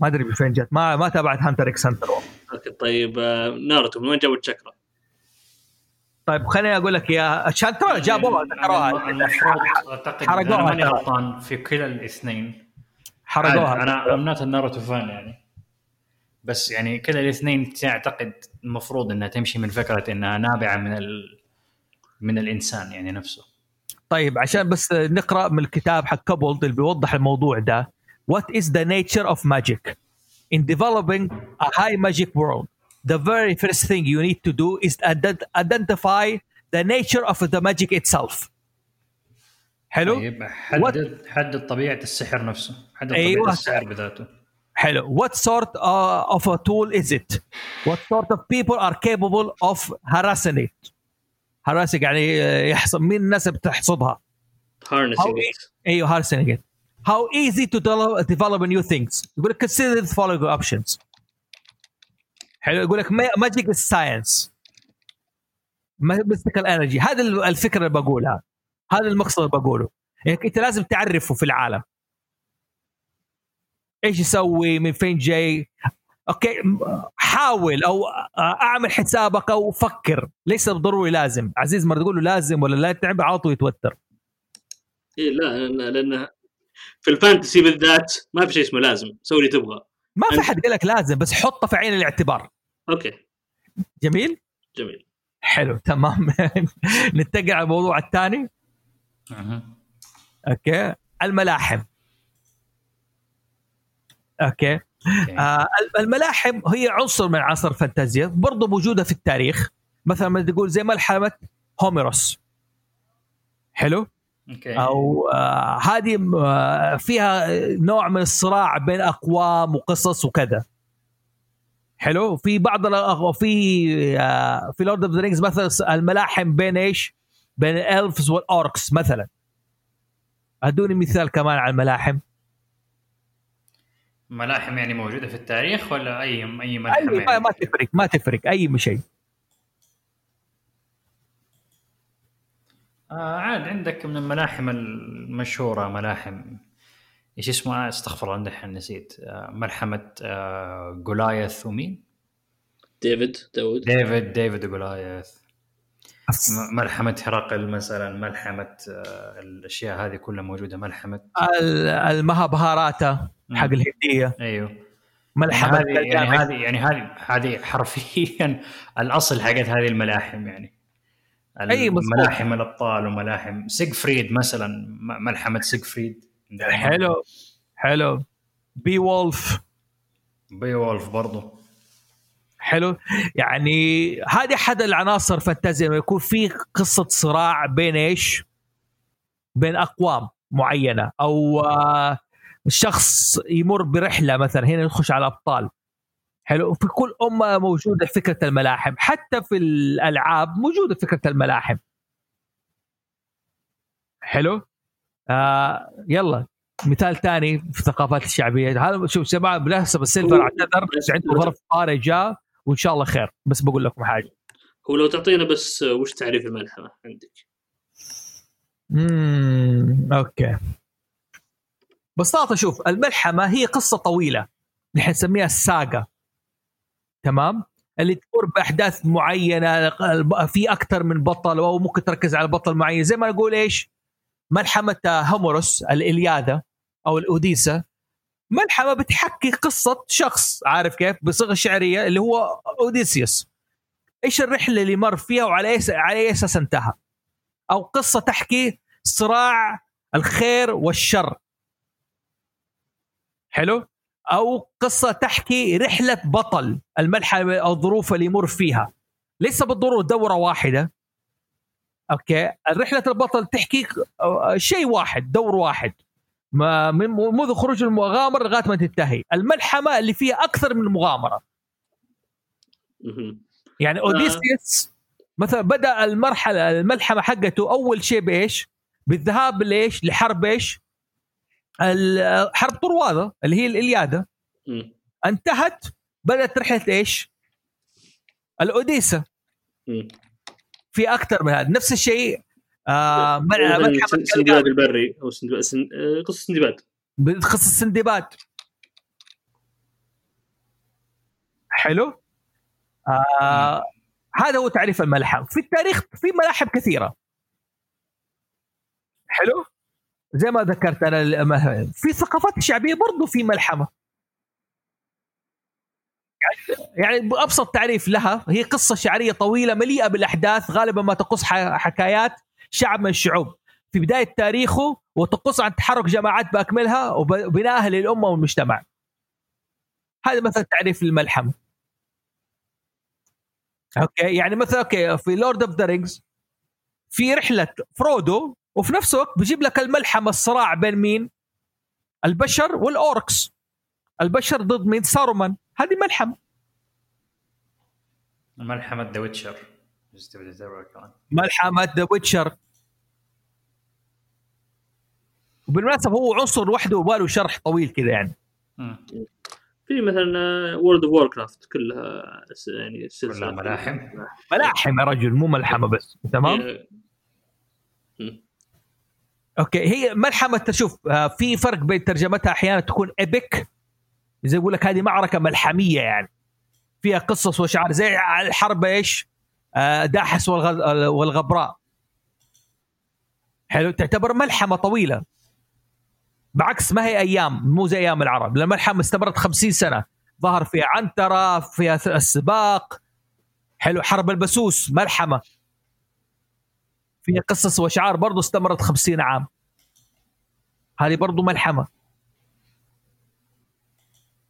ما أدري من فين جت. ما ما تابعت Hunter x Hunter أوكي طيب آه، ناروتو من وين جابوا التشاكرا؟ طيب خليني أقول لك يا ترى جابوها ذكروها. حرقوها أنا ماني. غلطان في كلا الاثنين. حرقوها. أنا I'm not a Naruto fan يعني. بس يعني كلا الاثنين تعتقد المفروض إنها تمشي من فكرة إنها نابعة من ال... من الإنسان يعني نفسه. طيب عشان بس نقرأ من الكتاب حق كابولد اللي بيوضح الموضوع ده. What is the nature of magic? In developing a high magic world, the very first thing you need to do is ident- identify the nature of the magic itself. حلو؟ طيب حدد حدد طبيعه السحر نفسه حدد طبيعه أيوة. السحر بذاته حلو. What sort uh, of a tool is it? What sort of people are capable of harassing it? harassing يعني آه، يحصل مين الناس اللي بتحصدها؟ هارنسنج How- ايوه هارسنج it. How easy to develop, develop new things. يقول لك consider the following options. حلو يقول لك ma- magic is science. ما- mystical energy هذا ال- الفكرة اللي بقولها. هذا المقصد اللي بقوله. يعني أنت لازم تعرفه في العالم. إيش يسوي؟ من فين جاي؟ أوكي حاول أو أعمل حسابك أو فكر ليس بالضروري لازم عزيز مرة تقول له لازم ولا لا تعب على طول يتوتر إيه لا لأن في ال fantasy بالذات ما في شيء اسمه لازم سوي اللي تبغى. ما في حد قال لك لازم بس حطه في عين الاعتبار. أوكي. جميل؟ جميل. حلو تمام. نتقل على الموضوع الثاني. أوكي. الملاحم. أوكي. أوكي. آه الملاحم هي عنصر من عناصر الفانتازيا برضه موجودة في التاريخ. مثلا ما تقول زي ملحمة هوميروس. حلو؟ أوكي. أو آه هذه آه فيها نوع من الصراع بين أقوام وقصص وكذا. حلو؟ في بعض الأغ- في آه في Lord of the Rings مثلا الملاحم بين إيش؟ بين ال elves وال orcs مثلا. أدوني مثال كمان على الملاحم. ملاحم يعني موجودة في التاريخ ولا أي أي ملحمه أي ما, يعني؟ ما تفرق ما تفرق أي شيء. آه عاد عندك من الملاحم المشهورة ملاحم إيش اسمه؟ آه، استغفر الله دحين نسيت. آه ملحمة آه Goliath ومين؟ ديفيد داود David David و Goliath م- ملحمة هرقل مثلا ملحمة آه الأشياء هذه كلها موجودة ملحمة. ال- المهابهاراتا حق مم. الهندية. أيوه. يعني ملحمه هذه يعني هذه يعني هذه هذه حرفيا الأصل حقت هذه الملاحم يعني. مظبوط. ملاحم الأبطال وملاحم سيجفريد مثلا ملحمه سيجفريد؟ حلو. حلو. بي وولف. بي وولف برضو. حلو. يعني هذه أحد العناصر الفانتازيا لما يكون في قصة صراع بين إيش؟ بين أقوام معينة أو آه، شخص يمر برحلة مثلا هنا نخش على الأبطال. حلو. في كل أمة موجودة فكرة الملاحم. حتى في الألعاب موجودة فكرة الملاحم. حلو؟ آه يلا. مثال ثاني في الثقافات الشعبية. هذا شوف شباب بنحسب السيلفر اعتذر بس- عنده ظرف طارئ جاء وإن شاء الله خير. بس بقول لكم حاجة. هو لو تعطينا بس وش تعريف الملحمة عندك؟ امم أوكي. ببساطة شوف الملحمة هي قصة طويلة. نحن نسميها ال saga. تمام؟ اللي تمر بأحداث معينة في أكثر من بطل أو ممكن تركز على بطل معين. زي ما نقول إيش؟ ملحمة هوموروس الالياده أو الاوديسا ملحمة بتحكي قصة شخص عارف كيف؟ بصيغة شعرية اللي هو أوديسيوس. إيش الرحلة اللي مر فيها وعلى اي على أي أساس انتهى؟ أو قصة تحكي صراع الخير والشر. حلو؟ أو قصة تحكي رحلة بطل الملحمة أو الظروف اللي يمر فيها ليس بالضروره دورة واحدة أوكي الرحله البطل تحكي شيء واحد دور واحد ما من منذ خروج المغامرة لغاية ما تنتهي الملحمة اللي فيها أكثر من مغامرة. يعني اوديسيوس مثلا بدأ المرحلة الملحمة حقته أول شيء بإيش؟ بالذهاب ليش؟ لحرب إيش؟ حرب طروادة اللي هي الإليادة. مم. انتهت بدأت رحلة إيش؟ الاوديسا مم. في أكثر من هذا. نفس الشيء آه سندباد البري أو سندباد سن... آه، قصة سندباد. بخص السندباد حلو؟ آه هذا هو تعريف الملحم. في التاريخ في ملاحم كثيرة. حلو؟ زي ما ذكرت أنا في الثقافات الشعبيه برضو في ملحمة يعني- يعني بأبسط تعريف لها هي قصة شعرية طويلة مليئة بالأحداث غالبا ما تقص حكايات شعب من الشعوب في بداية تاريخه وتقص عن تحرك جماعات بأكملها وب- وبنائها للأمة والمجتمع. هذا مثلا تعريف الملحمة. أوكي يعني مثلا أوكي في Lord of the Rings في رحلة فرودو وفي نفس الوقت بيجيب لك الملحمة الصراع بين مين؟ البشر وال Orcs. البشر ضد مين؟ سارومان، هذه ملحمة. ملحمه The Witcher ملحمة The Witcher وبالمناسبة هو عنصر لوحده وباله شرح طويل كذا يعني. في مثلا World of Warcraft كلها يعني سلسلة ملاحم. ملاحم يا رجل مو ملحمة بس تمام مم. أوكي هي ملحمة شوف آه، في فرق بين ترجمتها أحيانا تكون epic زي يقول لك هذه معركة ملحمية يعني. فيها قصص وأشعار زي الحرب إيش؟ آه، داحس والغ- والغبراء. حلو؟ تعتبر ملحمة طويلة. بعكس ما هي أيام مو زي أيام العرب. الملحمة استمرت 50 سنة. ظهر فيها عنترة فيها السباق حلو؟ حرب البسوس ملحمة. فيها قصص وأشعار برضو استمرت 50 عام. هذه برضو ملحمة.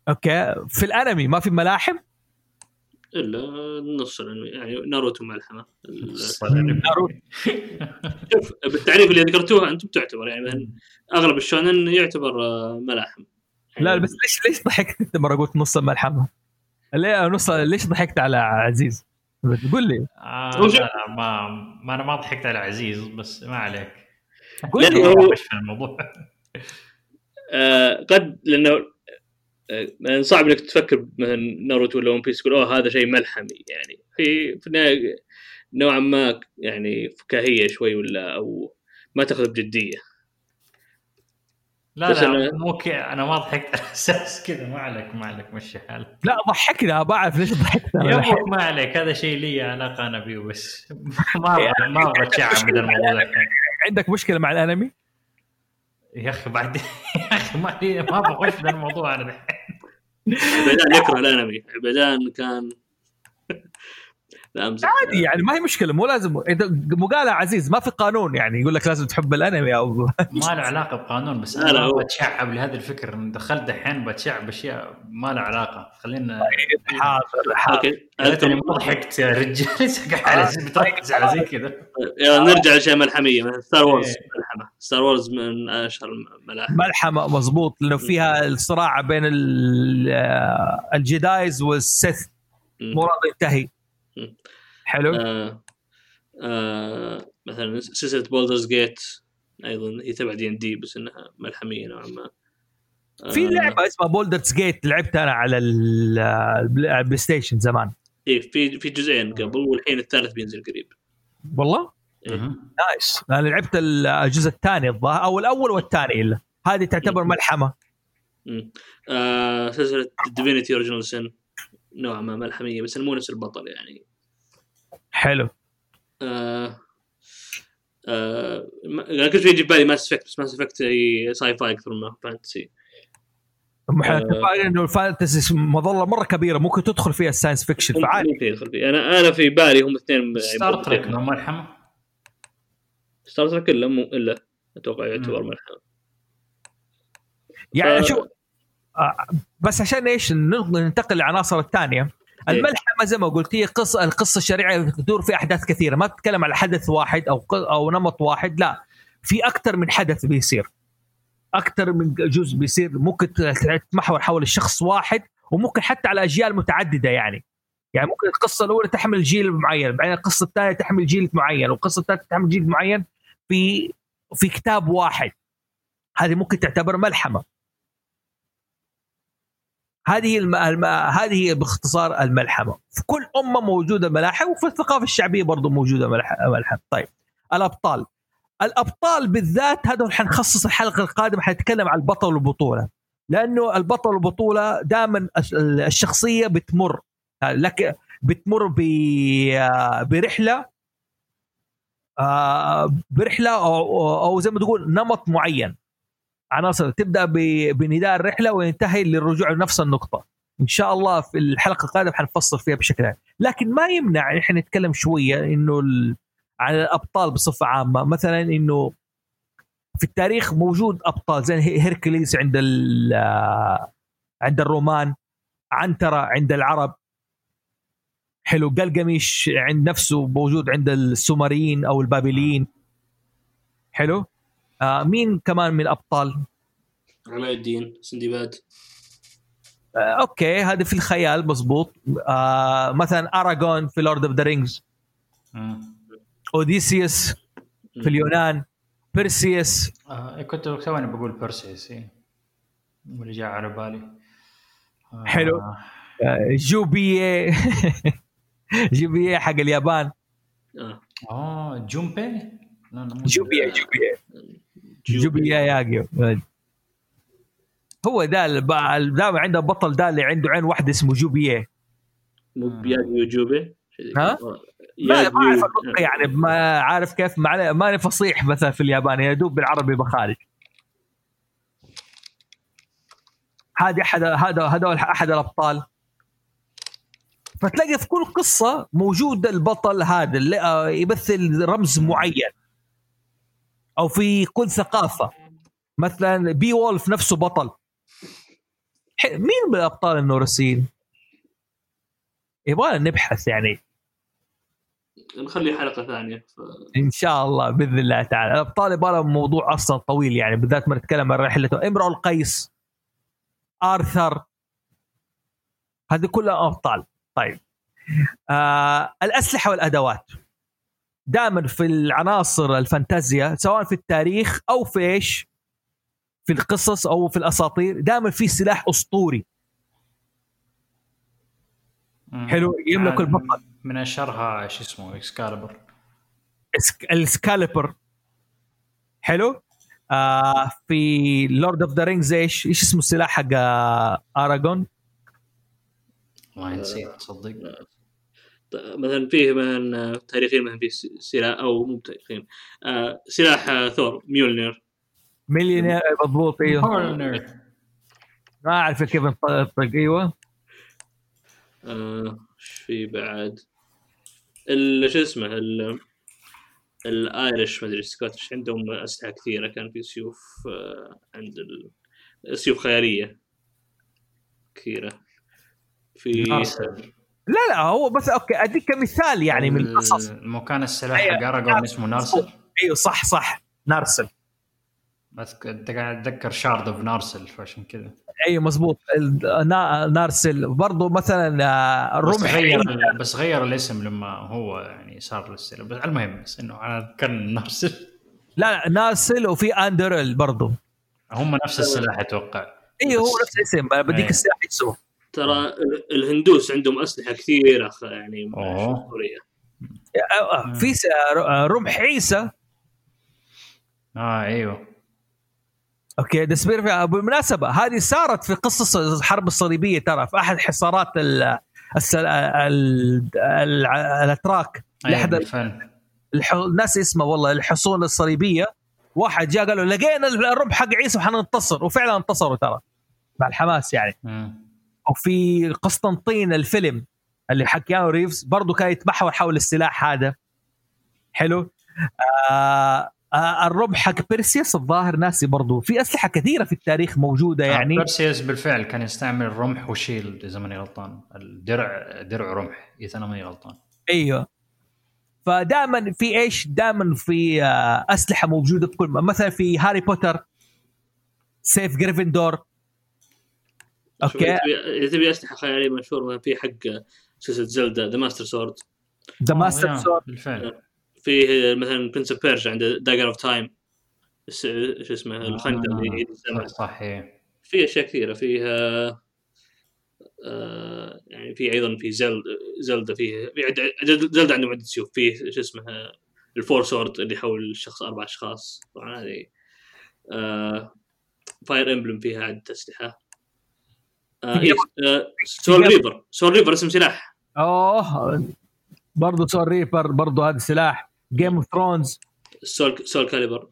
أوكي. في الأنمي ما في ملاحم؟ إلا نص الأنمي، يعني ناروتو ملحمة. ناروتو. شوف بالتعريف اللي ذكرتوها أنتم تعتبر يعني أغلب ال shonen يعتبر آه، ملاحم. لا بس ليش ليش ضحكت أنت مرة قلت نص الملحمه؟ ليه نص ليش ضحكت على عزيز؟ قول لي. آه ما ما أنا ما ضحكت على عزيز بس ما عليك. قول لي. في الموضوع؟ آه قد لأنه آه، لأن صعب إنك تفكر مثلا ناروتو ولا One Piece تقول أوه هذا شيء ملحمي. يعني في في النهاية نوعا ما يعني فكاهية شوي ولا أو ما تاخذ بجدية. لا لا أنا- مو أنا ما ضحكت على أساس كذا ما عليك ما عليك مشي حالك لا ضحكنا بعرف ليش ضحكت يا ما عليك هذا شيء لي علاقة أنا بيه بس ما أبغى ما أبغى اتشعب من الموضوع. عندك مشكلة مع الأنمي؟ يا أخي بعدين يا أخي ما لي- ما أبغى أخش في الموضوع أنا الحين عبيدان يكره الأنمي عبيدان كان. عادي يعني ما هي مشكلة مو لازم إذا مقالة عزيز ما في قانون يعني يقول لك لازم تحب الأنمي أو ما له علاقة بقانون بس أنا هو- بتشعب لهذا الفكر دخلت دحين بتشعب اشياء ما لها علاقة. خلينا حاضر حاضر. ما ضحكت يا رجال زي بتركز على زي كذا. يلا نرجع لاشياء ملحمية. مثلا Star Wars إيه. ملحمة. Star Wars من أشهر الملاحم. ملحمة مضبوط لأنه فيها الصراع بين ال- آه، ال Jedis وال Sith. مو راضي ينتهي. حلو. آه آه مثلا سلسلة Baldur's Gate أيضا هي تبع دي ان دي بس إنها ملحمية نوعا ما. آه، في لعبة اسمها Baldur's Gate لعبتها أنا على ال- ال Play ال PlayStation زمان. إيه في في جزئين قبل والحين الثالث بينزل قريب. والله؟ مهم. nice. أنا لعبت الجزء الثاني الظاهر أو الأول والثاني إلا. هذه تعتبر ملحمة. مم. آه سلسلة Divinity Original Sin نوعا ما ملحمية بس مو نفس البطل يعني. حلو. آه آه أنا كل شوي يجي ببالي Mass Effect بس Mass Effect هي sci-fi أكثر ما فانتسي إحنا آه. اتفقنا إنه ال fantasy مظلة مرة كبيرة ممكن تدخل فيها ال science fiction فعادي ممكن يدخل فيه أنا أنا في بالي هم اثنين Star Trek لو ملحمه Star Trek الا مو إلا أتوقع يعتبر. ملحمه يعني ف- شوف آه، بس عشان إيش؟ نن- ننتقل للعناصر الثانية. الملحمة زي ما قلت هي قصه القصة الشريعة تدور في أحداث كثيرة. ما تتكلم على حدث واحد أو أو نمط واحد لا. في أكثر من حدث بيصير. أكثر من جزء بيصير. ممكن تتمحور حول الشخص واحد وممكن حتى على أجيال متعددة يعني. يعني ممكن القصة الأولى تحمل جيل معين بعدين القصة الثانية تحمل جيل معين والقصة الثالثة تحمل جيل معين في في كتاب واحد. هذه ممكن تعتبر ملحمة. هذه الم... الم... هذه باختصار الملحمة. في كل أمة موجودة ملاحم وفي الثقافة الشعبية برضو موجودة ملح... ملحم. طيب الأبطال. الأبطال بالذات هذا حنخصص الحلقة القادمة حنتكلم عن البطل والبطولة. لأنه البطل والبطولة دائما الشخصية بتمر. لك بتمر ب... برحلة آه، برحلة أو زي ما تقول نمط معين. عناصر. تبدأ بنداء الرحلة وينتهي للرجوع لنفس النقطة. إن شاء الله في الحلقة القادمة حنفصل فيها بشكل عام. لكن ما يمنع إحنا نتكلم شوية إنه ال... عن الأبطال بصفة عامة. مثلا إنه في التاريخ موجود أبطال. زي هيركليس عند ال... عند الرومان. عنترة عند العرب. حلو. قلقمش عند نفسه موجود عند السومريين أو البابليين. حلو. آه مين كمان من الأبطال؟ علاء الدين سندباد آه أوكي هذا في الخيال مزبوط. آه مثلا Aragorn في Lord of the Rings أوديسيوس في اليونان. بيرسيوس. آه كنت ثواني بقول بيرسيوس إيه. اللي جاء على بالي. آه حلو. آه جوبيه جوبيه حق اليابان. آه, آه جومبي؟ جوبيه جوبيه جوبيه ياجيو هو ده دائما عنده بطل ده اللي عنده عين واحدة اسمه جوبيه مو بياجيو جوبي ها؟ ما أعرف يعني ما عارف كيف ماني فصيح مثلا في الياباني يا دوب بالعربي بخارج هذه احد هذا هذول أحد الأبطال. فتلاقي في كل قصة موجود البطل هذا اللي آه، يمثل رمز معين. أو في كل ثقافة. مثلا بي وولف نفسه بطل. مين من الأبطال النورسيين؟ يبغى نبحث يعني. نخلي حلقة ثانية. ف... إن شاء الله بإذن الله تعالى. الأبطال يبغى موضوع أصلا طويل يعني بالذات ما نتكلم عن رحلته امرؤ القيس آرثر. هذه كلها أبطال. طيب. آه الأسلحة والأدوات. دائما في العناصر الفانتازيا سواء في التاريخ أو في إيش؟ في القصص أو في الأساطير دائما في سلاح أسطوري. حلو يملك البطل. من أشهرها شو اسمه؟ اكسكالبر السكالبر حلو. آه في Lord of the Rings إيش؟ إيش اسمه السلاح حق Aragorn والله نسيت تصدق. مثلا فيه مثلا تاريخيا مثلا في سلاح أو مو تاريخيا. آه سلاح آه ثور ميولنير. ميولنير مضبوط إيوه. ما أعرف كيف نطق إيوه. آه في بعد؟ شو اسمه ال Irish ما أدري Scottish عندهم أسلحة كثيرة كان في سيوف آه عند سيوف خيالية كثيرة. في لا لا هو بس okay أديك كمثال يعني من القصص. مكان السلاح حق اراجون اسمه نارسل. أيوه صح صح نارسل. بس أنت قاعد اتذكر shard of Narsil فعشان كذا. أيوه مزبوط نارسل. برضه مثلا آه، الرمح بس غير بس غير الاسم لما هو يعني صار للسلم بس المهم بس إنه أنا كان نارسل. لا لا نارسل وفي اندرل برضه هم نفس السلاح أتوقع. أيوه هو نفس الاسم بديك إيه. السلاح يسوى ترى الهندوس عندهم أسلحة كثيرة يعني اسطوريه آه، في رمح عيسى. آه أيوه. okay the spear بالمناسبه هذه صارت في قصص الحرب الصليبية ترى في أحد حصارات ال السل... ال... ال... الأتراك. لحد الح... الناس اسمه والله الحصون الصليبية. واحد جاء قال له لقينا الرمح حق عيسى وحننتصر. وفعلا انتصروا ترى. مع الحماس يعني. م. وفي قسطنطين الفيلم اللي حق كيانو ريفز برضه كان يتمحور حول السلاح هذا. حلو؟ آه آه الرمح حق بيرسيوس الظاهر ناسي برضو. في أسلحة كثيرة في التاريخ موجودة آه، يعني. آه بيرسيوس بالفعل كان يستعمل رمح و shield إذا ماني غلطان. الدرع درع رمح إذا أنا ماني غلطان. أيوه. فدائما في إيش؟ دائما في آه أسلحة موجودة في كل مثلا في هاري بوتر سيف جريفندور okay. إذا تبي اسلحه خيالية مشهور مثلا في حق سلسله زلدا the Master Sword the آه، Master Sword بالفعل. فيه مثلا Prince of Persia عند Dagger of Time شو اسمه الخنجر اللي يعيد الزمن صح صح إيه. في أشياء كثيرة فيها آه يعني في أيضا في زلد زلدا فيه في زلدا عنده عدة سيوف. فيه شو اسمه ال Four Sword اللي يحول الشخص أربع أشخاص. طبعا هذه آه Fire Emblem فيها عدة أسلحة. آه آه Soul Reaver Soul Reaver اسم سلاح. أوه. برضه Soul Reaver برضه هذا سلاح. Game of Thrones Soul Soulcalibur.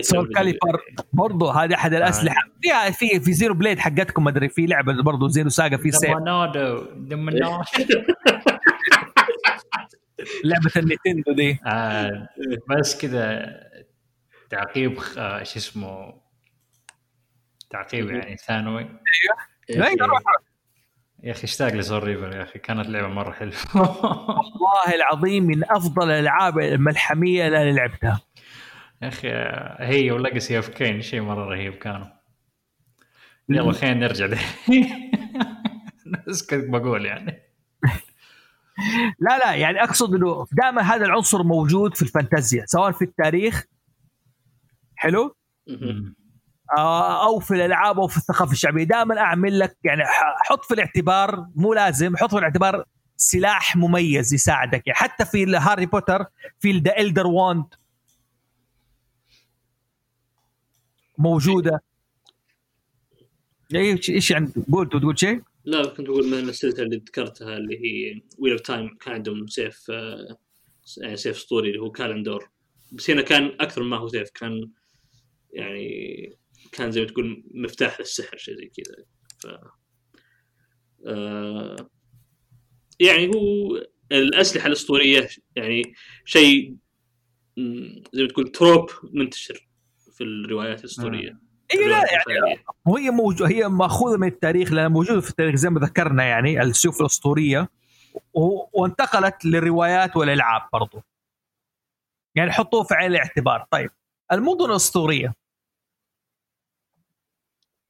Soulcalibur. برضه هذه أحد الأسلحة. فيها في في زيرو blade حقتكم ما أدري. في لعبة برضه زيرو ساجا في سيف لعبة النينتندو دي. آه، بس كذا تعقيب خ- آه، شو اسمه تعقيب يعني ثانوي. لا، روح. يا أخي اشتاق ل Soul Reaver يا أخي كانت لعبة مرة حلوة. والله العظيم من أفضل الألعاب الملحمية اللي أنا لعبتها. يا أخي هي و Legacy of Kain شيء مرة رهيب كانوا. يلا خلينا نرجع بس كنت بقول يعني. لا لا يعني أقصد إنه دائما هذا العنصر موجود في الفانتازيا سواء في التاريخ. حلو؟ أو في الألعاب أو في الثقافة الشعبية. دائما أعمل لك يعني حط في الاعتبار مو لازم حط في الاعتبار سلاح مميز يساعدك. يعني حتى في هاري بوتر في the Elder Wand موجودة. إيش إيش يعني؟ قلت تقول شيء؟ لا كنت بقول مثلا السلسله اللي ذكرتها اللي هي Wheel of Time كان عندهم سيف آه، يعني سيف أسطوري اللي هو كالندور بس هنا كان أكثر مما هو سيف كان يعني كان زي ما تقول مفتاح للسحر شيء زي كذا. ف آه، يعني هو الأسلحة الأسطورية يعني شيء زي ما تقول trope منتشر في الروايات الأسطورية. اي لا يعني. وهي موجو هي مأخوذة من التاريخ لأنها موجودة في التاريخ زي ما ذكرنا يعني السيوف الأسطورية. و- وانتقلت للروايات والإلعاب برضو. يعني حطوه في عين الاعتبار. طيب المدن الأسطورية.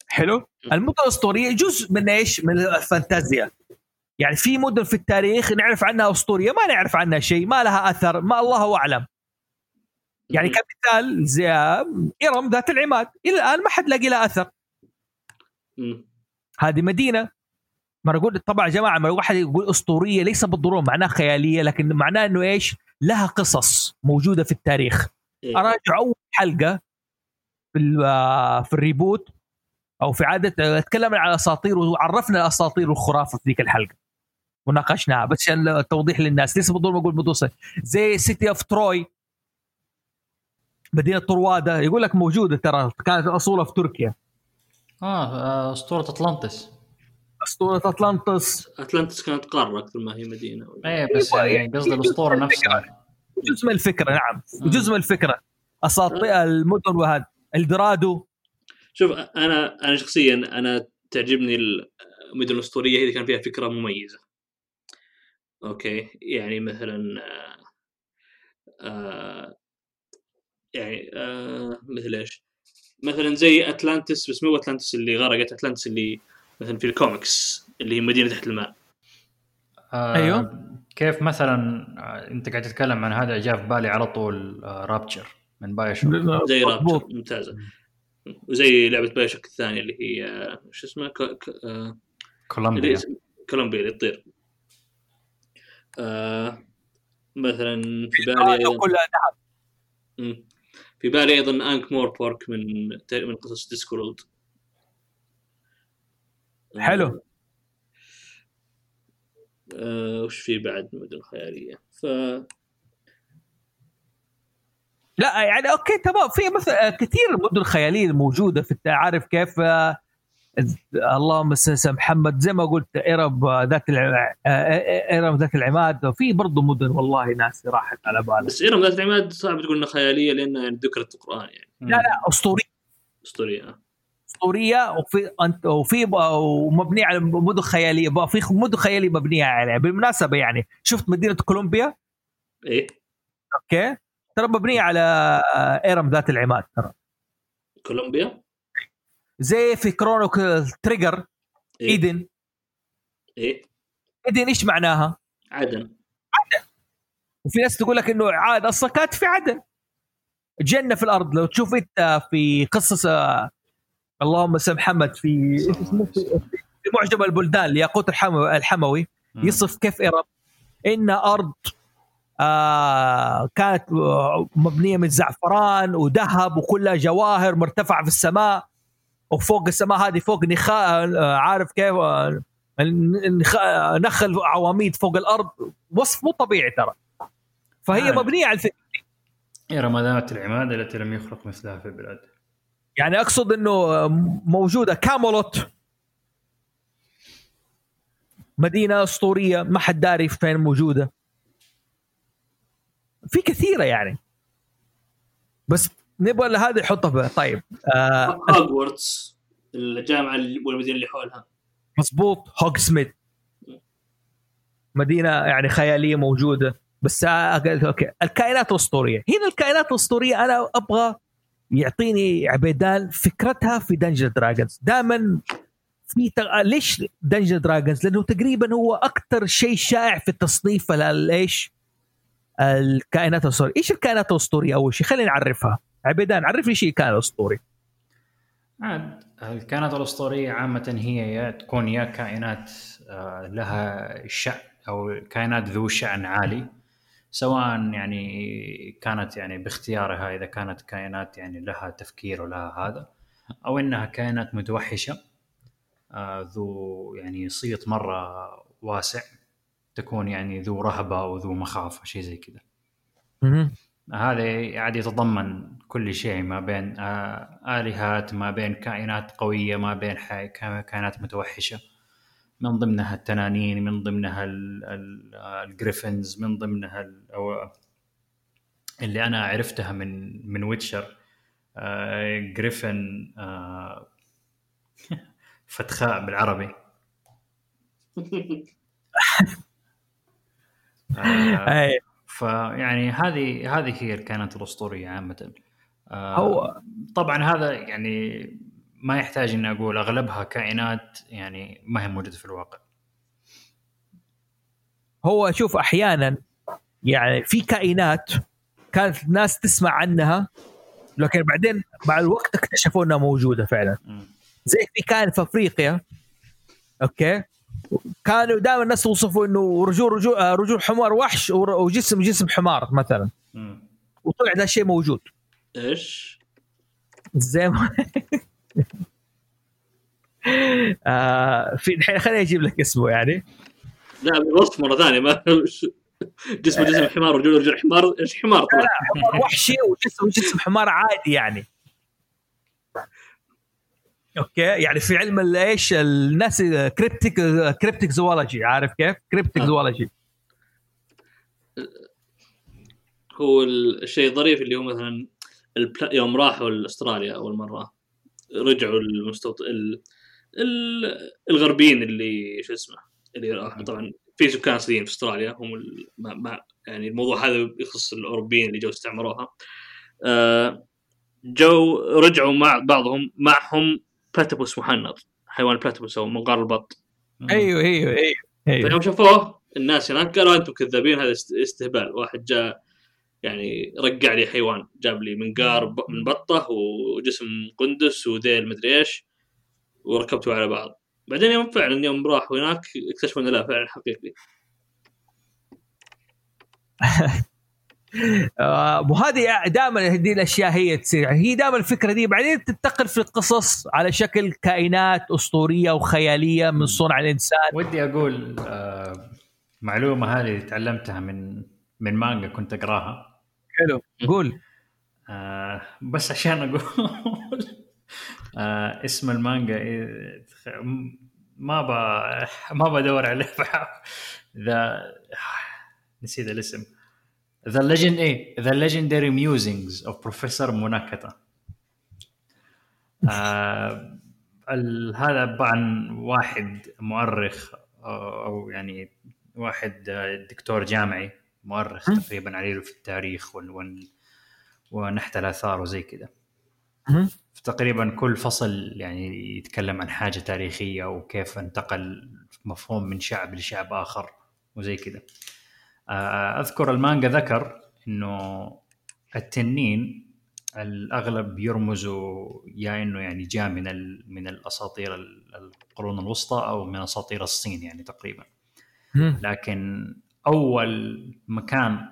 حلو؟ المدن الأسطورية جزء من إيش؟ من الفانتازيا. يعني في مدن في التاريخ نعرف عنها أسطورية ما نعرف عنها شيء ما لها أثر ما الله أعلم. يعني. كمثال زي ارم ذات العماد. إلى الآن ما حد لاقي لها أثر. هذه مدينة. ما أقول طبعا يا جماعة ما واحد يقول أسطورية ليس بالضرورة معناها خيالية لكن معناه إنه إيش؟ لها قصص موجودة في التاريخ. إيه. أراجع أول حلقة في آه، في ال reboot. أو في عادة تكلمنا عن الأساطير وعرفنا الأساطير والخرافة في ذيك الحلقة. وناقشناها بس عشان التوضيح للناس. ليس بالضروره أقول مدينة زي City of Troy مدينة طروادة. يقول لك موجودة ترى. كانت اصولها في تركيا. آه آه، أسطورة أطلانتس. أسطورة أطلانتس. اتلانتس كانت قارة أكثر ما هي مدينة. إيه بس يعني قصدي الأسطورة نفسها. جزء من الفكرة نعم. جزء من الفكرة. أساطير المدن وهذا. إلدورادو. شوف أنا أنا شخصيا أنا تعجبني المدن الأسطورية هي اللي كان فيها فكرة مميزة أوكي يعني مثلا آه آه يعني آه مثل إيش؟ مثلا زي أتلانتس بس مو أتلانتس اللي غرقت أتلانتس اللي مثلا في الكوميكس اللي هي مدينة تحت الماء آه أيوه. كيف مثلا آه، أنت قاعد تتكلم عن هذا جاء في بالي على طول آه Rapture من BioShock زي. Rapture ممتازة وزي لعبة BioShock الثانية اللي هي آه، شو اسمها؟ ك... ك... آه كولومبيا. كولومبيا اللي تطير. آه مثلا في بالي درادو أيضا كلها نعم. في بالي أيضا انك مور بورك من من قصص ديسكورلد حلو. آه وش في بعد مدن خيالية؟ ف لا يعني أوكي تمام. في مثلا كثير مدن خياليه موجوده في عارف كيف؟ آه، اللهم على محمد زي ما قلت ارب آه، ذات الع- آه، آه، ارب ذات العماد. في برضه مدن والله ناس راحت على بالي بس إرم ذات العماد صعب تقول إنها خيالية لأنها يعني ذكرت القرآن يعني. لا لا أسطورية. أسطورية أسطورية. وفي أنت وفي ومبنية على مدن خيالية. في مدن خيالية مبنية عليها. بالمناسبة يعني شفت مدينة كولومبيا؟ إيه. okay. ترى مبنية على ارم ذات العماد ترى. كولومبيا؟ زي في Chrono Trigger إيه. إيدن. إيه. إيدن إيش معناها؟ عدن. وفي ناس تقول لك إنه عاد أصلا كانت في عدن. جنة في الأرض. لو تشوف أنت في قصص آه، اللهم سم محمد في في معجم البلدان لياقوت الحمو الحموي. يصف كيف ارم إن أرض آه كانت آه، مبنية من زعفران وذهب وكلها جواهر مرتفعة في السماء. وفوق السماء هذه فوق نخاء آه، عارف كيف؟ آه، نخل عواميد فوق الأرض. وصف مو طبيعي ترى. فهي آه. مبنية على الفكرة هي رمضانات العماد التي لم يخلق مثلها في البلاد. يعني أقصد إنه موجودة. كامولوت. مدينة أسطورية. ما حد داري فين موجودة. في كثيرة يعني. بس نبغى هذا يحطها في طيب آه هوجورتس الجامعة اللي- والمدينة اللي حولها. مضبوط Hogsmeade مدينة يعني خيالية موجودة بس آه، قلت okay. الكائنات الأسطورية. هنا الكائنات الأسطورية أنا أبغى يعطيني عبيدان فكرتها في Dungeon Dragons دائما في تغ... ليش Dungeon Dragons لأنه تقريبا هو أكثر شيء شائع في التصنيف ال- إيش الكائنات الأسطورية. إيش الكائنات الأسطورية أول شيء؟ خلينا نعرفها عبيدان عرفني شيء كائن أسطوري. عاد الكائنات الأسطورية عامة هي يا تكون يا كائنات آه، لها شأن أو كائنات ذو شأن عالي. سواء يعني كانت يعني باختيارها إذا كانت كائنات يعني لها تفكير ولها هذا أو إنها كائنات متوحشة آه، ذو يعني صيت مرة واسع. تكون يعني ذو رهبة وذو مخافه شيء زي كذا. هذا عاد يتضمن كل شيء ما بين آلهات ما بين كائنات قوية ما بين كائنات متوحشة. من ضمنها التنانين من ضمنها ال- ال- ال griffins من ضمنها أو اللي أنا عرفتها من من Witcher griffin فتخاء بالعربي. اي فيعني هذه هذه هي الكائنات الأسطورية عامة. آه، هو- طبعا هذا يعني ما يحتاج إني أقول أغلبها كائنات يعني ما هي موجودة في الواقع. هو شوف أحيانا يعني في كائنات كانت الناس تسمع عنها لكن بعدين مع الوقت اكتشفوا إنها موجودة فعلا. زي في كائن في أفريقيا أوكي؟ كانوا دائما الناس توصفوا إنه رجول رجول آه، رجول حمار وحش وجسم جسم حمار مثلا. وطلع ده الشيء موجود. إيش؟ زي ما آه في الحين خليني أجيب لك اسمه يعني. لا بالوصف مرة ثانية ما جسم جسم حمار ورجول رجول حمار إيش حمار؟ طلع حمار وحشي وجسم جسم حمار عادي يعني. okay؟ يعني في علم ال- إيش؟ الناس cryptic cryptic zoology عارف كيف؟ cryptic آه. zoology هو الشيء الظريف اللي هو مثلا البلا... يوم راحوا استراليا أول مرة رجعوا المستوط... ال... ال... الغربيين اللي شو اسمه اللي راحوا. طبعا في سكان اصليين في أستراليا هم ال... ما... ما... يعني الموضوع هذا يخص الأوروبيين اللي جو استعمروها. آه... جو رجعوا مع بعضهم معهم platypus محنط حيوان platypus أو منقار البط. أيوه أيوه أيوه أيوه. فيوم شافوه الناس هناك قالوا أنتم كذابين هذا است- استهبال. واحد جاء يعني رقع لي حيوان جاب لي منقار من بطه وجسم قندس وذيل مدري إيش وركبته على بعض. بعدين يوم فعلا يوم راحوا هناك اكتشفوا إنه لا فعلا حقيقي. وهذه دائما هذه الأشياء هي تصير. يعني هي دائما الفكرة دي. بعدين تنتقل في القصص على شكل كائنات أسطورية وخيالية من صنع الإنسان. ودي أقول آه، معلومة هذه تعلمتها من من مانجا كنت أقراها. حلو. قول. آه، بس عشان أقول آه، اسم المانجا إيه، ما ب ما بدور عليه. ذا نسيت الاسم. The Legend إيه The Legendary Musings of Professor Munakata هذا عن واحد مؤرخ أو يعني واحد آه، دكتور جامعي مؤرخ. تقريبا عليه في التاريخ ونحت الاثار وزي كذا. تقريبا كل فصل يعني يتكلم عن حاجة تاريخية وكيف انتقل مفهوم من شعب لشعب آخر وزي كذا أذكر المانجا ذكر إنه التنين الأغلب يرمزوا يا إنه يعني جاء من من الأساطير ال- القرون الوسطى أو من أساطير الصين يعني تقريبا. لكن أول مكان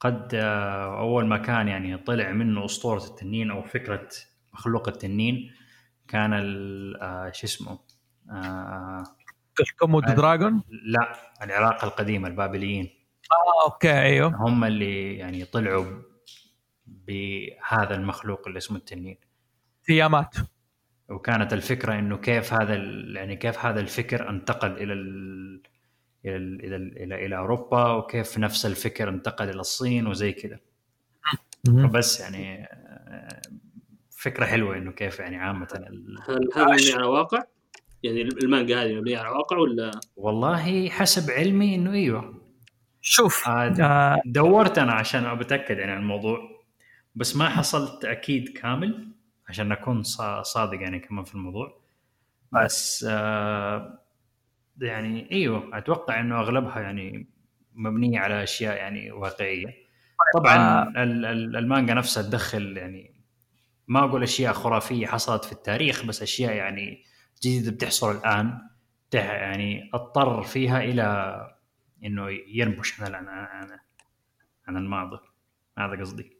قد آه، أول مكان يعني طلع منه أسطورة التنين أو فكرة مخلوق التنين كان آه، شو اسمه ال Komodo آه. dragon لا العراق القديمه البابليين آه okay أيوه هم اللي يعني طلعوا بهذا المخلوق اللي اسمه التنين تيامات وكانت الفكرة إنه كيف هذا ال- يعني كيف هذا الفكر انتقل إلى ال إلى ال إلى ال إلى, إلى أوروبا وكيف نفس الفكر انتقل إلى الصين وزي كذا. فبس يعني آه، فكرة حلوة إنه كيف يعني عامة ال... هل هذا على واقع؟ يعني المانجا هذه مبنية على واقع ولا؟ والله حسب علمي إنه إيوه. شوف آه، آه دورت أنا عشان بتاكد يعني عن الموضوع بس ما حصلت تاكيد كامل عشان أكون صا- صادق يعني كمان في الموضوع. بس آه يعني إيوه أتوقع إنه أغلبها يعني مبنية على أشياء يعني واقعية. طبعا ال- ال- المانجا نفسها تدخل يعني ما أقول أشياء خرافية حصلت في التاريخ بس أشياء يعني جديده بتحصل الآن يعني اضطر فيها إلى إنه ينبش عن عن عن, الماضي. هذا قصدي.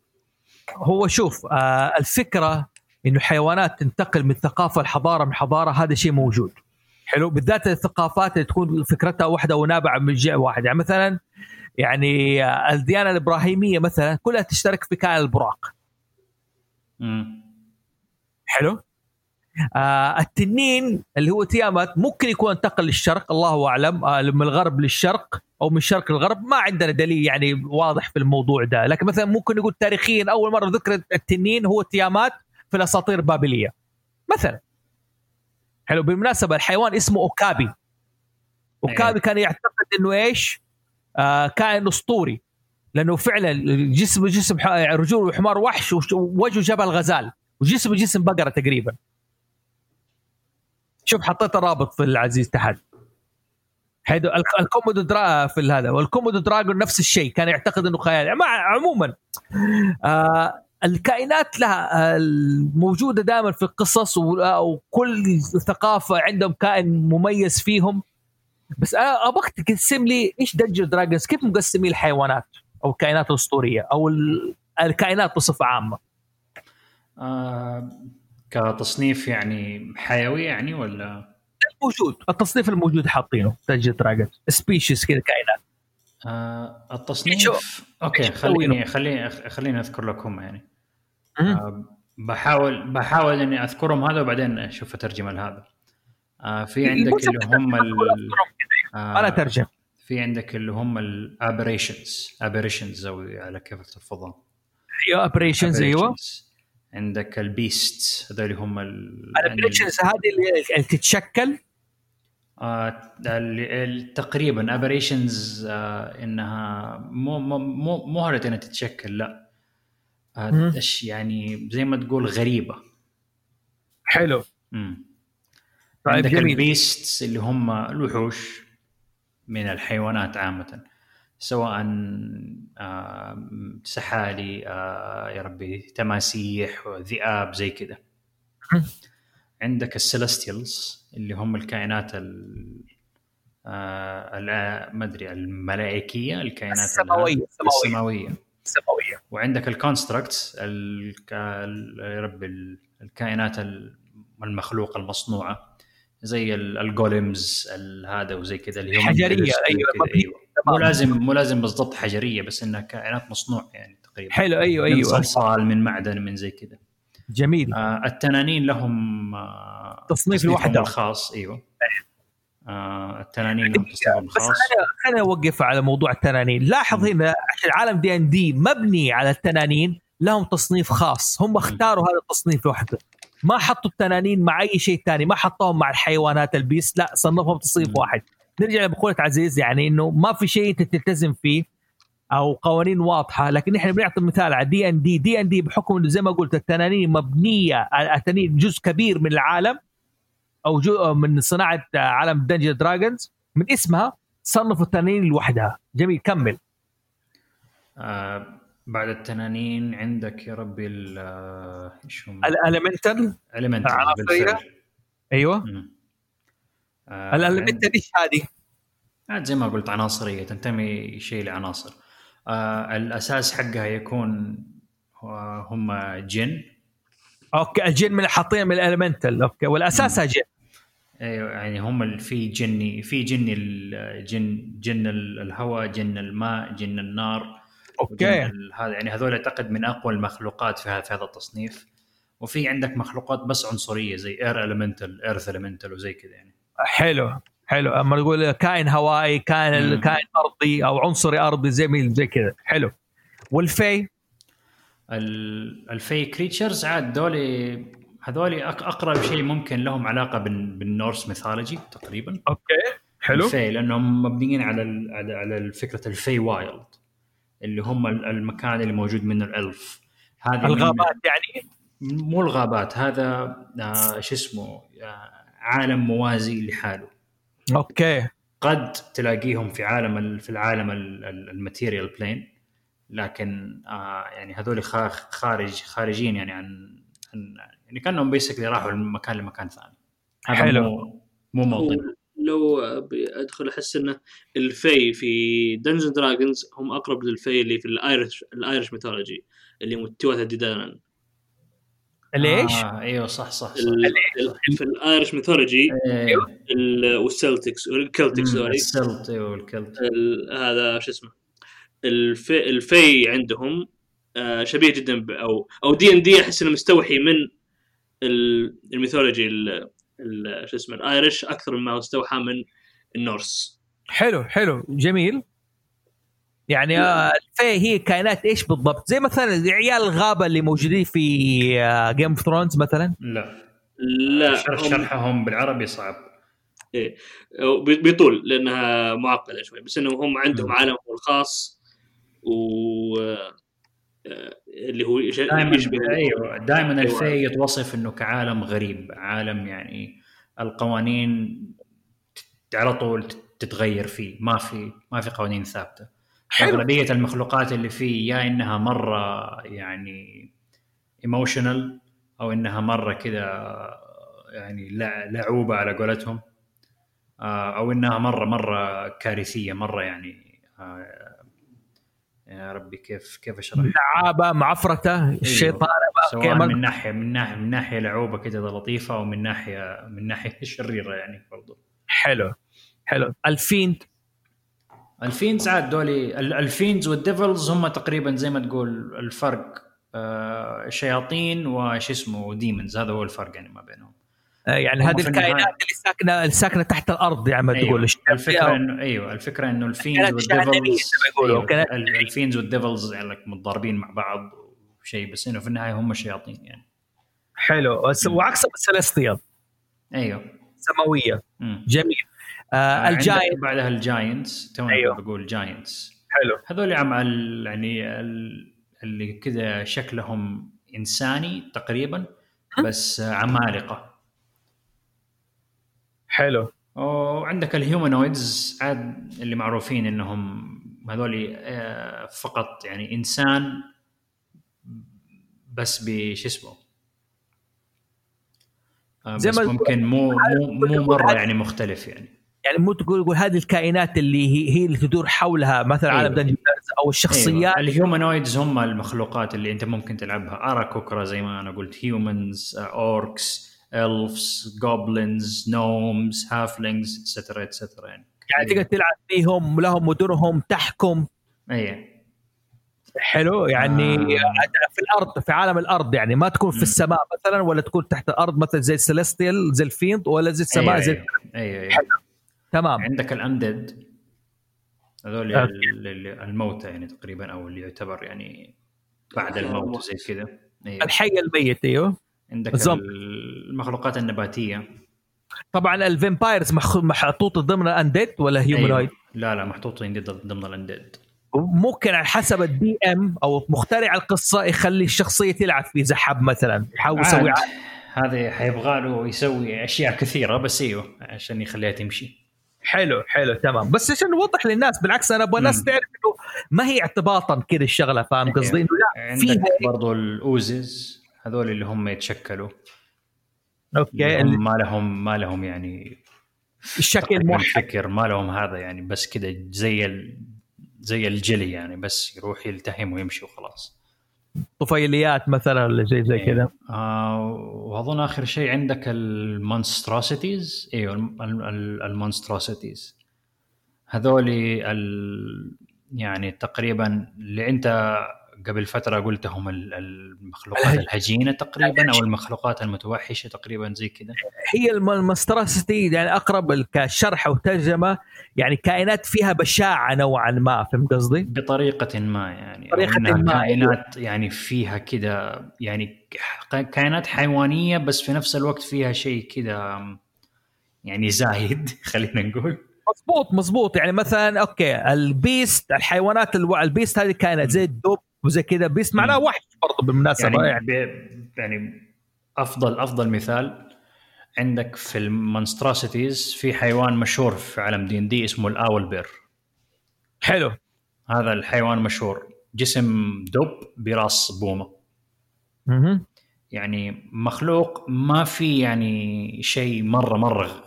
هو شوف آه الفكرة إنه حيوانات تنتقل من ثقافة لحضاره من حضارة هذا شيء موجود. حلو؟ بالذات الثقافات اللي تكون فكرتها واحدة ونابعة من جهة واحد يعني مثلا يعني آه، الديانة الإبراهيمية مثلا كلها تشترك في كائن البراق. مم. حلو؟ آه التنين اللي هو تيامات ممكن يكون انتقل للشرق الله أعلم. آه من الغرب للشرق أو من الشرق للغرب. ما عندنا دليل يعني واضح في الموضوع ده. لكن مثلا ممكن نقول تاريخيا أول مرة ذكر التنين هو تيامات في الأساطير البابليه مثلا. حلو. بالمناسبة الحيوان اسمه أوكابي. أوكابي كان يعتقد إنه إيش؟ آه كائن أسطوري. لأنه فعلا جسمه جسم رجوله حمار وحش ووجهه جبل غزال. وجسمه جسم بقرة تقريبا. شوف حطيت الرابط في العزيز تحت. حيث ال- ال Komodo dra في هذا وال Komodo dragon نفس الشيء كان يعتقد إنه خيال. مع عموما آه الكائنات لها آه، موجوده دائما في القصص آه، وكل ثقافة عندهم كائن مميز فيهم. بس أنا أبغاك تقسم لي إيش Dungeon Dragons كيف مقسمين الحيوانات أو الكائنات الأسطورية أو ال- الكائنات بصفة عامة؟ آه كتصنيف يعني حيوي يعني ولا؟ موجود التصنيف الموجود حاطينه Dungeon Dragons species كذا كائنات. آه التصنيف شوف. okay خليني خليني خليني أذكر لكم يعني. آه بحاول بحاول إني أذكرهم هذا وبعدين أشوف اترجم لهذا. آه في عندك اللي هم ال آه أنا ترجم في عندك اللي هم ال aberrations aberrations أو على كيف تلفظها أيوه aberrations أيوه. عندك ال beast هذول هم ال ال aberrations هذه اللي اللي تتشكل؟ آه تقريبا aberrations آه إنها مو مو مو مو هرت إنها تتشكل لا. آه. إيش يعني زي ما تقول غريبة. حلو. مم. طيب عندك جميل. ال beasts اللي هم الوحوش من الحيوانات عامة. سواء آه، سحالي آه، يا ربي تماسيح ذئاب زي كذا. عندك ال celestials اللي هم الكائنات ال آه، ما أدري الملائكية الكائنات ال- السماوية، السماوية. السماوية سماويه وعندك ال constructs يا رب ال- الكائنات ال- المخلوقه المصنوعة زي ال- ال golems ال- هذا وزي كذا اللي هم مبنية. أيوه مو لازم مو لازم بالضبط حجرية بس إنها كائنات مصنوع يعني تقريبا. حلو أيوه من أيوه. صلصال من معدن من زي كذا. جميل. آه التنانين لهم آه تصنيف لوحدهم. الخاص أيوه. آه التنانين لهم تصنيفهم بس الخاص. خلينا خلينا نوقف على موضوع التنانين. لاحظ هنا عشان عالم دي ان دي مبني على التنانين لهم تصنيف خاص. هم اختاروا هذا التصنيف لوحده. ما حطوا التنانين مع أي شيء ثاني ما حطوهم مع الحيوانات البيس لا صنفهم تصنيف. واحد. نرجع لمقولة عزيز يعني إنه ما في شيء أنت تلتزم فيه أو قوانين واضحة لكن إحنا بنعطي مثال على دي ان دي دي ان دي بحكم إنه زي ما قلت التنانين مبنية التنانين جزء كبير من العالم أو جو من صناعة عالم Dungeon Dragons من اسمها صنفوا التنانين لوحدها. جميل كمل. آه بعد التنانين عندك يا ربي ال- آه، إيش هم؟ ال elemental Elemental العناصرية. بالفعل. مم. آه، ال elemental إيش هذه؟ عاد زي ما قلت عناصرية تنتمي شيء لعناصر. آه الأساس حقها يكون هو- هم جن. أوكي الجن من حاطين من ال elemental. أوكي والاساسها جن. أيوه يعني هم في جني في جني الجن جن ال- الهواء جن الماء جن النار. أوكي. هذا يعني هذول أعتقد من أقوى المخلوقات في هذا في هذا التصنيف. وفي عندك مخلوقات بس عنصرية زي air elemental earth elemental وزي كذا يعني. حلو حلو. أما نقول كائن هوائي كائن. كائن أرضي أو عنصري أرضي زي مين زي كذا. حلو. وال fey؟ ال- ال fey creatures عاد دولي هذول أقرب شيء ممكن لهم علاقة بال- بال Norse mythology تقريبا. أوكي. حلو. ال fey لأنهم مبنيين على على على فكرة ال Feywild اللي هم ال- المكان اللي موجود منه ال elf. هذه الغابات يعني؟ مو الغابات هذا آه شو اسمه آه عالم موازي لحاله. أوكي. قد تلاقيهم في عالم ال- في العالم ال material plane لكن آه يعني هذول خا- خارج خارجين يعني عن, عن يعني كأنهم basically راحوا من مكان لمكان ثاني. هذا حلو. مو مو موطن لو أدخل أحس انه ال fey في Dungeon Dragons هم أقرب لل fey اللي في ال Irish ال Irish mythology اللي هم Tuatha Dé Danann ليش؟ آه إيوه صح صح صح. في ال Irish mythology. ال- وال Celtics وال Celtics sorry ال Celt إيوه وال Celt ال- هذا شو اسمه؟ ال fey, ال fey عندهم آه، شبيه جدا ب- أو أو دي ان دي أحس إنه مستوحي من ال- ال mythology ال- ال- شو اسمه ال Irish أكثر مما هو استوحى من ال Norse. حلو حلو جميل. يعني آه، ال fey هي كائنات إيش بالضبط؟ زي مثلا عيال الغابة اللي موجودين في Game of Thrones مثلا لا لا شرح هم- شرحهم بالعربي صعب بي- بيطول لأنها معقدة شوي بس انهم هم عندهم مم. عالمهم الخاص و آه، اللي هو دائما يشبه أيوه دائما أيوة. ال fey يتوصف إنه كعالم غريب عالم يعني القوانين على طول تتغير فيه ما في ما في قوانين ثابتة حلو. أغلبية المخلوقات اللي فيه يا إنها مرة يعني emotional أو إنها مرة كذا يعني لع- لعوبة على قولتهم آه، أو إنها مرة مرة كارثية مرة يعني آه، يا ربي كيف كيف أشرح؟ لعابة معفرتة الشيطان بقى سواء. من ناحية من ناحية من ناحية لعوبة كذا لطيفة أو من ناحية من ناحية شريرة يعني برضو. حلو حلو. ال fiend. ال fiends عاد دولي ال- ال fiends وال devils هم تقريبا زي ما تقول الفرق آه شياطين وش اسمه demons هذا هو الفرق يعني ما بينهم. آه، يعني هذه الكائنات اللي ساكنه ساكنة تحت الأرض يعني ما تقول. أيوة. الش- الفكرة انه أيوه. الفكرة إنه ال fiends وال devils أيوة. ال fiends وال devils يعني لك متضاربين مع بعض وشيء بس إنه في النهاية هم شياطين يعني. حلو. وعكس ال celestial أيوه. سماوية. مم. جميل. آه عندك ال giant. بعدها ال giants too أيوة. بقول giants. حلو. هذول عم يعني ال- اللي كذا شكلهم إنساني تقريبا بس عمالقة. حلو. وعندك ال humanoids عاد اللي معروفين إنهم هذول آه، فقط يعني إنسان بس بش اسمه؟ آه، بس ممكن مو مو مو مرة يعني مختلف يعني. يعني مو تقول تقول هذه الكائنات اللي هي, هي اللي تدور حولها مثلا أيوة. عالم Dungeon أو الشخصيات أيوة. ال humanoids هم المخلوقات اللي أنت ممكن تلعبها aarakocra زي ما أنا قلت humans orcs elves goblins gnomes halflings etcetera etcetera يعني يعني تقدر تلعب فيهم لهم مدنهم تحكم أي حلو يعني آه. في الأرض في عالم الأرض يعني ما تكون في مم. السماء مثلا ولا تكون تحت الأرض مثلا زي ال celestial زي ال fiend ولا زي السماء زي أي أي حلو. تمام. عندك ال undead هذول الموتى يعني تقريبا أو اللي يعتبر يعني بعد الموت زي كذا. أيوة. الحي الميت أيوه. عندك بالضبط. المخلوقات النباتية. طبعا ال vampires محطوط ضمن ال undead ولا humanoid أيوة. لا لا محطوطين ضمن ال undead. ممكن على حسب ال DM أو مخترع القصة يخلي الشخصية تلعب في زحب مثلا. يحاول يسوي هذا حيبغى له يسوي أشياء كثيرة بس أيوه عشان يخليها تمشي. حلو حلو تمام. بس عشان نوضح للناس بالعكس أنا أبغى الناس. تعرف إنه ما هي اعتباطا كذا الشغلة فاهم قصدي؟ إنه لا فيها برضو ال oozes هذول اللي هم يتشكلوا. أوكي. هم ما لهم ما لهم يعني الشكل موحد. فكر ما لهم هذا يعني بس كذا زي ال... زي الجلي يعني بس يروح يلتهم ويمشي وخلاص. طفيليات مثلا ولا شيء زي كذا. آه وأظن آخر شيء عندك ال monstrosities. أيوه ال monstrosities. هذول. يعني تقريبا اللي أنت قبل فترة قلتهم ال- المخلوقات الهجينة تقريبا أو المخلوقات المتوحشة تقريبا زي كذا. هي الم- المستراسيتي يعني أقرب كشرح أو ترجمة يعني كائنات فيها بشاعة نوعا ما فهمت قصدي؟ بطريقة ما يعني إنها ما، كائنات يعني فيها كذا يعني كائنات حيوانية بس في نفس الوقت فيها شيء كذا يعني زايد خلينا نقول. مضبوط مضبوط. يعني مثلا okay ال beast الحيوانات ألو... ال beast هذه كانت زي الدب وزي كذا beast معناه مم. وحش برضه بالمناسبة يعني, يعني, يعني, أفضل أفضل مثال عندك في ال monstrosities في حيوان مشهور في عالم دي ان دي اسمه ال owlbear حلو. هذا الحيوان مشهور. جسم دب براس بومة. مهم. يعني مخلوق ما في يعني شيء مرة مرة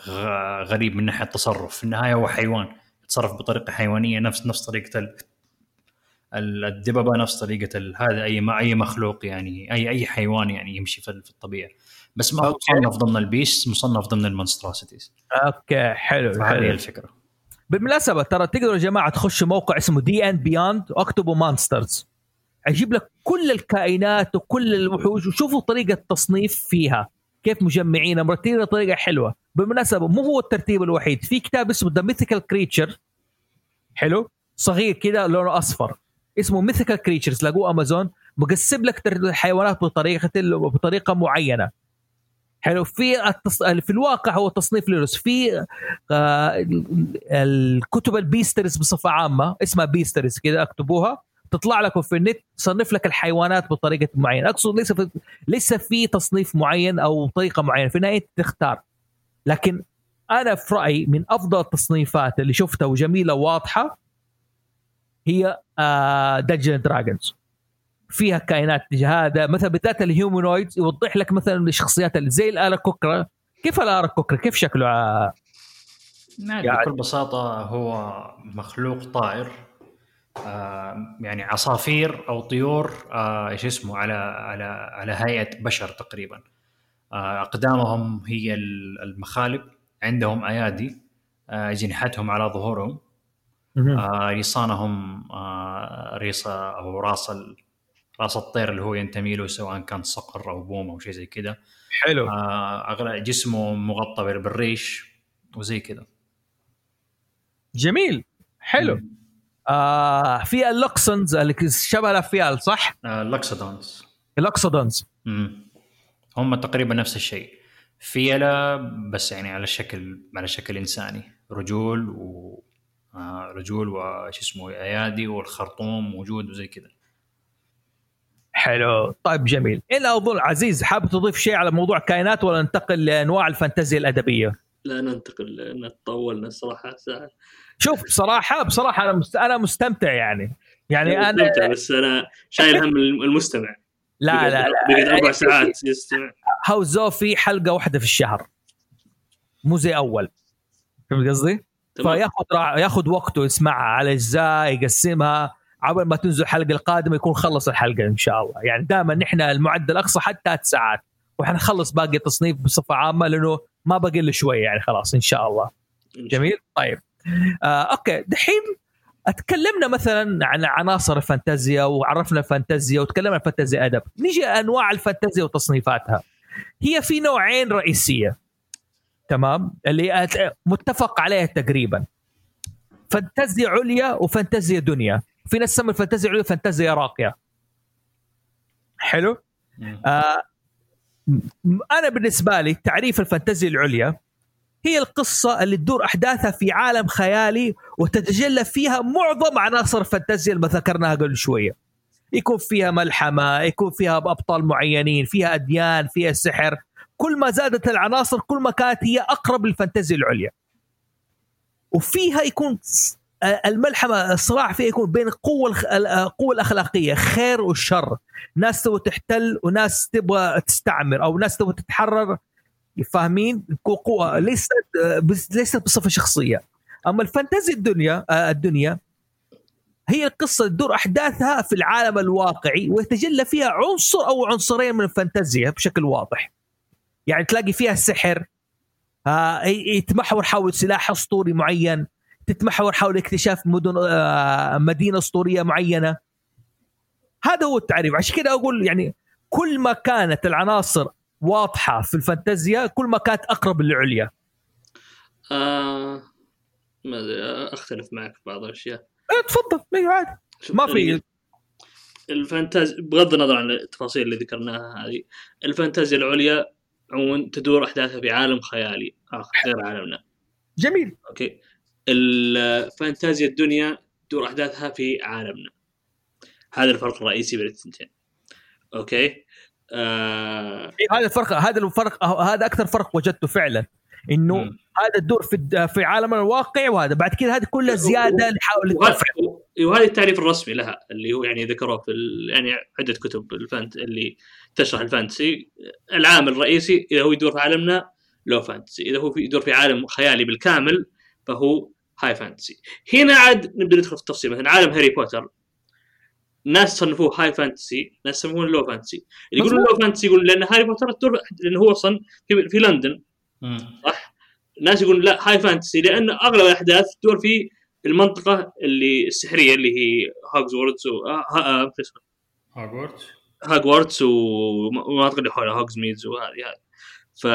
غريب من ناحية التصرف. في النهاية هو حيوان يتصرف بطريقة حيوانية نفس نفس طريقة الدببة نفس طريقة هذا أي ما أي مخلوق يعني اي أي حيوان يعني يمشي في الطبيعة. بس ما هو أوكي. مصنف ضمن البيست مصنف ضمن المونستراسيتيز أوكي حلو فهذه حلو. الفكرة. بالمناسبة ترى تقدروا يا جماعة تخشوا موقع اسمه D&D Beyond واكتبوا monsters أجيب لك كل الكائنات وكل الوحوش وشوفوا طريقة تصنيف فيها. كيف مجمعينها مرتبين بطريقه حلوة. بالمناسبة مو هو الترتيب الوحيد في كتاب اسمه The Mythical Creature حلو؟ صغير كده لونه أصفر. اسمه Mythical Creatures لاقوه امازون مقسم لك الحيوانات بطريقه بطريقة معينة. حلو في التص... في الواقع هو تصنيف ليروس. في آه الكتب ال bestiaries بصفة عامة اسمها bestiaries كذا اكتبوها. تطلع لكم في النت تصنف لك الحيوانات بطريقة معينة. اقصد ليس في ليس في تصنيف معين أو طريقة معينة في النهايه تختار. لكن أنا في رأيي من أفضل التصنيفات اللي شفتها وجميلة وواضحة هي Dungeons Dragons فيها كائنات هذا مثلا بالذات ال humanoids يوضح لك مثلا الشخصيات اللي زي ال aarakocra. كيف ال aarakocra؟ كيف شكله آه، يعني بكل بساطة هو مخلوق طائر آه يعني عصافير أو طيور آه إيش اسمه على على على هيئة بشر تقريبا. آه أقدامهم هي ال- المخالب عندهم أيادي آه أجنحتهم على ظهورهم. آه ريسانهم آه ريسه أو راس راس الطير اللي هو ينتمي له سواء كان صقر أو بوم أو شيء زي كذا حلو. آه أغلب جسمه مغطى بالريش وزي كذا جميل. حلو. آه في ال loxodons اللي شبه الأفيال صح؟ آه loxodons ال loxodons مم. هم تقريبا نفس الشيء. فيلة بس يعني على شكل على شكل إنساني. رجول و رجول وش اسمه ايادي والخرطوم موجود وزي كذا. حلو. طيب جميل. إلى أظن عزيز حابب تضيف شيء على موضوع كائنات ولا ننتقل لأنواع الفانتازيا الأدبية؟ لا ننتقل لأن طولنا الصراحة ساعة. شوف بصراحة بصراحة أنا مست... أنا مستمتع يعني. يعني أنا مستمتع، بس أنا شايل هم المستمع. لا بقعد- لا بقعد لا أربع ساعات يستمع. هاوس زوفي حلقة واحدة في الشهر. مو زي أول. فهمت قصدي؟ فياخذ ياخذ وقته يسمعها على أجزاء يقسمها. عبر ما تنزل الحلقة القادمة يكون خلص الحلقة إن شاء الله. يعني دائما نحن المعدل الأقصى حتى ثلاث ساعات وحنخلص باقي التصنيف بصفة عامة لأنه ما باقي له شوية يعني خلاص إن شاء الله. جميل؟ طيب. آه okay. دحين أتكلمنا مثلا عن عناصر الفانتازيا وعرفنا الفانتازيا وتكلمنا عن الفانتازيا أدب. نيجي أنواع الفانتازيا وتصنيفاتها. هي في نوعين رئيسية. تمام؟ اللي متفق عليها تقريبا. فانتازيا عليا وفانتازيا دنيا. في ناس تسمي الفانتازيا العليا فانتازيا راقية. حلو. آه أنا بالنسبة لي تعريف الفانتازيا العليا هي القصة اللي تدور أحداثها في عالم خيالي وتتجلى فيها معظم عناصر الفانتازيا اللي ذكرناها قبل شوية. يكون فيها ملحمة يكون فيها أبطال معينين فيها أديان فيها سحر. كل ما زادت العناصر كل ما كانت هي أقرب للفانتازيا العليا. وفيها يكون الملحمة الصراع فيها يكون بين القوة القوة الأخلاقية خير والشر ناس تبغى تحتل وناس تبغى تستعمر أو ناس تبغى تتحرر. فاهمين؟ قوة ليست ليست بصفة شخصية. أما الفانتازيا الدنيا الدنيا هي القصة تدور أحداثها في العالم الواقعي ويتجلى فيها عنصر أو عنصرين من الفانتازيا بشكل واضح. يعني تلاقي فيها السحر آه يتمحور حول سلاح أسطوري معين تتمحور حول اكتشاف مدن آه مدينة أسطورية معينة. هذا هو التعريف. عشان كذا أقول يعني كل ما كانت العناصر واضحة في الفانتازيا كل ما كانت أقرب للعليا. آه ما أدري، أختلف معك في بعض الأشياء. أه، تفضل. أيوه عادي. ما في. الفانتازيا بغض النظر عن التفاصيل اللي ذكرناها هذه الفانتازيا العليا عموما تدور أحداثها في عالم خيالي. آخر غير عالمنا. جميل. okay. الفانتازيا الدنيا تدور أحداثها في عالمنا. هذا الفرق الرئيسي بين الثنتين. okay؟ آه هذا الفرق هذا الفرق هذا أكثر فرق وجدته فعلا. إنه. هذا الدور في في عالمنا الواقع وهذا بعد كذا هذه كلها زيادة نحاول وهذا وهذا التعريف الرسمي لها اللي هو يعني ذكروه في يعني عدة كتب ال fant اللي تشرح ال fantasy العامل الرئيسي إذا هو يدور في عالمنا low fantasy إذا هو يدور في عالم خيالي بالكامل فهو high fantasy هنا عاد نبدأ ندخل في التفصيل مثلا عالم هاري بوتر ناس صنفوه high fantasy ناس يسمونه low fantasy اللي يقولون. low fantasy يقولون لأن هاري بوتر تدور لأنه هو أصلا في, في لندن. صح؟ ناس يقولون لا high fantasy لأن أغلب الأحداث تدور في المنطقة اللي السحرية اللي هي اسمه؟ Hogwarts Hogwarts ومناطق اللي حولها Hogsmeade وهذه هذه. ف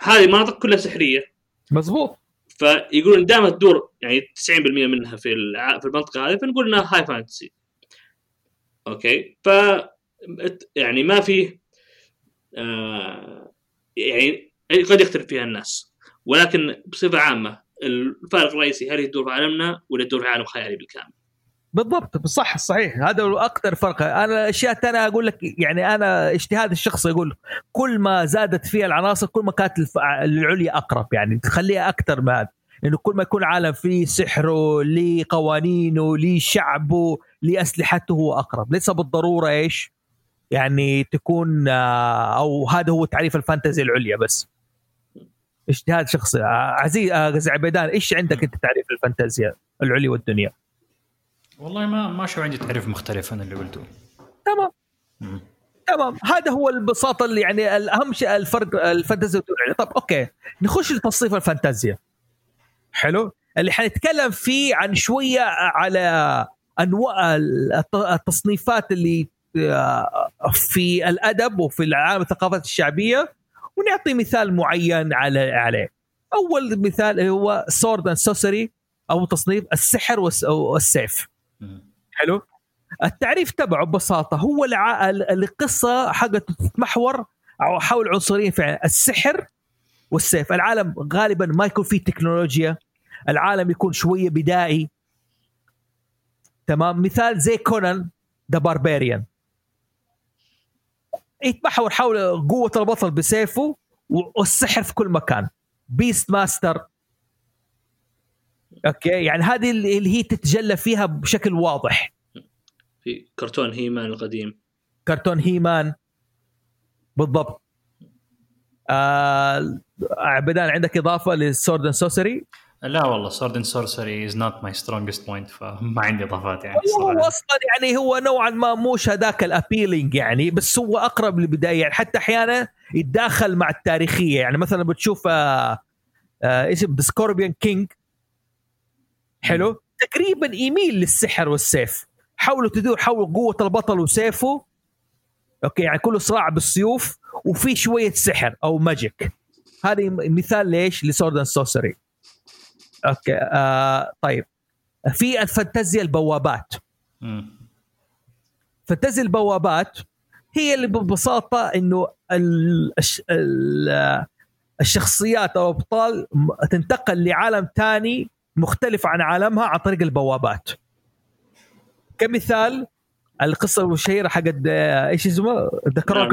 هذه مناطق كلها سحرية. مزبوط فيقولون دائما تدور يعني 90% منها في. في المنطقة هذه فنقول إنها high fantasy okay؟ ف يعني ما في آه يعني قد يختلف فيها الناس ولكن بصفة عامة الفارق الرئيسي هل تدور في عالمنا ولا تدور في عالم خيالي بالكامل؟ بالضبط صح صحيح. هذا هو أكثر فرق. أنا الاشياء الثانية أقول لك يعني أنا اجتهاد الشخصي يقول كل ما زادت فيها العناصر كل ما كانت العليا أقرب يعني تخليها أكثر من هذا. إنه كل ما يكون عالم فيه سحره ليه قوانينه ليه شعبه ليه أسلحته هو أقرب. ليس بالضرورة إيش؟ يعني تكون آه، أو هذا هو تعريف الفانتزي العليا بس. اجتهاد شخصي آه، عزيز آه، غزي عبيدان إيش عندك أنت تعريف الفانتازيا العليا والدنيا؟ والله ما ما شو عندي تعريف مختلف عن اللي قلته. تمام. مم. تمام. هذا هو البساطة اللي يعني الاهم شيء الفرق الفانتازيا والدنيا. طب أوكي. نخش لتصنيف الفانتازيا. حلو. اللي حنتكلم فيه عن شوية على أنواع الت- التصنيفات اللي آه، في الأدب وفي العالم الثقافات الشعبية. ونعطي مثال معين على عليه. أول مثال هو سورد اند سوسري أو تصنيف السحر والس- والسيف. حلو؟ التعريف تبعه ببساطة هو القصة حقته تتمحور حول عنصرين فعلا السحر والسيف. العالم غالبا ما يكون فيه تكنولوجيا العالم يكون شوية بدائي. تمام؟ مثال زي كونان ذا باربيريان يتمحور حول قوة البطل بسيفه والسحر في كل مكان. بيست ماستر أوكي يعني هذه اللي هي تتجلى فيها بشكل واضح. في كرتون هيمان القديم. كرتون هيمان. بالضبط. آه عبدان عندك إضافة للسورد أند سوسري لا والله سورد اند سورسري از نوت ماي سترونجست بوينت فما عندي إضافات يعني هو أصلا يعني هو نوعا ما موش هذاك الابيلينج يعني بس هو أقرب للبداية يعني. حتى أحيانا يتداخل مع التاريخية يعني. مثلا بتشوف آه آه اسم ذا سكوربيون كينج حلو؟ تقريبا يميل للسحر والسيف. حاولوا تدور حول قوة البطل وسيفه. أوكي يعني كله صراع بالسيوف وفي شوية سحر أو ماجيك هذه مثال ليش لسورد أند سوسري أوكي آه طيب في الفانتازيا البوابات. فانتازيا البوابات هي اللي ببساطة إنه ال... الش- ال... الشخصيات أو الابطال تنتقل لعالم ثاني مختلف عن عالمها عن طريق البوابات كمثال القصة الشهيره حقت آه، إيش اسمه؟ ذكروك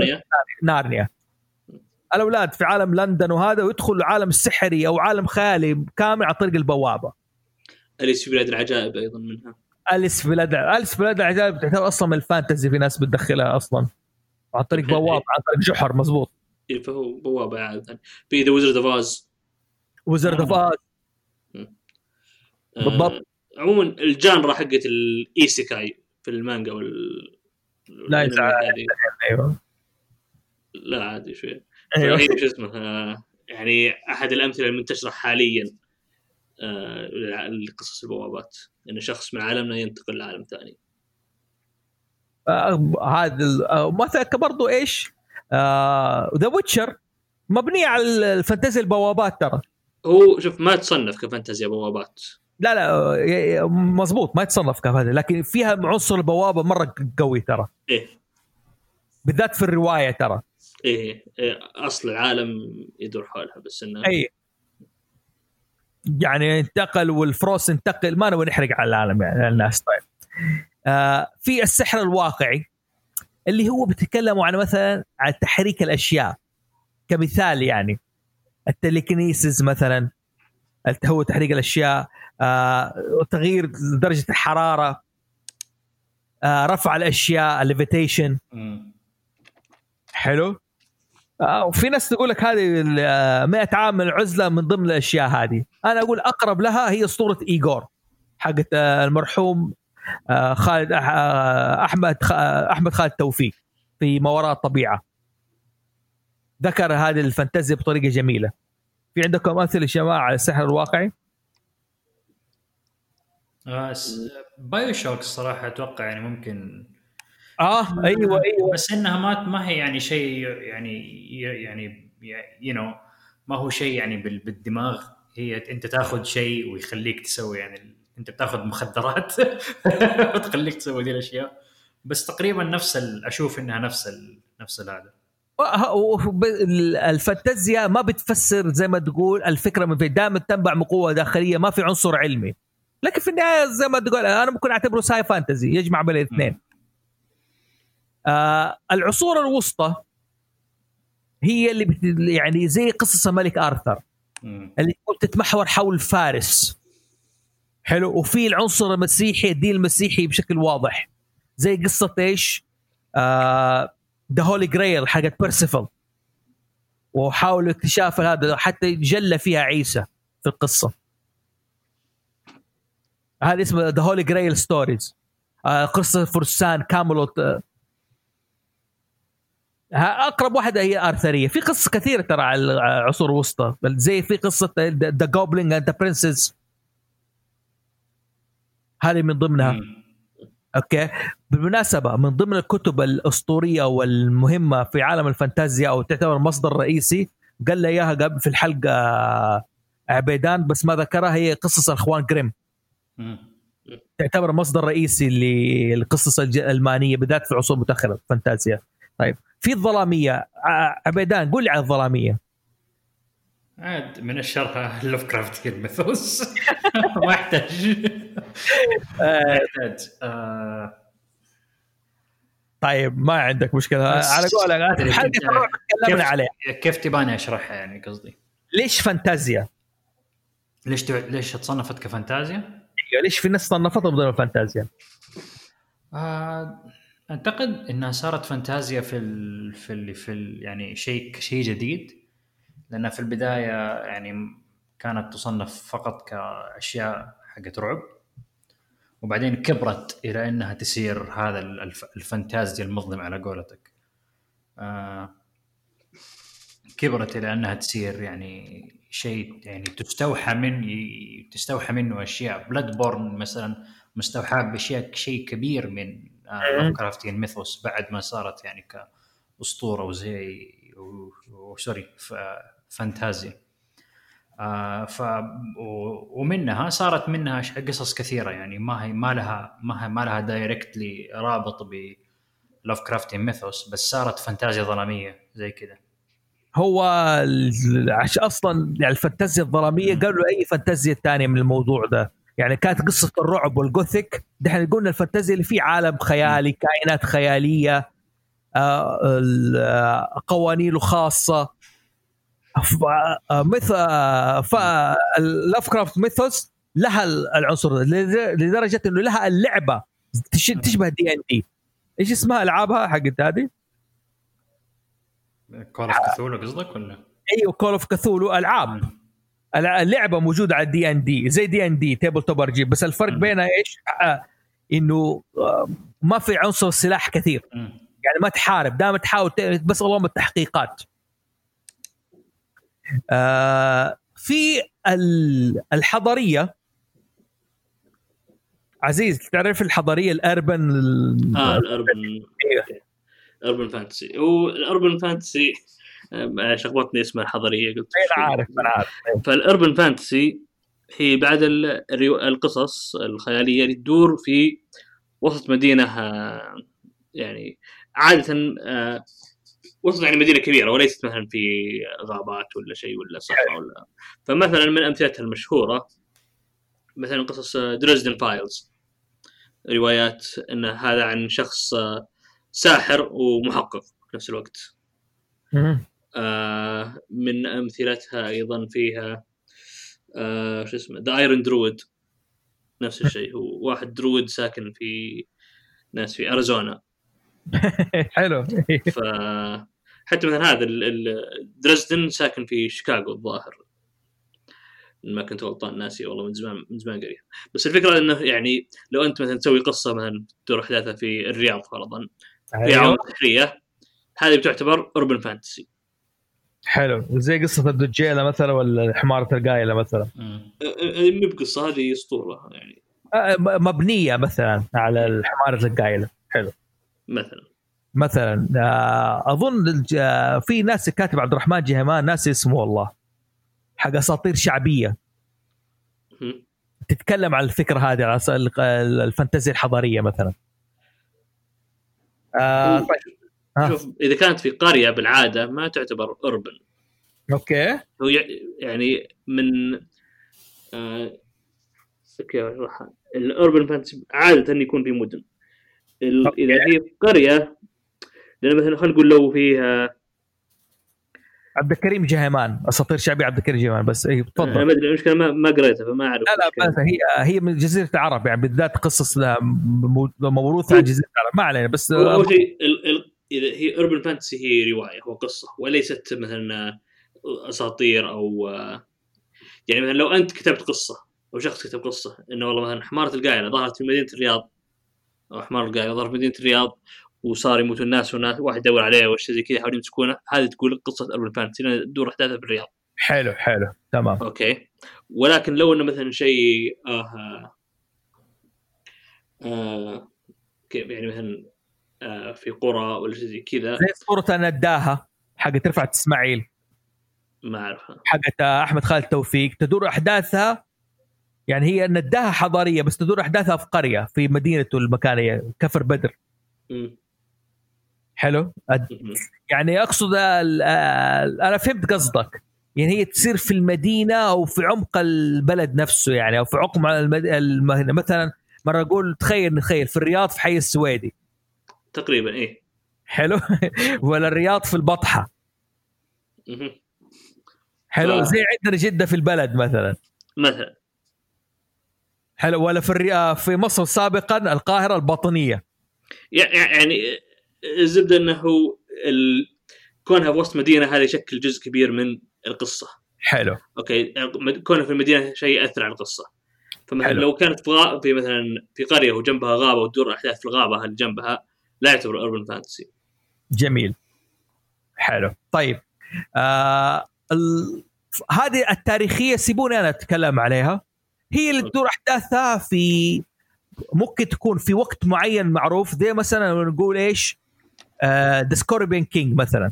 نارنيا. الأولاد في عالم لندن وهذا ويدخلوا عالم سحري أو عالم خيالي كامل عن طريق البوابة. أليس في بلاد العجائب أيضا منها؟ أليس في بلاد أليس في بلاد العجائب؟ تعتبر أصلا من الفانتزي في ناس بتدخلها أصلا. عن طريق بوابة عن طريق جحر مزبوط. إيه، فهو بوابة عاده في ذا ويزرد أوف أوز. وزرد أوف آه، بالضبط. عموما الجانرا حقت الايسيكاي في المانجا وال لا يزعل. أيوه. لا عادي شوي أيوه. فهي شو اسمه آه، يعني أحد الأمثلة المنتشرة حاليا آه، لقصص البوابات إنه شخص من عالمنا ينتقل لعالم ثاني. هذا آه، مثلا برضو إيش ذا ويتشر مبنيه على الفانتازيا البوابات ترى. هو شوف ما تصنف كفانتازيا بوابات. لا لا مزبوط ما يتصنف كهذا لكن فيها عنصر البوابة مرة قوي ترى. إيه. بالذات في الرواية ترى. إيه, إيه أصل العالم يدور حولها بس إنه أي. يعني انتقل والفروس انتقل ما نبغى نحرق على العالم يعني على الناس. طيب. آه في السحر الواقعي اللي هو بيتكلموا عن مثلا عن تحريك الأشياء كمثال يعني التليكنيسيس مثلا هو تحريك الأشياء آه تغيير درجة الحرارة آه رفع الأشياء الليفيتيشن حلو. آه وفي ناس تقول لك هذه ال- آه، 100 عام من العزلة من ضمن الأشياء هذه. أنا أقول أقرب لها هي اسطوره ايجور حقت آه، المرحوم آه، خالد آه، أحمد آه، أحمد خالد توفيق في ما وراء الطبيعه ذكر هذه الفانتازيا بطريقة جميلة. في عندكم أمثلة جماعة على السحر الواقعي؟ آه، بايو شوك الصراحه أتوقع يعني ممكن آه أيوه أيوه. بس إنها ما ما هي يعني شيء يعني يعني يو نو ما هو شيء يعني بال- بالدماغ. هي أنت تاخذ شيء ويخليك تسوي يعني أنت بتاخذ مخدرات وتخليك تسوي دي الأشياء. بس تقريبا نفس. أشوف إنها نفس ال... نفس هذا آه، الفانتازيا ما بتفسر زي ما تقول الفكرة من دائما تنبع من قوة داخلية ما في عنصر علمي. لكن في النهاية زي ما تقول أنا ممكن أعتبره ساي فانتزي يجمع بين الاثنين. آه العصور الوسطى هي اللي بت... يعني زي قصص الملك آرثر اللي تقول تتمحور حول فارس. حلو. وفي العنصر المسيحي الدين المسيحي بشكل واضح. زي قصة إيش؟ ذا هولي جريل حقت بيرسيفل وحاولوا اكتشاف هذا حتى جل فيها عيسى في القصة. هذا اسمه ذا هولي جريل ستوريز قصة فرسان كاملوت آه، أقرب واحدة هي آرثرية. في قصص كثيرة ترى على العصور الوسطى زي في قصة ذا جوبلينج اند ذا برنسس هذه من ضمنها. أوكي؟ بالمناسبة من ضمن الكتب الأسطورية والمهمة في عالم الفانتازيا أو تعتبر مصدر رئيسي قال لي إياها قبل في الحلقة عبيدان بس ما ذكرها هي قصص الأخوان جريم تعتبر مصدر رئيسي للقصص الالمانيه بالذات في عصور متأخرة فانتازيا طيب. في الظلامية. ع- عبيدان قول لي على الظلامية. عاد من الشرح لوف كرافت ميثوس ما يحتاج ما يحتاج آه، طيب ما عندك مشكلة. على قولك أدري حلقه كنت- الرعب تكلمنا كيف- عليها كيف تباني أشرحها يعني قصدي؟ ليش فانتازيا؟ ليش تع- ليش تصنفت كفانتازيا؟ أيوة، ليش في ناس صنفتها ضمن الفانتازيا؟ آه، أعتقد إنها صارت فانتازيا في ال... في ال... في ال... يعني شيء شيء جديد. لأنها في البداية يعني كانت تصنف فقط كأشياء حقت رعب. وبعدين كبرت إلى إنها تسير هذا الف... الفانتازيا المظلم على قولتك. آه، كبرت إلى إنها تصير يعني شيء يعني تستوحى من تستوحى منه أشياء. بلاد بورن مثلا مستوحاة بأشياء شيء كبير من كرافتين ميثوس بعد ما صارت يعني كأسطورة وزي وسوري فانتازيا. آه ف ومنها صارت منها قصص كثيرة يعني ما هي ما لها ما هي ما لها دايركتلي رابط ب لوف كرافتين ميثوس بس صارت فانتازيا ظلامية زي كذا. هو أصلا يعني الفانتازيا الظلامية قالوا أي فانتازيا تانية من الموضوع ده. يعني كانت قصة الرعب والجوثيك دحين قلنا الفانتازيا اللي فيه عالم خيالي كائنات خيالية آه، آه، قوانينه خاصة. مثل لاف كرافت ميثوس لها ال- العنصر لدرجة إنه لها اللعبة تش- تشبه دي ان دي إيش اسمها ألعابها حقت هذه؟ Call of Cthulhu قصدك ولا؟ أيوه Call of Cthulhu ألعاب. الع- اللعبة موجودة على الدي ان دي زي دي ان دي تيبل توب ار جي بس الفرق. بينها إيش؟ آه، إنه آه، ما في عنصر سلاح كثير. يعني ما تحارب دائما تحاول بس اللهم التحقيقات آه في ال- الحضرية عزيز تعرف الحضرية ال urban ال- آه ال urban urban fantasy هو ال urban fantasy شخبطني اسمها الحضرية قلت أنا عارف أنا عارف. فال urban fantasy هي بعد القصص الخيالية اللي تدور في وسط مدينة يعني عادة آه، وسط يعني مدينة كبيرة وليست مثلا في غابات ولا شيء ولا صحراء ولا. فمثلا من أمثلتها المشهورة مثلا قصص Dresden Files روايات إن هذا عن شخص آه، ساحر ومحقق في نفس الوقت. من أمثلتها أيضا فيها آه، شو اسمه The Iron Druid نفس الشيء هو واحد druid ساكن في ناس في أريزونا. حلو. ف حتى مثلا هذا دريسدن ساكن في شيكاغو الظاهر. ما كنت غلطان ناسي والله من زمان من زمان قريب. بس الفكرة إنه يعني لو أنت مثلا تسوي قصة مثلا تدور احداثها في الرياض فرضا في أيوه. عوامل سحريه هذه بتعتبر اوربن فانتسي حلو. زي قصة الدجيلة مثلا ولا حمارة القايلة مثلا. مو بقصة هذه أسطورة يعني. آه، مبنية مثلا على حماره القايلة. حلو. مثلا. مثلا آه، أظن آه، في ناس كاتب عبد الرحمن جهمان ناس اسمه والله حق أساطير شعبية. تتكلم عن الفكرة هذه على الفانتازيا الحضرية مثلا. آه طيب. آه. شوف إذا كانت في قرية بالعادة ما تعتبر urban okay هو يع- يعني من آه أشرحها؟ ال urban fantasy عادة يكون في مدن. إذا هي قرية لأن مثلا خلينا نقول لو فيها عبد الكريم جهيمان أساطير شعبيه عبد الكريم جهيمان بس اي أنا تفضل ما أدري المشكلة ما, ما قريتها فما أعرف لا لا. بس هي هي من جزيرة العرب يعني بالذات قصص موروثه عن جزيرة العرب ما علينا بس اول شيء إذا هي urban fantasy هي رواية هو قصة وليست مثلا أساطير أو يعني مثلا لو أنت كتبت قصة أو شخص كتب قصة إنه والله مثلا حمارة القايلة ظهرت في مدينة الرياض أو حمار القايلة ظهر في مدينة الرياض وصار يموت الناس والناس واحد يدور عليه شيء زي كذا يحاولون يمسكونه هذه تقول قصة urban fantasy تدور أحداثها في الرياض. حلو حلو تمام. okay. ولكن لو إنه مثلا شيء آه آه يعني مثلا في قرى ولا شيء زي كذا. زي صورة نداها حقت رفعت إسماعيل. ما أعرفها. حقت أحمد خالد توفيق. تدور أحداثها يعني هي نداها حضارية بس تدور أحداثها في قرية في مدينته المكانيه كفر بدر. مم. حلو؟ أد- مم. يعني أقصد ال- أنا فهمت قصدك. يعني هي تصير في المدينة أو في عمق البلد نفسه يعني أو في عمق المد... الم... مثلا مرة أقول تخيل نتخيل في الرياض في حي السويدي. تقريبا إيه. حلو. ولا الرياض في البطحة. حلو. آه. زي عندنا جدة في البلد مثلا. مثلا. حلو. ولا في الري... في مصر سابقا القاهرة الباطنية. يع- يعني الزبدة إنه ال... كونها في وسط مدينة هذا يشكل جزء كبير من القصة. حلو. أوكي. كونها في المدينة شيء يأثر على القصة. فمثلا. لو كانت في. في مثلا في قرية وجنبها غابة وتدور أحداث في الغابة اللي جنبها لا يعتبر urban fantasy جميل. حلو. طيب آه ال... هذه التاريخية سيبوني أنا أتكلم عليها. هي اللي تدور أحداثها في ممكن تكون في وقت معين معروف زي مثلا نقول إيش؟ The Scorpion King مثلا.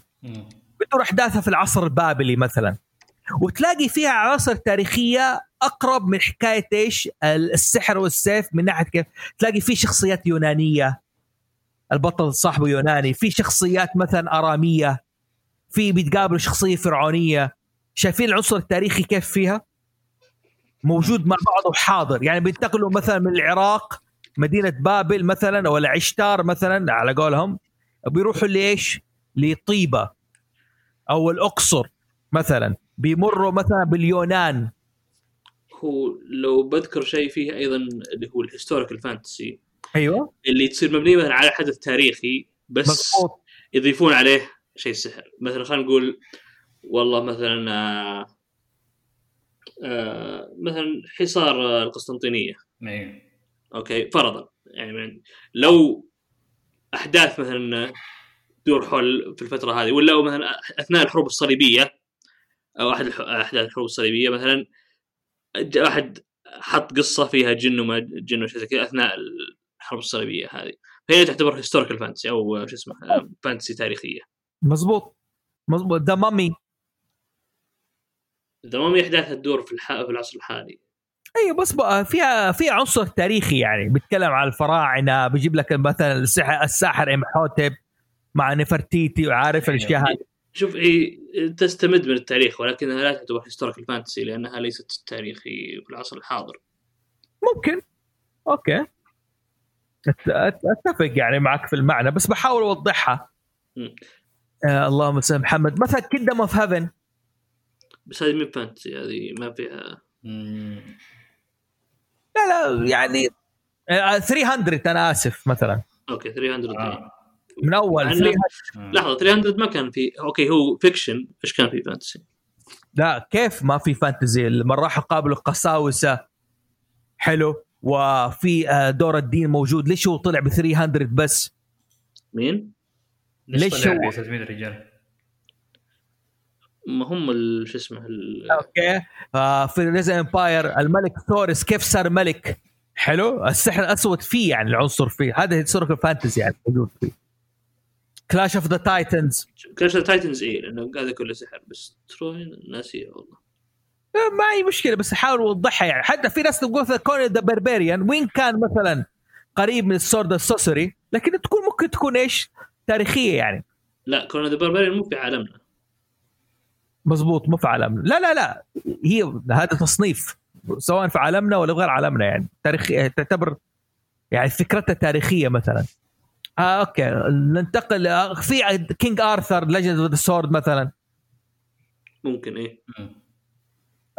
بتدور أحداثها في العصر البابلي مثلا. وتلاقي فيها عناصر تاريخية أقرب من حكاية إيش؟ السحر والسيف من ناحية كيف؟ تلاقي في شخصيات يونانية. البطل صاحبه يوناني في شخصيات مثلا أرامية في بيتقابلوا شخصية فرعونية. شايفين العنصر التاريخي كيف فيها؟ موجود مع بعضه حاضر. يعني بينتقلوا مثلا من العراق مدينة بابل مثلا ولا عشتار مثلا على قولهم بيروحوا لإيش؟ لطيبة أو الأقصر مثلا. بيمروا مثلا باليونان. هو لو بذكر شيء فيه أيضا اللي هو ال historical fantasy أيوه. اللي تصير مبنيه مثلا على حدث تاريخي بس مضبوط. يضيفون عليه شيء سحر. مثلا خلينا نقول والله مثلا آه آه مثلا حصار القسطنطينية. أيوه okay فرضا. يعني لو أحداث مثلا تدور حول في الفترة هذه ولا مثلا أثناء الحروب الصليبية أو أحد أحداث الحروب الصليبية مثلا احد حط قصة فيها جن وما جن وشيء زي كذا أثناء الحرب الصليبية هذه. فهي تعتبر historical fantasy أو شو اسمه آه، fantasy تاريخية. مزبوط مزبوط The Mummy اذا ما هي أحداثها تدور في, الح... في العصر الحالي. أيوه بس بقى فيها في عنصر تاريخي يعني. بيتكلم عن الفراعنة بيجيب لك مثلا السحر الساحر امحوتب مع نفرتيتي وعارف الأشياء هذه؟ شوف هي تستمد من التاريخ ولكنها لا تعتبر historical fantasy لأنها ليست تاريخي في العصر الحاضر. ممكن. okay. أتفق يعني معك في المعنى بس بحاول أوضحها. آه اللهم صل على محمد مثلا Kingdom of Heaven بس هذه مي fantasy هذه ما فيها. لا لا يعني آه 300 أنا آسف مثلا okay 300 آه. من أول مع إنه- 300 آه. لحظة 300 ما كان في okay هو fiction إيش كان في fantasy؟ لا كيف ما في fantasy لما راحوا قابلوا قساوسة حلو وفي آه، دور الدين موجود. ليش هو طلع ب 300 بس؟ مين؟ ليش هو- ب 300 رجال؟ ما هم شو اسمه ال- okay. آه في ريزا إمباير الملك ثورس كيف صار ملك؟ حلو. السحر الأسود فيه يعني العنصر فيه. هذا هيستوريكال فانتزي يعني موجود فيه. كلاش اوف ذا تايتنز كلاش تايتنز اي لأنه هذا كله سحر بس تروي ناسيه والله. ما اي مشكلة بس أحاول أوضحها يعني. حتى في ناس تقول كوني ذا بربريان وين كان مثلا قريب من السورد السوسري لكن تكون ممكن تكون إيش؟ تاريخية يعني. لا كون ذا بارباريان مو في عالمنا. مزبوط مو في عالمنا. لا لا لا. هي هذا تصنيف سواء في عالمنا ولا غير عالمنا يعني. تاريخي تعتبر يعني فكرتها تاريخية مثلا. آه okay. ننتقل آه، في King Arthur Legend of the Sword مثلا. ممكن إيه.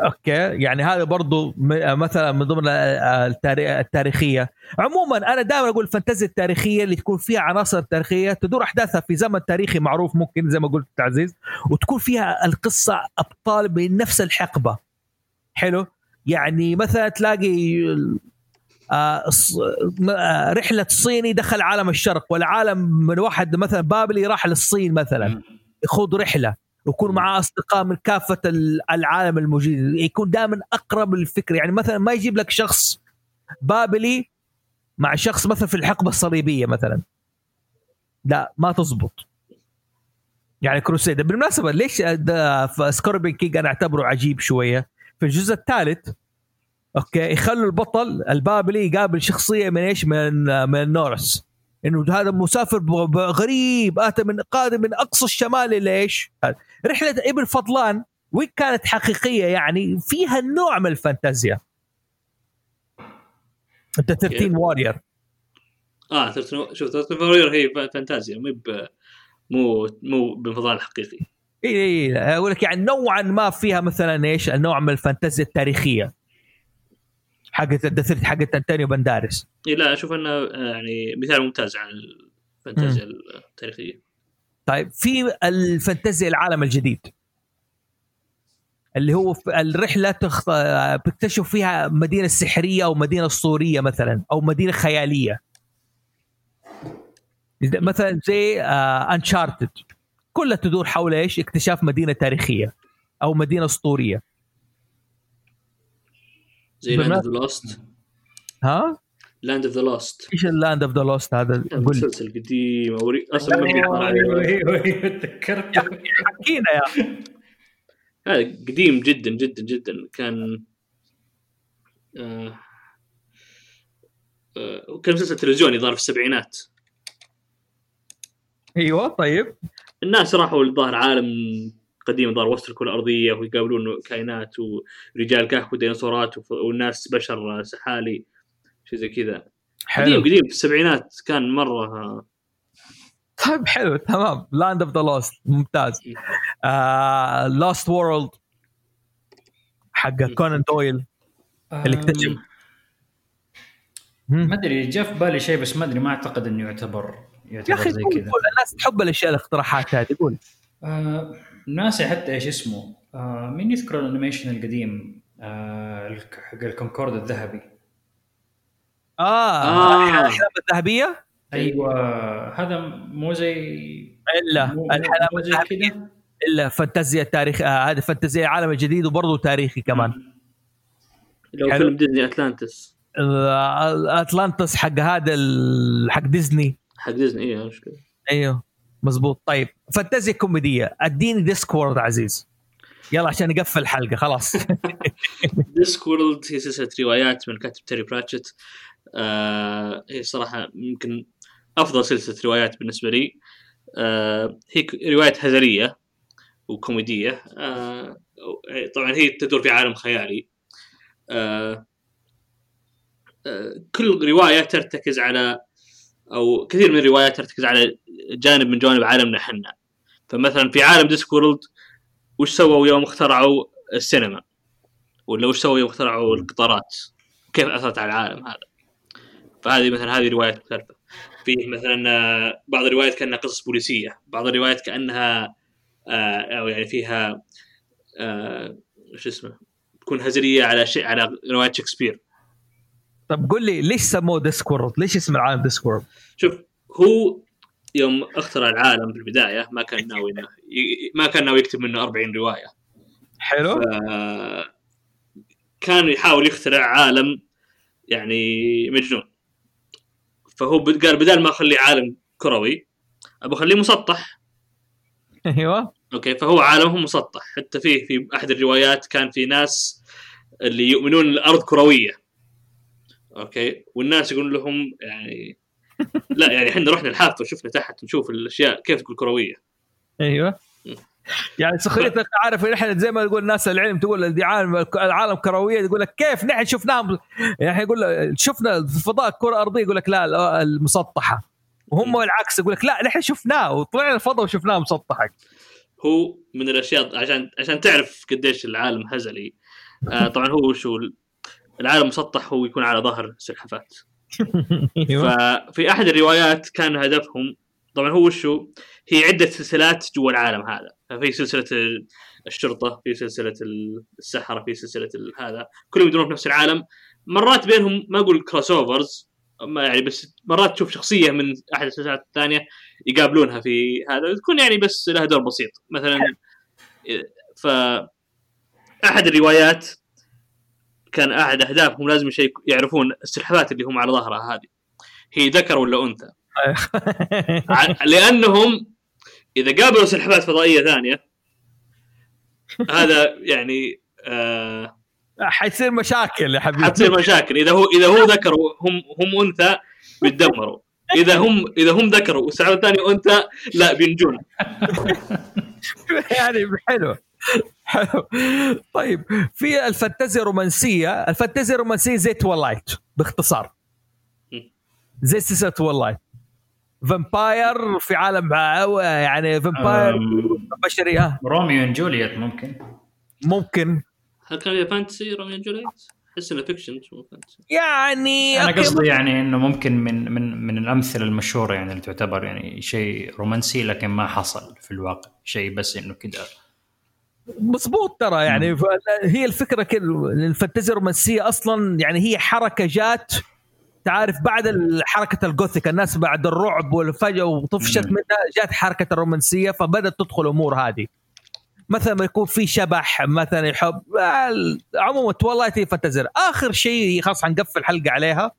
okay. يعني هذا برضو مثلا من ضمن التاري- التاريخية. عموما أنا دائما أقول الفانتازيا التاريخية اللي تكون فيها عناصر تاريخية تدور أحداثها في زمن تاريخي معروف ممكن زي ما قلت عزيز وتكون فيها القصة أبطال من نفس الحقبة. حلو؟ يعني مثلا تلاقي آه، آه، رحلة صيني دخل عالم الشرق ولا عالم من واحد مثلا بابلي راح للصين مثلا. يخوض رحلة. ويكون معاه أصدقاء من كافة ال- العالم الموجود يكون دائما أقرب للفكرة. يعني مثلا ما يجيب لك شخص بابلي مع شخص مثلا في الحقبة الصليبية مثلا. لا ما تزبط. يعني Crusade بالمناسبة ليش Scorpion King أنا أعتبره عجيب شوية؟ في الجزء الثالث okay يخلوا البطل البابلي يقابل شخصية من إيش؟ من من ال Norse إنه هذا مسافر غريب اتى من قادم من أقصى الشمال إلى إيش؟ رحلة ابن فضلان وين كانت حقيقية يعني؟ فيها نوع من الفانتازيا. أنت 13 وارير آه 13 شوف 13 فورير هي فانتازيا مو مو مو بنفضال الحقيقي إي إي أقول لك يعني نوعا ما فيها مثلا إيش؟ النوع من الفانتازيا التاريخية. حقت الدثرت حقت أنطونيو بندارس. إيه لا أشوف إنه آه، يعني مثال ممتاز عن الفانتازيا التاريخية. طيب في الفانتازيا العالم الجديد اللي هو الرحلة تخ... بتكتشف فيها مدينة سحرية أو مدينة أسطورية مثلا أو مدينة خيالية مثلا زي Uncharted كلها تدور حول إيش؟ اكتشاف مدينة تاريخية أو مدينة أسطورية زي Land of Lost ها؟ Land of the Lost إيش ال Land of the Lost هذا؟ قول لي. مسلسل قديم. أصلا أيوه أيوه أيوة، تذكرت. حكينا يا هذا قديم جدا جدا جدا. كان آه... آه... كان مسلسل تلفزيوني ظهر في السبعينات. أيوه طيب. الناس راحوا الظاهر عالم قديم ظهر وسط الكرة الأرضية ويقابلون كائنات ورجال كهف وديناصورات والناس بشر سحالي. شيء زي كذا. قديم حلو. قديم في السبعينات كان مرة. طيب حلو تمام. Land of the Lost ممتاز. Lost World حق كونان دويل اللي اكتشف ما أدري جاء في بالي شيء بس ما أدري ما أعتقد إنه يعتبر يا يعتبر أخي زي قول كذا. الناس تحب الأشياء الاقتراحات هذه قول. آه ناسي حتى إيش اسمه. آه مين يذكر ال animation القديم؟ آه حق الكوندور الذهبي. آه, آه. الاحلام الذهبية؟ أيوه. هذا مو زي إلا. زي الذهبية. إلا. فانتازيا التاريخ آه هذا فانتازيا العالم الجديد وبرضه تاريخي كمان. لو حلو. فيلم ديزني أتلانتس. آه أتلانتس حق هذا ال- حق ديزني. حق ديزني إيه مشكله أيوه. مزبوط. طيب. فانتازيا كوميدية. أديني Discworld عزيز. يلا عشان نقفل الحلقة خلاص. Discworld هي سلسله روايات من كاتب تيري براتشيت. آه هي صراحة يمكن أفضل سلسلة روايات بالنسبة لي. آه هي رواية هزلية وكوميدية. آه طبعا هي تدور في عالم خيالي. كل رواية ترتكز على أو كثير من الروايات ترتكز على جانب من جوانب عالمنا إحنا فمثلا في عالم Discworld وش سووا يوم اخترعوا السينما؟ ولا وش سووا يوم اخترعوا القطارات؟ كيف أثرت على العالم هذا؟ فهذه مثلا هذه روايات مختلفة. في مثلا آه، بعض الروايات كأنها قصص بوليسية بعض الروايات كأنها آه، أو يعني فيها آه، شو اسمه تكون هزلية على شيء على رواية شكسبير. طب قول لي ليش سموه Discworld ليش اسم العالم Discworld شوف هو يوم اخترع العالم في البداية ما كان ناوي ما كان ناوي يكتب منه 40 رواية. حلو. كان يحاول يخترع عالم يعني مجنون. فهو قال بدال ما اخليه عالم كروي ابى أخليه مسطح. أيوه. أوكي فهو عالمهم مسطح. حتى فيه في أحد الروايات كان في ناس اللي يؤمنون الأرض كروية. أوكي والناس يقولون لهم يعني لا يعني إحنا رحنا الحافه وشفنا تحت نشوف الأشياء كيف تقول كروية. أيوه. يعني سخريتك عارف إحنا زي ما تقول الناس العلم تقول دي عالم العالم كروية تقول لك كيف نحن شفناهم؟ يعني يقول لك شفنا في الفضاء الكرة الأرضية يقول لك لا المسطحة. وهم العكس يقول لك لا نحن شفناه وطلعنا الفضاء وشفناه مسطحة. هو من الأشياء عشان عشان تعرف قديش العالم هزلي. آه طبعا هو شو العالم مسطح هو يكون على ظهر سلحفات أيوه. ففي أحد الروايات كان هدفهم طبعا هو شو هي عدة سلسلات جوا العالم هذا. ففي سلسلة ال- الشرطة في سلسلة ال- السحرة في سلسلة هذا. كلهم يدورون في نفس العالم. مرات بينهم ما أقول كروس اوفرز ما يعني بس مرات تشوف شخصية من أحد السلسلات الثانية يقابلونها في هذا. تكون يعني بس لها دور بسيط. مثلا ف أحد الروايات كان أحد أهدافهم لازم شيء يعرفون السلحفات اللي هم على ظهرها هذه. هي ذكر ولا أنثى؟ لأنهم إذا قابلوا سلحفات فضائية ثانية هذا يعني آه حيصير مشاكل يا حبيبي. حتصير مشاكل. إذا هو إذا هو ذكر وهم هم أنثى بيتدمروا إذا هم إذا هم ذكروا والسلحفاه الثانية أنثى لا بينجون. يعني حلو. حلو. طيب في الفانتازيا الرومانسيه الفانتازيا الرومانسيه زي Twilight باختصار. زي سلسله Twilight vampire في عالم يعني vampire بشري ها. Romeo and Juliet ممكن. ممكن. هل كان فيها fantasy روميو جوليت؟ أحس إنه fiction مش مو fantasy. يعني أنا قصدي يعني إنه ممكن من من من الأمثلة المشهورة يعني اللي تعتبر يعني شيء رومانسي لكن ما حصل في الواقع. شيء بس إنه كذا مظبوط ترى يعني ف- هي الفكرة كده الفانتازيا الرومانسية أصلا يعني هي حركة جات تعرف بعد حركة الجوثيك الناس بعد الرعب والفجأة وطفشت. منها جات حركة الرومانسية فبدأت تدخل أمور هذه. مثلا ما يكون في شبح مثلا يحب عموما والله فانتازيا آخر شيء خلاص حنقفل حلقة عليها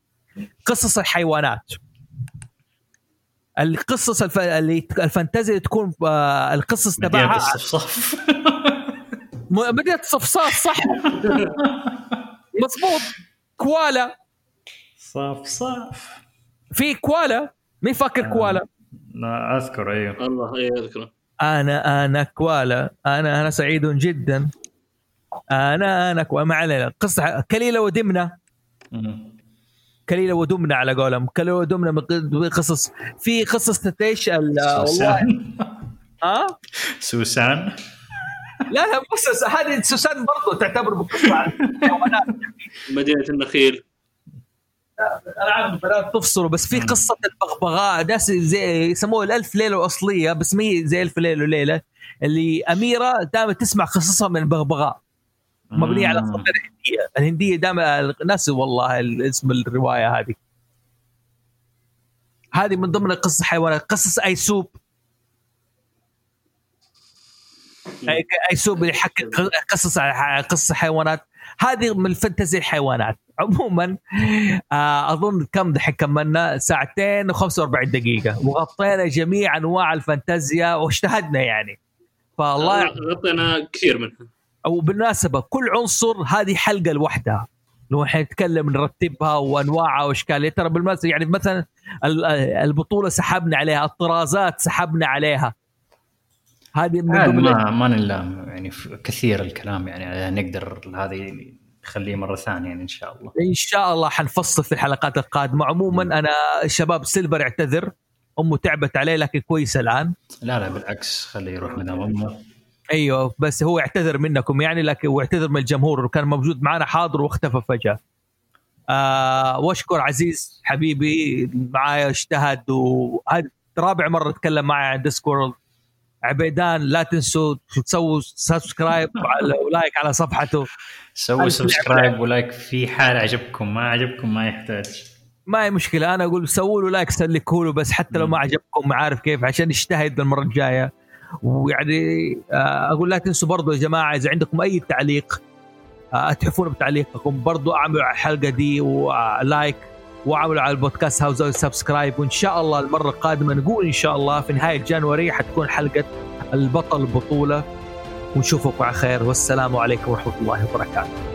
قصص الحيوانات. القصص الف... اللي الفانتازيا تكون آه، القصص تبعها الصفصاف. مدينة صفصاف صح؟ مضبوط. كوالا. صفصاف في كوالا؟ مين فاكر كوالا؟ لا أذكر أيوه. الله اذكره أنا أنا كوالا. أنا أنا سعيد جدا. أنا أنا كوالا. ما علينا. قصة كليلة ودمنة. كليلة ودمنة على قولهم. كليلة ودمنة من قصص في قصص إيش ال- والله. سوسان ها سوسان. لا لا بص هذه سوسان برضو تعتبر بقصة. مدينة النخيل. عارف البنات تفصلوا بس في قصة البغبغاء ناس زي يسموها الألف ليلة واصليه بس مي زي ألف ليلة وليلة اللي أميرة دائما تسمع قصصها من البغبغاء. مبنية على. الصفه الهندية. الهندية دائما ناس والله اسم الرواية هذه. هذه من ضمن قصص حيوانات قصص أيسوب. أيسوب اللي يحكي قصص على قصص حيوانات. هذه من الفانتزي الحيوانات. عموما آه، أظن كم دحين كملنا؟ ساعتين و45 دقيقة. وغطينا جميع أنواع الفانتازيا واجتهدنا يعني. فالله غطينا كثير منها. وبالمناسبة كل عنصر هذه حلقة لوحدها. لو إحنا نتكلم نرتبها وأنواعها واشكالها ترى بالمناسبة يعني مثلا ال- البطولة سحبنا عليها الطرازات سحبنا عليها. هذه من ضمن ما ما نلام يعني كثير الكلام يعني نقدر هذه نخليه مرة ثانية يعني إن شاء الله. إن شاء الله حنفصل في الحلقات القادمة. عموما أنا شباب سيلفر اعتذر أمه تعبت عليه لكن كويس الآن. لا لا بالعكس خليه يروح مدام أمه. أيوه بس هو اعتذر منكم يعني لكن واعتذر من الجمهور وكان موجود معنا حاضر واختفى فجأة. آه واشكر عزيز حبيبي معايا اجتهد وهذه رابع مرة اتكلم معي عن Discworld عبيدان لا تنسوا تسووا subscribe و like على صفحته. سووا subscribe و like في حال عجبكم ما عجبكم ما يحتاج. ما هي مشكلة أنا أقول سووا له like سلكوا له بس حتى لو ما عجبكم عارف كيف؟ عشان يجتهد المرة الجاية. ويعني آه، أقول لا تنسوا برضو يا جماعة إذا عندكم أي تعليق آه، اتحفونا بتعليقكم برضو اعملوا على الحلقة دي و like. واعملوا على البودكاست هاوس subscribe وإن شاء الله المرة القادمة نقول إن شاء الله في نهاية January حتكون حلقة البطل البطوله ونشوفكم على خير. والسلام عليكم ورحمة الله وبركاته.